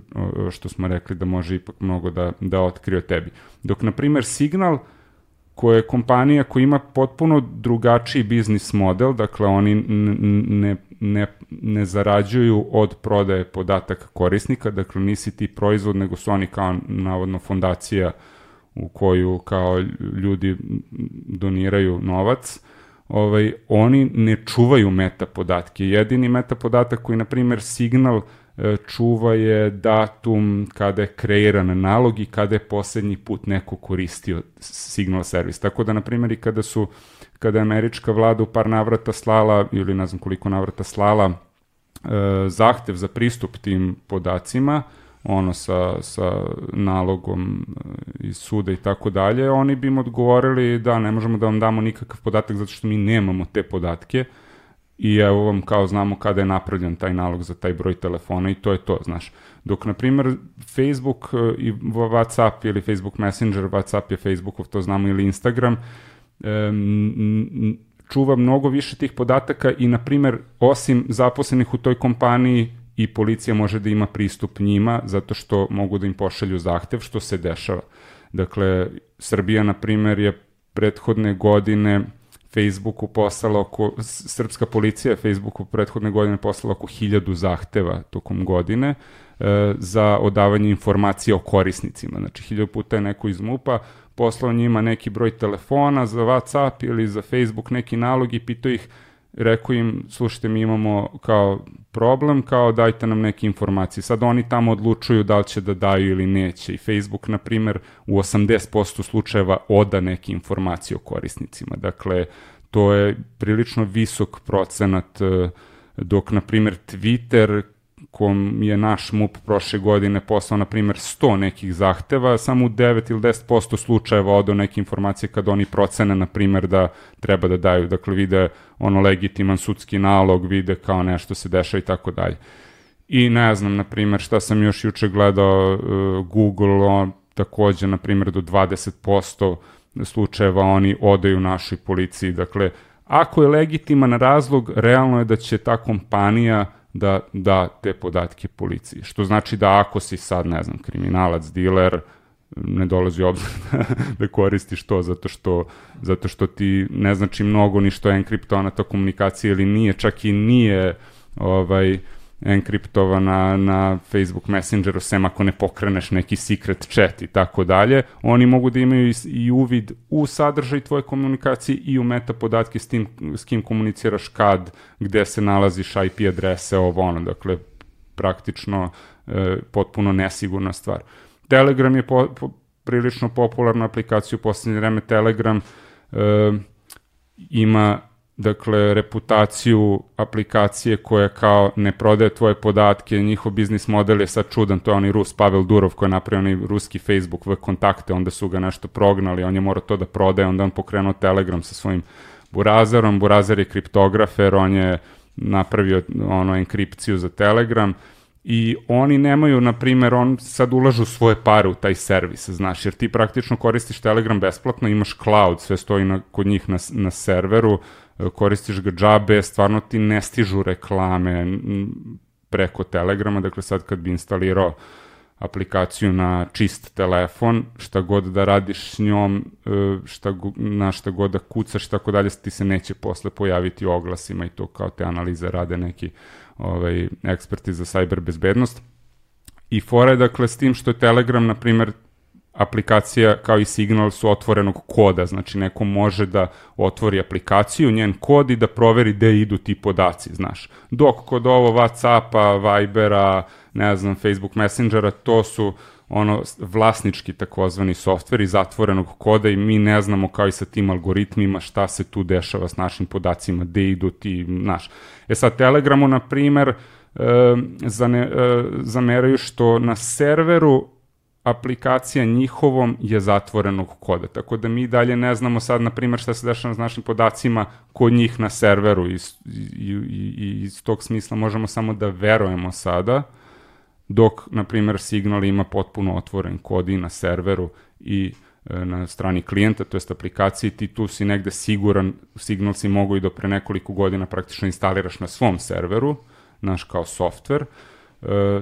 što smo rekli da može ipak mnogo da, da otkrije o tebi. Dok, na primer, Signal, koja je kompanija koja ima potpuno drugačiji biznis model, dakle oni ne, ne, ne zarađuju od prodaje podataka korisnika, dakle nisi ti proizvod, nego su oni kao navodno fondacija u koju kao ljudi doniraju novac, ovaj, oni ne čuvaju meta podatke. Jedini meta podatak koji, na primjer, signal e, čuva je datum kada je kreiran nalog i kada je poslednji put neko koristio signal servis. Tako da, na primjer, i kada su kada je američka vlada u par navrata slala, ili ne znam koliko navrata slala, e, zahtev za pristup tim podacima, ono sa, sa nalogom e, iz suda i tako dalje, oni bi im odgovorili da ne možemo da vam damo nikakav podatak zato što mi nemamo te podatke i evo vam kao znamo kada je napravljen taj nalog za taj broj telefona i to je to, znaš. Dok, na primjer, Facebook e, i WhatsApp ili Facebook Messenger, WhatsApp je Facebookov, to znamo, ili Instagram, čuva mnogo više tih podataka i, na primjer, osim zaposlenih u toj kompaniji i policija može da ima pristup njima zato što mogu da im pošalju zahtev, što se dešava. Dakle, Srbija, na primjer, je prethodne godine Facebooku poslala oko, srpska policija je Facebooku prethodne godine poslala oko hiljadu zahteva tokom godine e, za odavanje informacija o korisnicima. Znači, hiljadu puta je neko iz MUPA poslao njima neki broj telefona za WhatsApp ili za Facebook neki nalog i pitao ih rekao im, slušajte, mi imamo kao problem, kao dajte nam neke informacije. Sad oni tamo odlučuju da li će da daju ili neće. I Facebook, na primer, u 80% slučajeva oda neke informacije o korisnicima. Dakle, to je prilično visok procenat, eh, dok, na primer, Twitter kom je naš MUP prošle godine poslao, na primjer, 100 nekih zahteva, samo u 9 ili 10% slučajeva odo neke informacije kad oni procene, na primjer, da treba da daju, dakle, vide ono legitiman sudski nalog, vide kao nešto se deša i tako dalje. I ne znam, na primjer, šta sam još juče gledao, uh, Google, on, takođe, na primjer, do 20% slučajeva oni odaju našoj policiji, dakle, ako je legitiman razlog, realno je da će ta kompanija da da te podatke policiji. Što znači da ako si sad, ne znam, kriminalac, diler, ne dolazi obzir da, da koristiš to zato što, zato što ti ne znači mnogo ni što je enkriptovana ta komunikacija ili nije, čak i nije ovaj, enkriptovana na Facebook Messengeru, sem ako ne pokreneš neki secret chat i tako dalje, oni mogu da imaju i uvid u sadržaj tvoje komunikacije i u meta podatke s, tim, s kim komuniciraš kad, gde se nalaziš IP adrese, ovo ono, dakle, praktično e, potpuno nesigurna stvar. Telegram je po, po, prilično popularna aplikacija u poslednje vreme. Telegram e, ima dakle, reputaciju aplikacije koja kao ne prodaje tvoje podatke, njihov biznis model je sad čudan, to je onaj Rus Pavel Durov koji je napravio onaj ruski Facebook v kontakte, onda su ga nešto prognali, on je morao to da prodaje, onda on pokrenuo Telegram sa svojim burazarom, burazer je kriptografer, on je napravio ono enkripciju za Telegram, i oni nemaju, na primjer, on sad ulažu svoje pare u taj servis, znaš, jer ti praktično koristiš Telegram besplatno, imaš cloud, sve stoji na, kod njih na, na serveru, koristiš ga džabe, stvarno ti ne stižu reklame preko Telegrama, dakle sad kad bi instalirao aplikaciju na čist telefon, šta god da radiš s njom, e, šta, na šta god da kucaš, tako dalje, ti se neće posle pojaviti oglasima i to kao te analize rade neki ovaj, eksperti za cyber bezbednost. I fora je dakle s tim što je Telegram, na primer, aplikacija kao i signal su otvorenog koda, znači neko može da otvori aplikaciju, njen kod i da proveri gde idu ti podaci, znaš. Dok kod ovo Whatsappa, Vibera, ne znam, Facebook Messengera, to su ono vlasnički takozvani softver iz zatvorenog koda i mi ne znamo kao i sa tim algoritmima šta se tu dešava s našim podacima, gde idu ti, znaš. E sad, Telegramu, na primer, e, zane, e, zameraju što na serveru aplikacija njihovom je zatvorenog koda. Tako da mi dalje ne znamo sad, na primjer, šta se dešava s našim podacima kod njih na serveru. I, i, i iz tog smisla možemo samo da verujemo sada, dok, na primjer, Signal ima potpuno otvoren kod i na serveru i e, na strani klijenta, to jest aplikaciji, ti tu si negde siguran, Signal si mogu i do pre nekoliko godina praktično instaliraš na svom serveru, naš kao softver, E,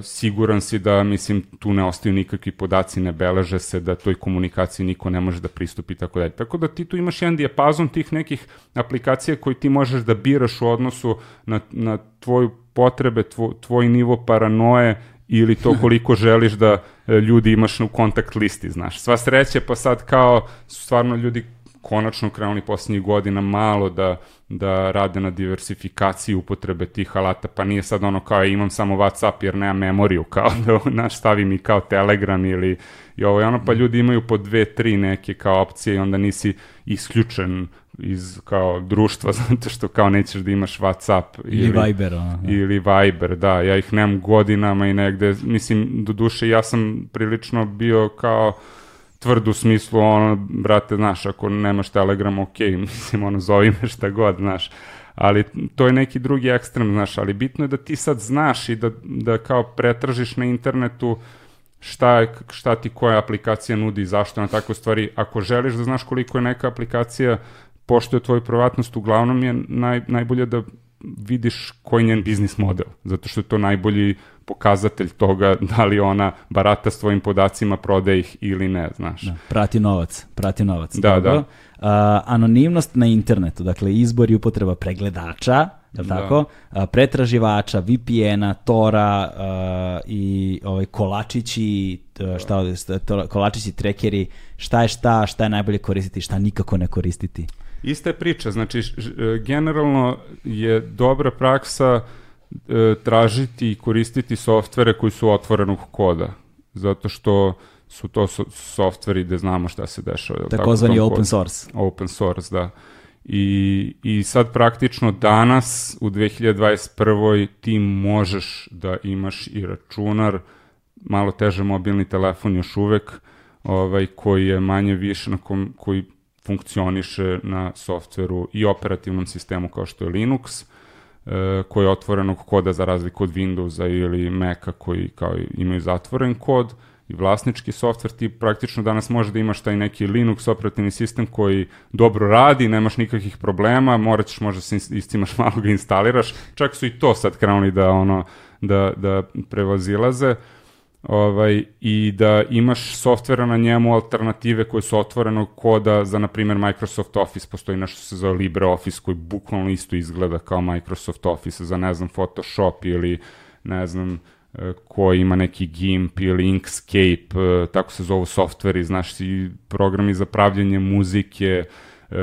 siguran si da, mislim, tu ne ostaju nikakvi podaci, ne beleže se, da toj komunikaciji niko ne može da pristupi i tako dalje. Tako da ti tu imaš jedan dijapazon tih nekih aplikacija koji ti možeš da biraš u odnosu na, na tvoju potrebe, tvoj, tvoj nivo paranoje ili to koliko želiš da e, ljudi imaš u kontakt listi, znaš. Sva sreće, pa sad kao su stvarno ljudi konačno krenuli poslednjih godina malo da, da rade na diversifikaciji upotrebe tih alata, pa nije sad ono kao imam samo Whatsapp jer nemam memoriju, kao da naš stavim i kao Telegram ili i ovo i ono, pa ljudi imaju po dve, tri neke kao opcije i onda nisi isključen iz kao društva zato što kao nećeš da imaš Whatsapp ili, ili Viber ono, da. ili Viber, da, ja ih nemam godinama i negde, mislim do duše ja sam prilično bio kao tvrd u smislu, ono, brate, znaš, ako nemaš Telegram, ok, mislim, ono, zovi me šta god, znaš, ali to je neki drugi ekstrem, znaš, ali bitno je da ti sad znaš i da, da kao pretražiš na internetu šta, je, šta ti koja aplikacija nudi zašto na takve stvari. Ako želiš da znaš koliko je neka aplikacija pošto je tvoju privatnost, uglavnom je naj, najbolje da vidiš koji je njen biznis model, zato što je to najbolji pokazatelj toga da li ona barata s tvojim podacima, prodaje ih ili ne, znaš. Da, prati novac, prati novac. Da, Dobro. da. Uh, anonimnost na internetu, dakle izbor i upotreba pregledača, je li da. tako? A, pretraživača, VPN-a, Tora a, i ovaj, kolačići, šta ovde, to, kolačići, trekeri, šta je šta, šta je najbolje koristiti, šta nikako ne koristiti. Ista je priča, znači generalno je dobra praksa e, tražiti i koristiti softvere koji su otvorenog koda, zato što su to so, softveri gde znamo šta se dešava. Takozvani open source. Open source, da. I, I sad praktično danas u 2021. ti možeš da imaš i računar, malo teže mobilni telefon još uvek, ovaj, koji je manje više, na kom, koji funkcioniše na softveru i operativnom sistemu kao što je Linux, e, koji je otvorenog koda za razliku od Windowsa ili Maca koji kao imaju zatvoren kod i vlasnički softver, ti praktično danas može da imaš taj neki Linux operativni sistem koji dobro radi, nemaš nikakvih problema, morat ćeš možda se istimaš malo ga instaliraš, čak su i to sad krenuli da ono da, da prevazilaze. Uh, ovaj, i da imaš softvera na njemu alternative koje su otvorenog koda za, na primjer, Microsoft Office. Postoji nešto se zove LibreOffice koji bukvalno isto izgleda kao Microsoft Office za, ne znam, Photoshop ili, ne znam, e, koji ima neki GIMP ili Inkscape, e, tako se zovu softveri, znaš, i programi za pravljanje muzike, e,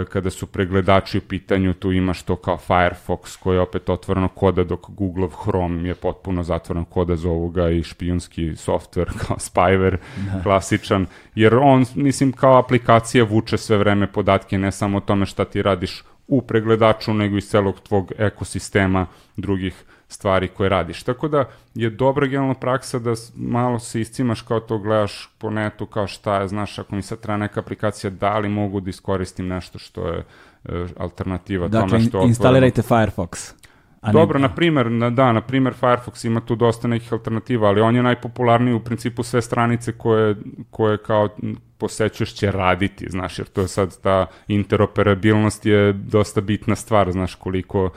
kada su pregledači u pitanju, tu imaš to kao Firefox koji je opet otvoreno koda, dok Google Chrome je potpuno zatvoreno koda, zovu ga i špijunski software kao spyware, da. klasičan, jer on, mislim, kao aplikacija vuče sve vreme podatke, ne samo o tome šta ti radiš u pregledaču, nego iz celog tvog ekosistema drugih stvari koje radiš. Tako da je dobra generalna praksa da malo se iscimaš kao to gledaš po netu kao šta je, znaš, ako mi sad treba neka aplikacija, da li mogu da iskoristim nešto što je e, alternativa dakle, tome što Dakle, instalirajte Firefox. A Dobro, ne... na primer, na, da, na primer Firefox ima tu dosta nekih alternativa, ali on je najpopularniji u principu sve stranice koje, koje kao posećuješ će raditi, znaš, jer to je sad ta interoperabilnost je dosta bitna stvar, znaš, koliko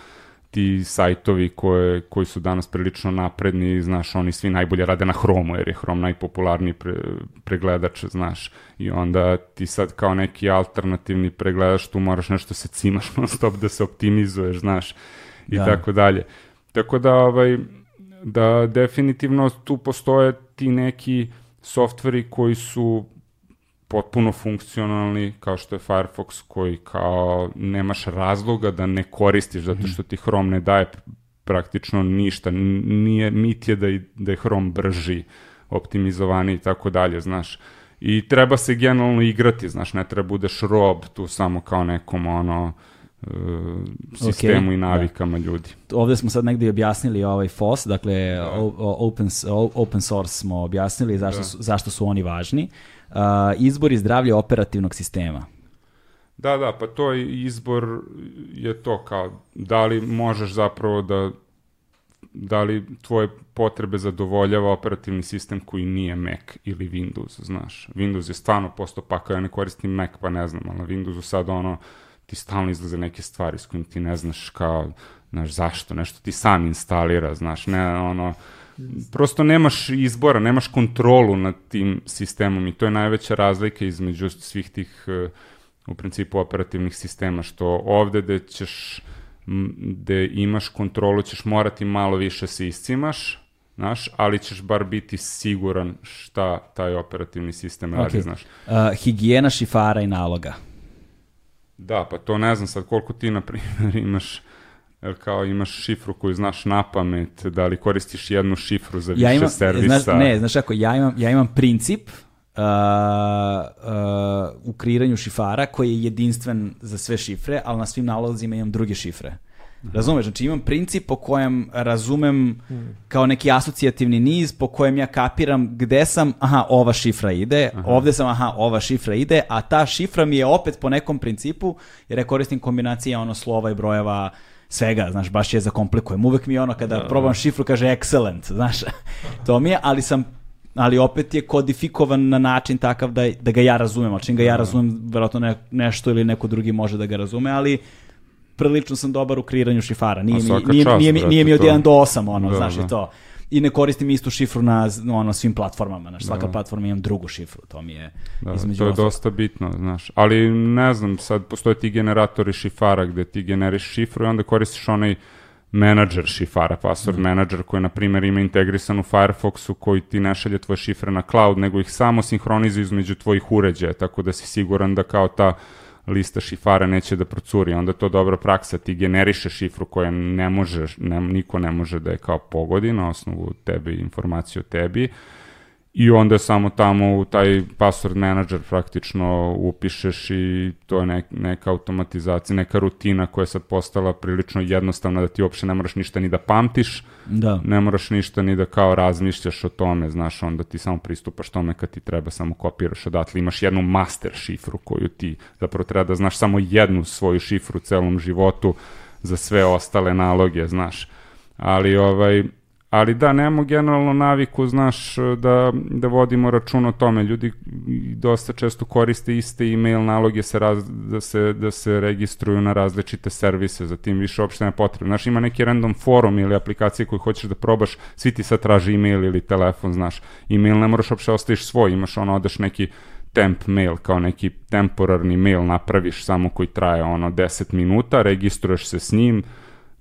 ti sajtovi koje, koji su danas prilično napredni, znaš, oni svi najbolje rade na Chromu, jer je Chrome najpopularniji pre, pregledač, znaš, i onda ti sad kao neki alternativni pregledač, tu moraš nešto se cimaš non stop da se optimizuješ, znaš, i da. tako dalje. Tako da, ovaj, da definitivno tu postoje ti neki softveri koji su potpuno funkcionalni, kao što je Firefox, koji kao nemaš razloga da ne koristiš, zato što ti Chrome ne daje praktično ništa, nije, mit je da, da je Chrome brži, optimizovani i tako dalje, znaš. I treba se generalno igrati, znaš, ne treba budeš rob tu samo kao nekom ono, uh, sistemu okay, i da. navikama da. ljudi. Ovde smo sad negdje objasnili ovaj FOS, dakle da. open, open source smo objasnili zašto, da. su, zašto su oni važni izbor i zdravlje operativnog sistema. Da, da, pa to je izbor je to kao da li možeš zapravo da da li tvoje potrebe zadovoljava operativni sistem koji nije Mac ili Windows, znaš. Windows je stvarno postao pa ja ne koristim Mac, pa ne znam, ali na Windowsu sad ono, ti stalno izlaze neke stvari s kojim ti ne znaš kao, znaš, zašto, nešto ti sam instalira, znaš, ne, ono, prosto nemaš izbora, nemaš kontrolu nad tim sistemom i to je najveća razlika između svih tih e, u principu operativnih sistema, što ovde da ćeš da imaš kontrolu, ćeš morati malo više se iscimaš, znaš, ali ćeš bar biti siguran šta taj operativni sistem okay. radi, znaš. Uh, higijena šifara i naloga. Da, pa to ne znam sad koliko ti, na primjer, imaš kao imaš šifru koju znaš na pamet, da li koristiš jednu šifru za više ja imam, servisa? Znaš, ne, znaš kako, ja imam, ja imam princip uh, uh, u kreiranju šifara koji je jedinstven za sve šifre, ali na svim nalazima imam druge šifre. Razumeš? Znači imam princip po kojem razumem kao neki asocijativni niz po kojem ja kapiram gde sam, aha, ova šifra ide, aha. ovde sam, aha, ova šifra ide, a ta šifra mi je opet po nekom principu, jer ja koristim kombinacije ono slova i brojeva, svega, znaš, baš je zakomplikujem. Uvek mi je ono kada da, probam da. šifru kaže excellent, znaš, to mi je, ali sam ali opet je kodifikovan na način takav da, da ga ja razumem, ali čim ga ja da. razumem, verovatno ne, nešto ili neko drugi može da ga razume, ali prilično sam dobar u kreiranju šifara. Nije, mi, nije, čast, nije, nije, nije mi od 1 do 8, ono, da, znaš, da. i to i ne koristim istu šifru na ono, svim platformama. Znaš, svaka da. platforma imam drugu šifru, to mi je da, između To je dosta bitno, znaš. Ali ne znam, sad postoje ti generatori šifara gde ti generiš šifru i onda koristiš onaj menadžer šifara, password mm. menadžer koji na primjer ima integrisan u Firefoxu koji ti ne šalje tvoje šifre na cloud, nego ih samo sinhronizuje između tvojih uređaja, tako da si siguran da kao ta lista šifara neće da procuri, onda to dobra praksa, ti generiše šifru koja ne može, ne, niko ne može da je kao pogodi na osnovu tebe, informaciju o tebi, i onda samo tamo u taj password manager praktično upišeš i to je nek, neka automatizacija, neka rutina koja je sad postala prilično jednostavna da ti uopšte ne moraš ništa ni da pamtiš, da. ne moraš ništa ni da kao razmišljaš o tome, znaš, onda ti samo pristupaš tome kad ti treba, samo kopiraš odatle, imaš jednu master šifru koju ti zapravo treba da znaš samo jednu svoju šifru u celom životu za sve ostale naloge, znaš. Ali ovaj, ali da, nemamo generalno naviku, znaš, da, da vodimo račun o tome. Ljudi dosta često koriste iste e-mail naloge se raz, da, se, da se registruju na različite servise, za tim više uopšte ne potrebno. Znaš, ima neki random forum ili aplikacije koju hoćeš da probaš, svi ti sad traži e-mail ili telefon, znaš. E-mail ne moraš uopšte ostaviš svoj, imaš ono, odeš neki temp mail, kao neki temporarni mail napraviš samo koji traje ono 10 minuta, registruješ se s njim,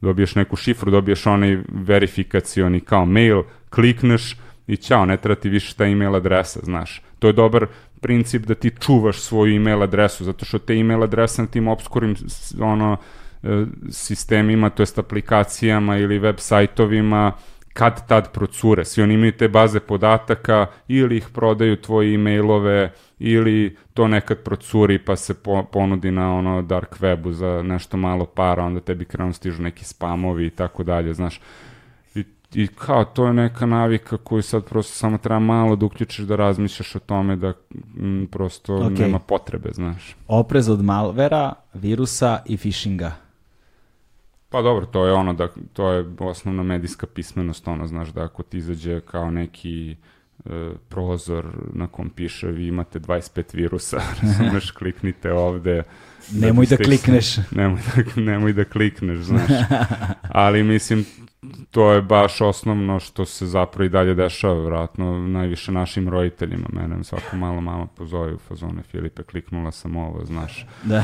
dobiješ neku šifru, dobiješ onaj verifikacioni kao mail, klikneš i ćao, ne treba ti više ta email adresa, znaš. To je dobar princip da ti čuvaš svoju email adresu, zato što te email adrese na tim obskurim ono, e, sistemima, to jest aplikacijama ili web sajtovima, kad tad procure. Svi oni imaju te baze podataka ili ih prodaju tvoje e-mailove ili to nekad procuri pa se po, ponudi na ono dark webu za nešto malo para, onda tebi krenu stižu neki spamovi i tako dalje, znaš. I, I kao, to je neka navika koju sad prosto samo treba malo da uključiš da razmišljaš o tome da m, prosto okay. nema potrebe, znaš. Oprez od malvera, virusa i phishinga. Pa dobro, to je ono da to je osnovna medijska pismenost, ono znaš da ako ti izađe kao neki prozor na kom piše vi imate 25 virusa, razumeš, kliknite ovde. Nemoj da, da klikneš. Nemoj da, nemoj da klikneš, znaš. Ali mislim, to je baš osnovno što se zapravo i dalje dešava, vratno, najviše našim roditeljima. Mene svako malo mama pozove u fazone, Filipe, kliknula sam ovo, znaš. Da.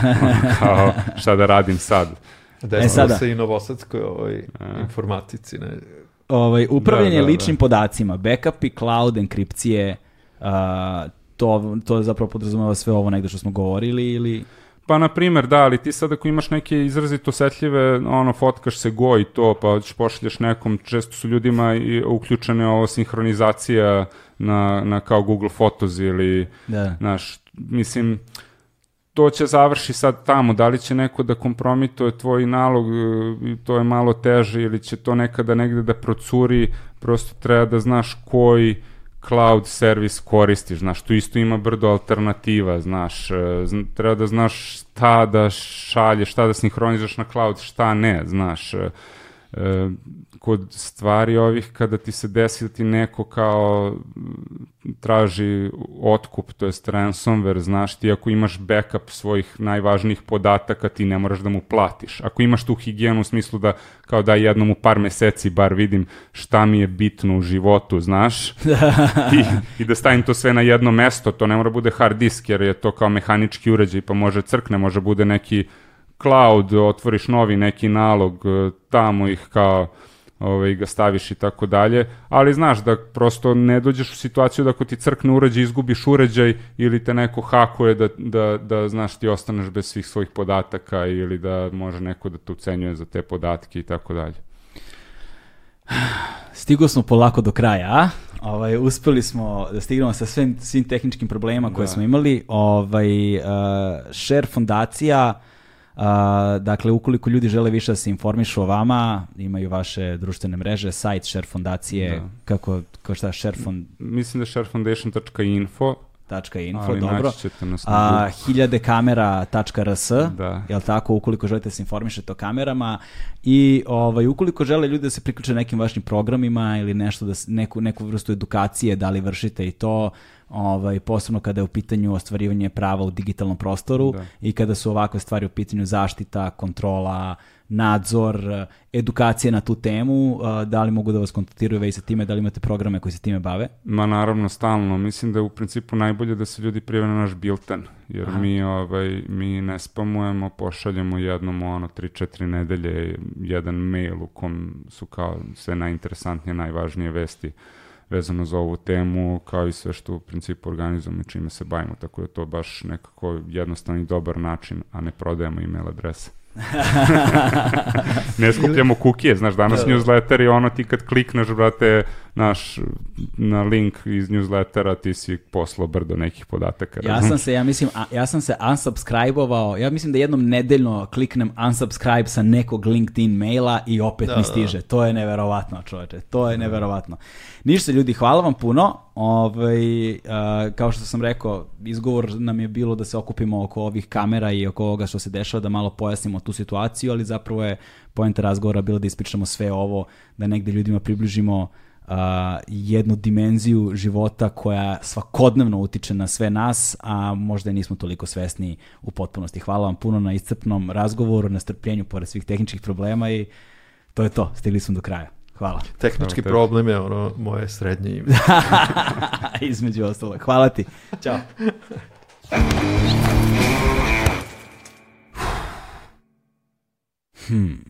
kao, šta da radim sad? Desilo e sada. se i novosadskoj ovaj, informatici. Ne? Ovaj, upravljanje da, da, ličnim da. podacima, backupi, cloud, enkripcije, uh, to, to zapravo podrazumeva sve ovo negde što smo govorili ili... Pa, na primer, da, ali ti sad ako imaš neke izrazito osetljive, ono, fotkaš se go i to, pa pošalješ nekom, često su ljudima i uključene ovo sinhronizacija na, na kao Google Photos ili, da. znaš, mislim, uh, to će završi sad tamo, da li će neko da kompromituje tvoj nalog, e, to je malo teže, ili će to nekada negde da procuri, prosto treba da znaš koji cloud servis koristiš, znaš, tu isto ima brdo alternativa, znaš, e, treba da znaš šta da šalješ, šta da sinhronizaš na cloud, šta ne, znaš, e, kod stvari ovih kada ti se desi da ti neko kao traži otkup, to je ransomware, znaš, ti ako imaš backup svojih najvažnijih podataka, ti ne moraš da mu platiš. Ako imaš tu higijenu u smislu da kao da jednom u par meseci bar vidim šta mi je bitno u životu, znaš, I, i da stavim to sve na jedno mesto, to ne mora bude hard disk, jer je to kao mehanički uređaj, pa može crkne, može bude neki cloud, otvoriš novi neki nalog, tamo ih kao ovaj, ga staviš i tako dalje, ali znaš da prosto ne dođeš u situaciju da ako ti crkne uređaj, izgubiš uređaj ili te neko hakuje da, da, da znaš ti ostaneš bez svih svojih podataka ili da može neko da te ucenjuje za te podatke i tako dalje. Stigo smo polako do kraja, a? Ovaj, uspeli smo da stignemo sa svim, svim tehničkim problemima koje da. smo imali. Ovaj, uh, Share fondacija Uh, dakle, ukoliko ljudi žele više da se informišu o vama, imaju vaše društvene mreže, sajt Share Fondacije, da. kako, kao šta, Share Fond... Mislim da je sharefoundation.info, .info, Ali dobro. A, hiljade kamera.rs, da. jel tako, ukoliko želite da se informišete o kamerama i ovaj, ukoliko žele ljudi da se priključe nekim vašim programima ili nešto da, neku, neku vrstu edukacije, da li vršite i to, ovaj, posebno kada je u pitanju ostvarivanje prava u digitalnom prostoru da. i kada su ovakve stvari u pitanju zaštita, kontrola, nadzor, edukacije na tu temu, da li mogu da vas kontaktiraju već sa time, da li imate programe koji se time bave? Ma naravno, stalno. Mislim da je u principu najbolje da se ljudi prijave na naš bilten, jer Aha. mi, ovaj, mi ne spamujemo, pošaljemo jednom ono 3-4 nedelje jedan mail u kom su kao sve najinteresantnije, najvažnije vesti vezano za ovu temu, kao i sve što u principu organizujemo i čime se bavimo, tako da to baš nekako jednostavni dobar način, a ne prodajemo email adrese. ne skupljamo kukije, znaš, danas da, da. newsletter je ono ti kad klikneš, brate, naš, na link iz newslettera ti si poslao brdo nekih podataka. Ja sam se, ja mislim, a, ja sam se unsubscribe-ovao, ja mislim da jednom nedeljno kliknem unsubscribe sa nekog LinkedIn maila i opet da, mi da. stiže. Da. To je neverovatno, čoveče, to je da. neverovatno. Ništa ljudi, hvala vam puno. Ovaj, uh, kao što sam rekao, izgovor nam je bilo da se okupimo oko ovih kamera i oko ovoga što se dešava, da malo pojasnimo tu situaciju, ali zapravo je pojenta razgovora bilo da ispričamo sve ovo, da negde ljudima približimo uh, jednu dimenziju života koja svakodnevno utiče na sve nas, a možda nismo toliko svesni u potpunosti. Hvala vam puno na iscrpnom razgovoru, na strpljenju pored svih tehničkih problema i to je to. Stigli smo do kraja. Hvala. Tehnički Hvala problem je ono moje srednje ime. Između ostalo. Hvala ti. Ćao. hmm.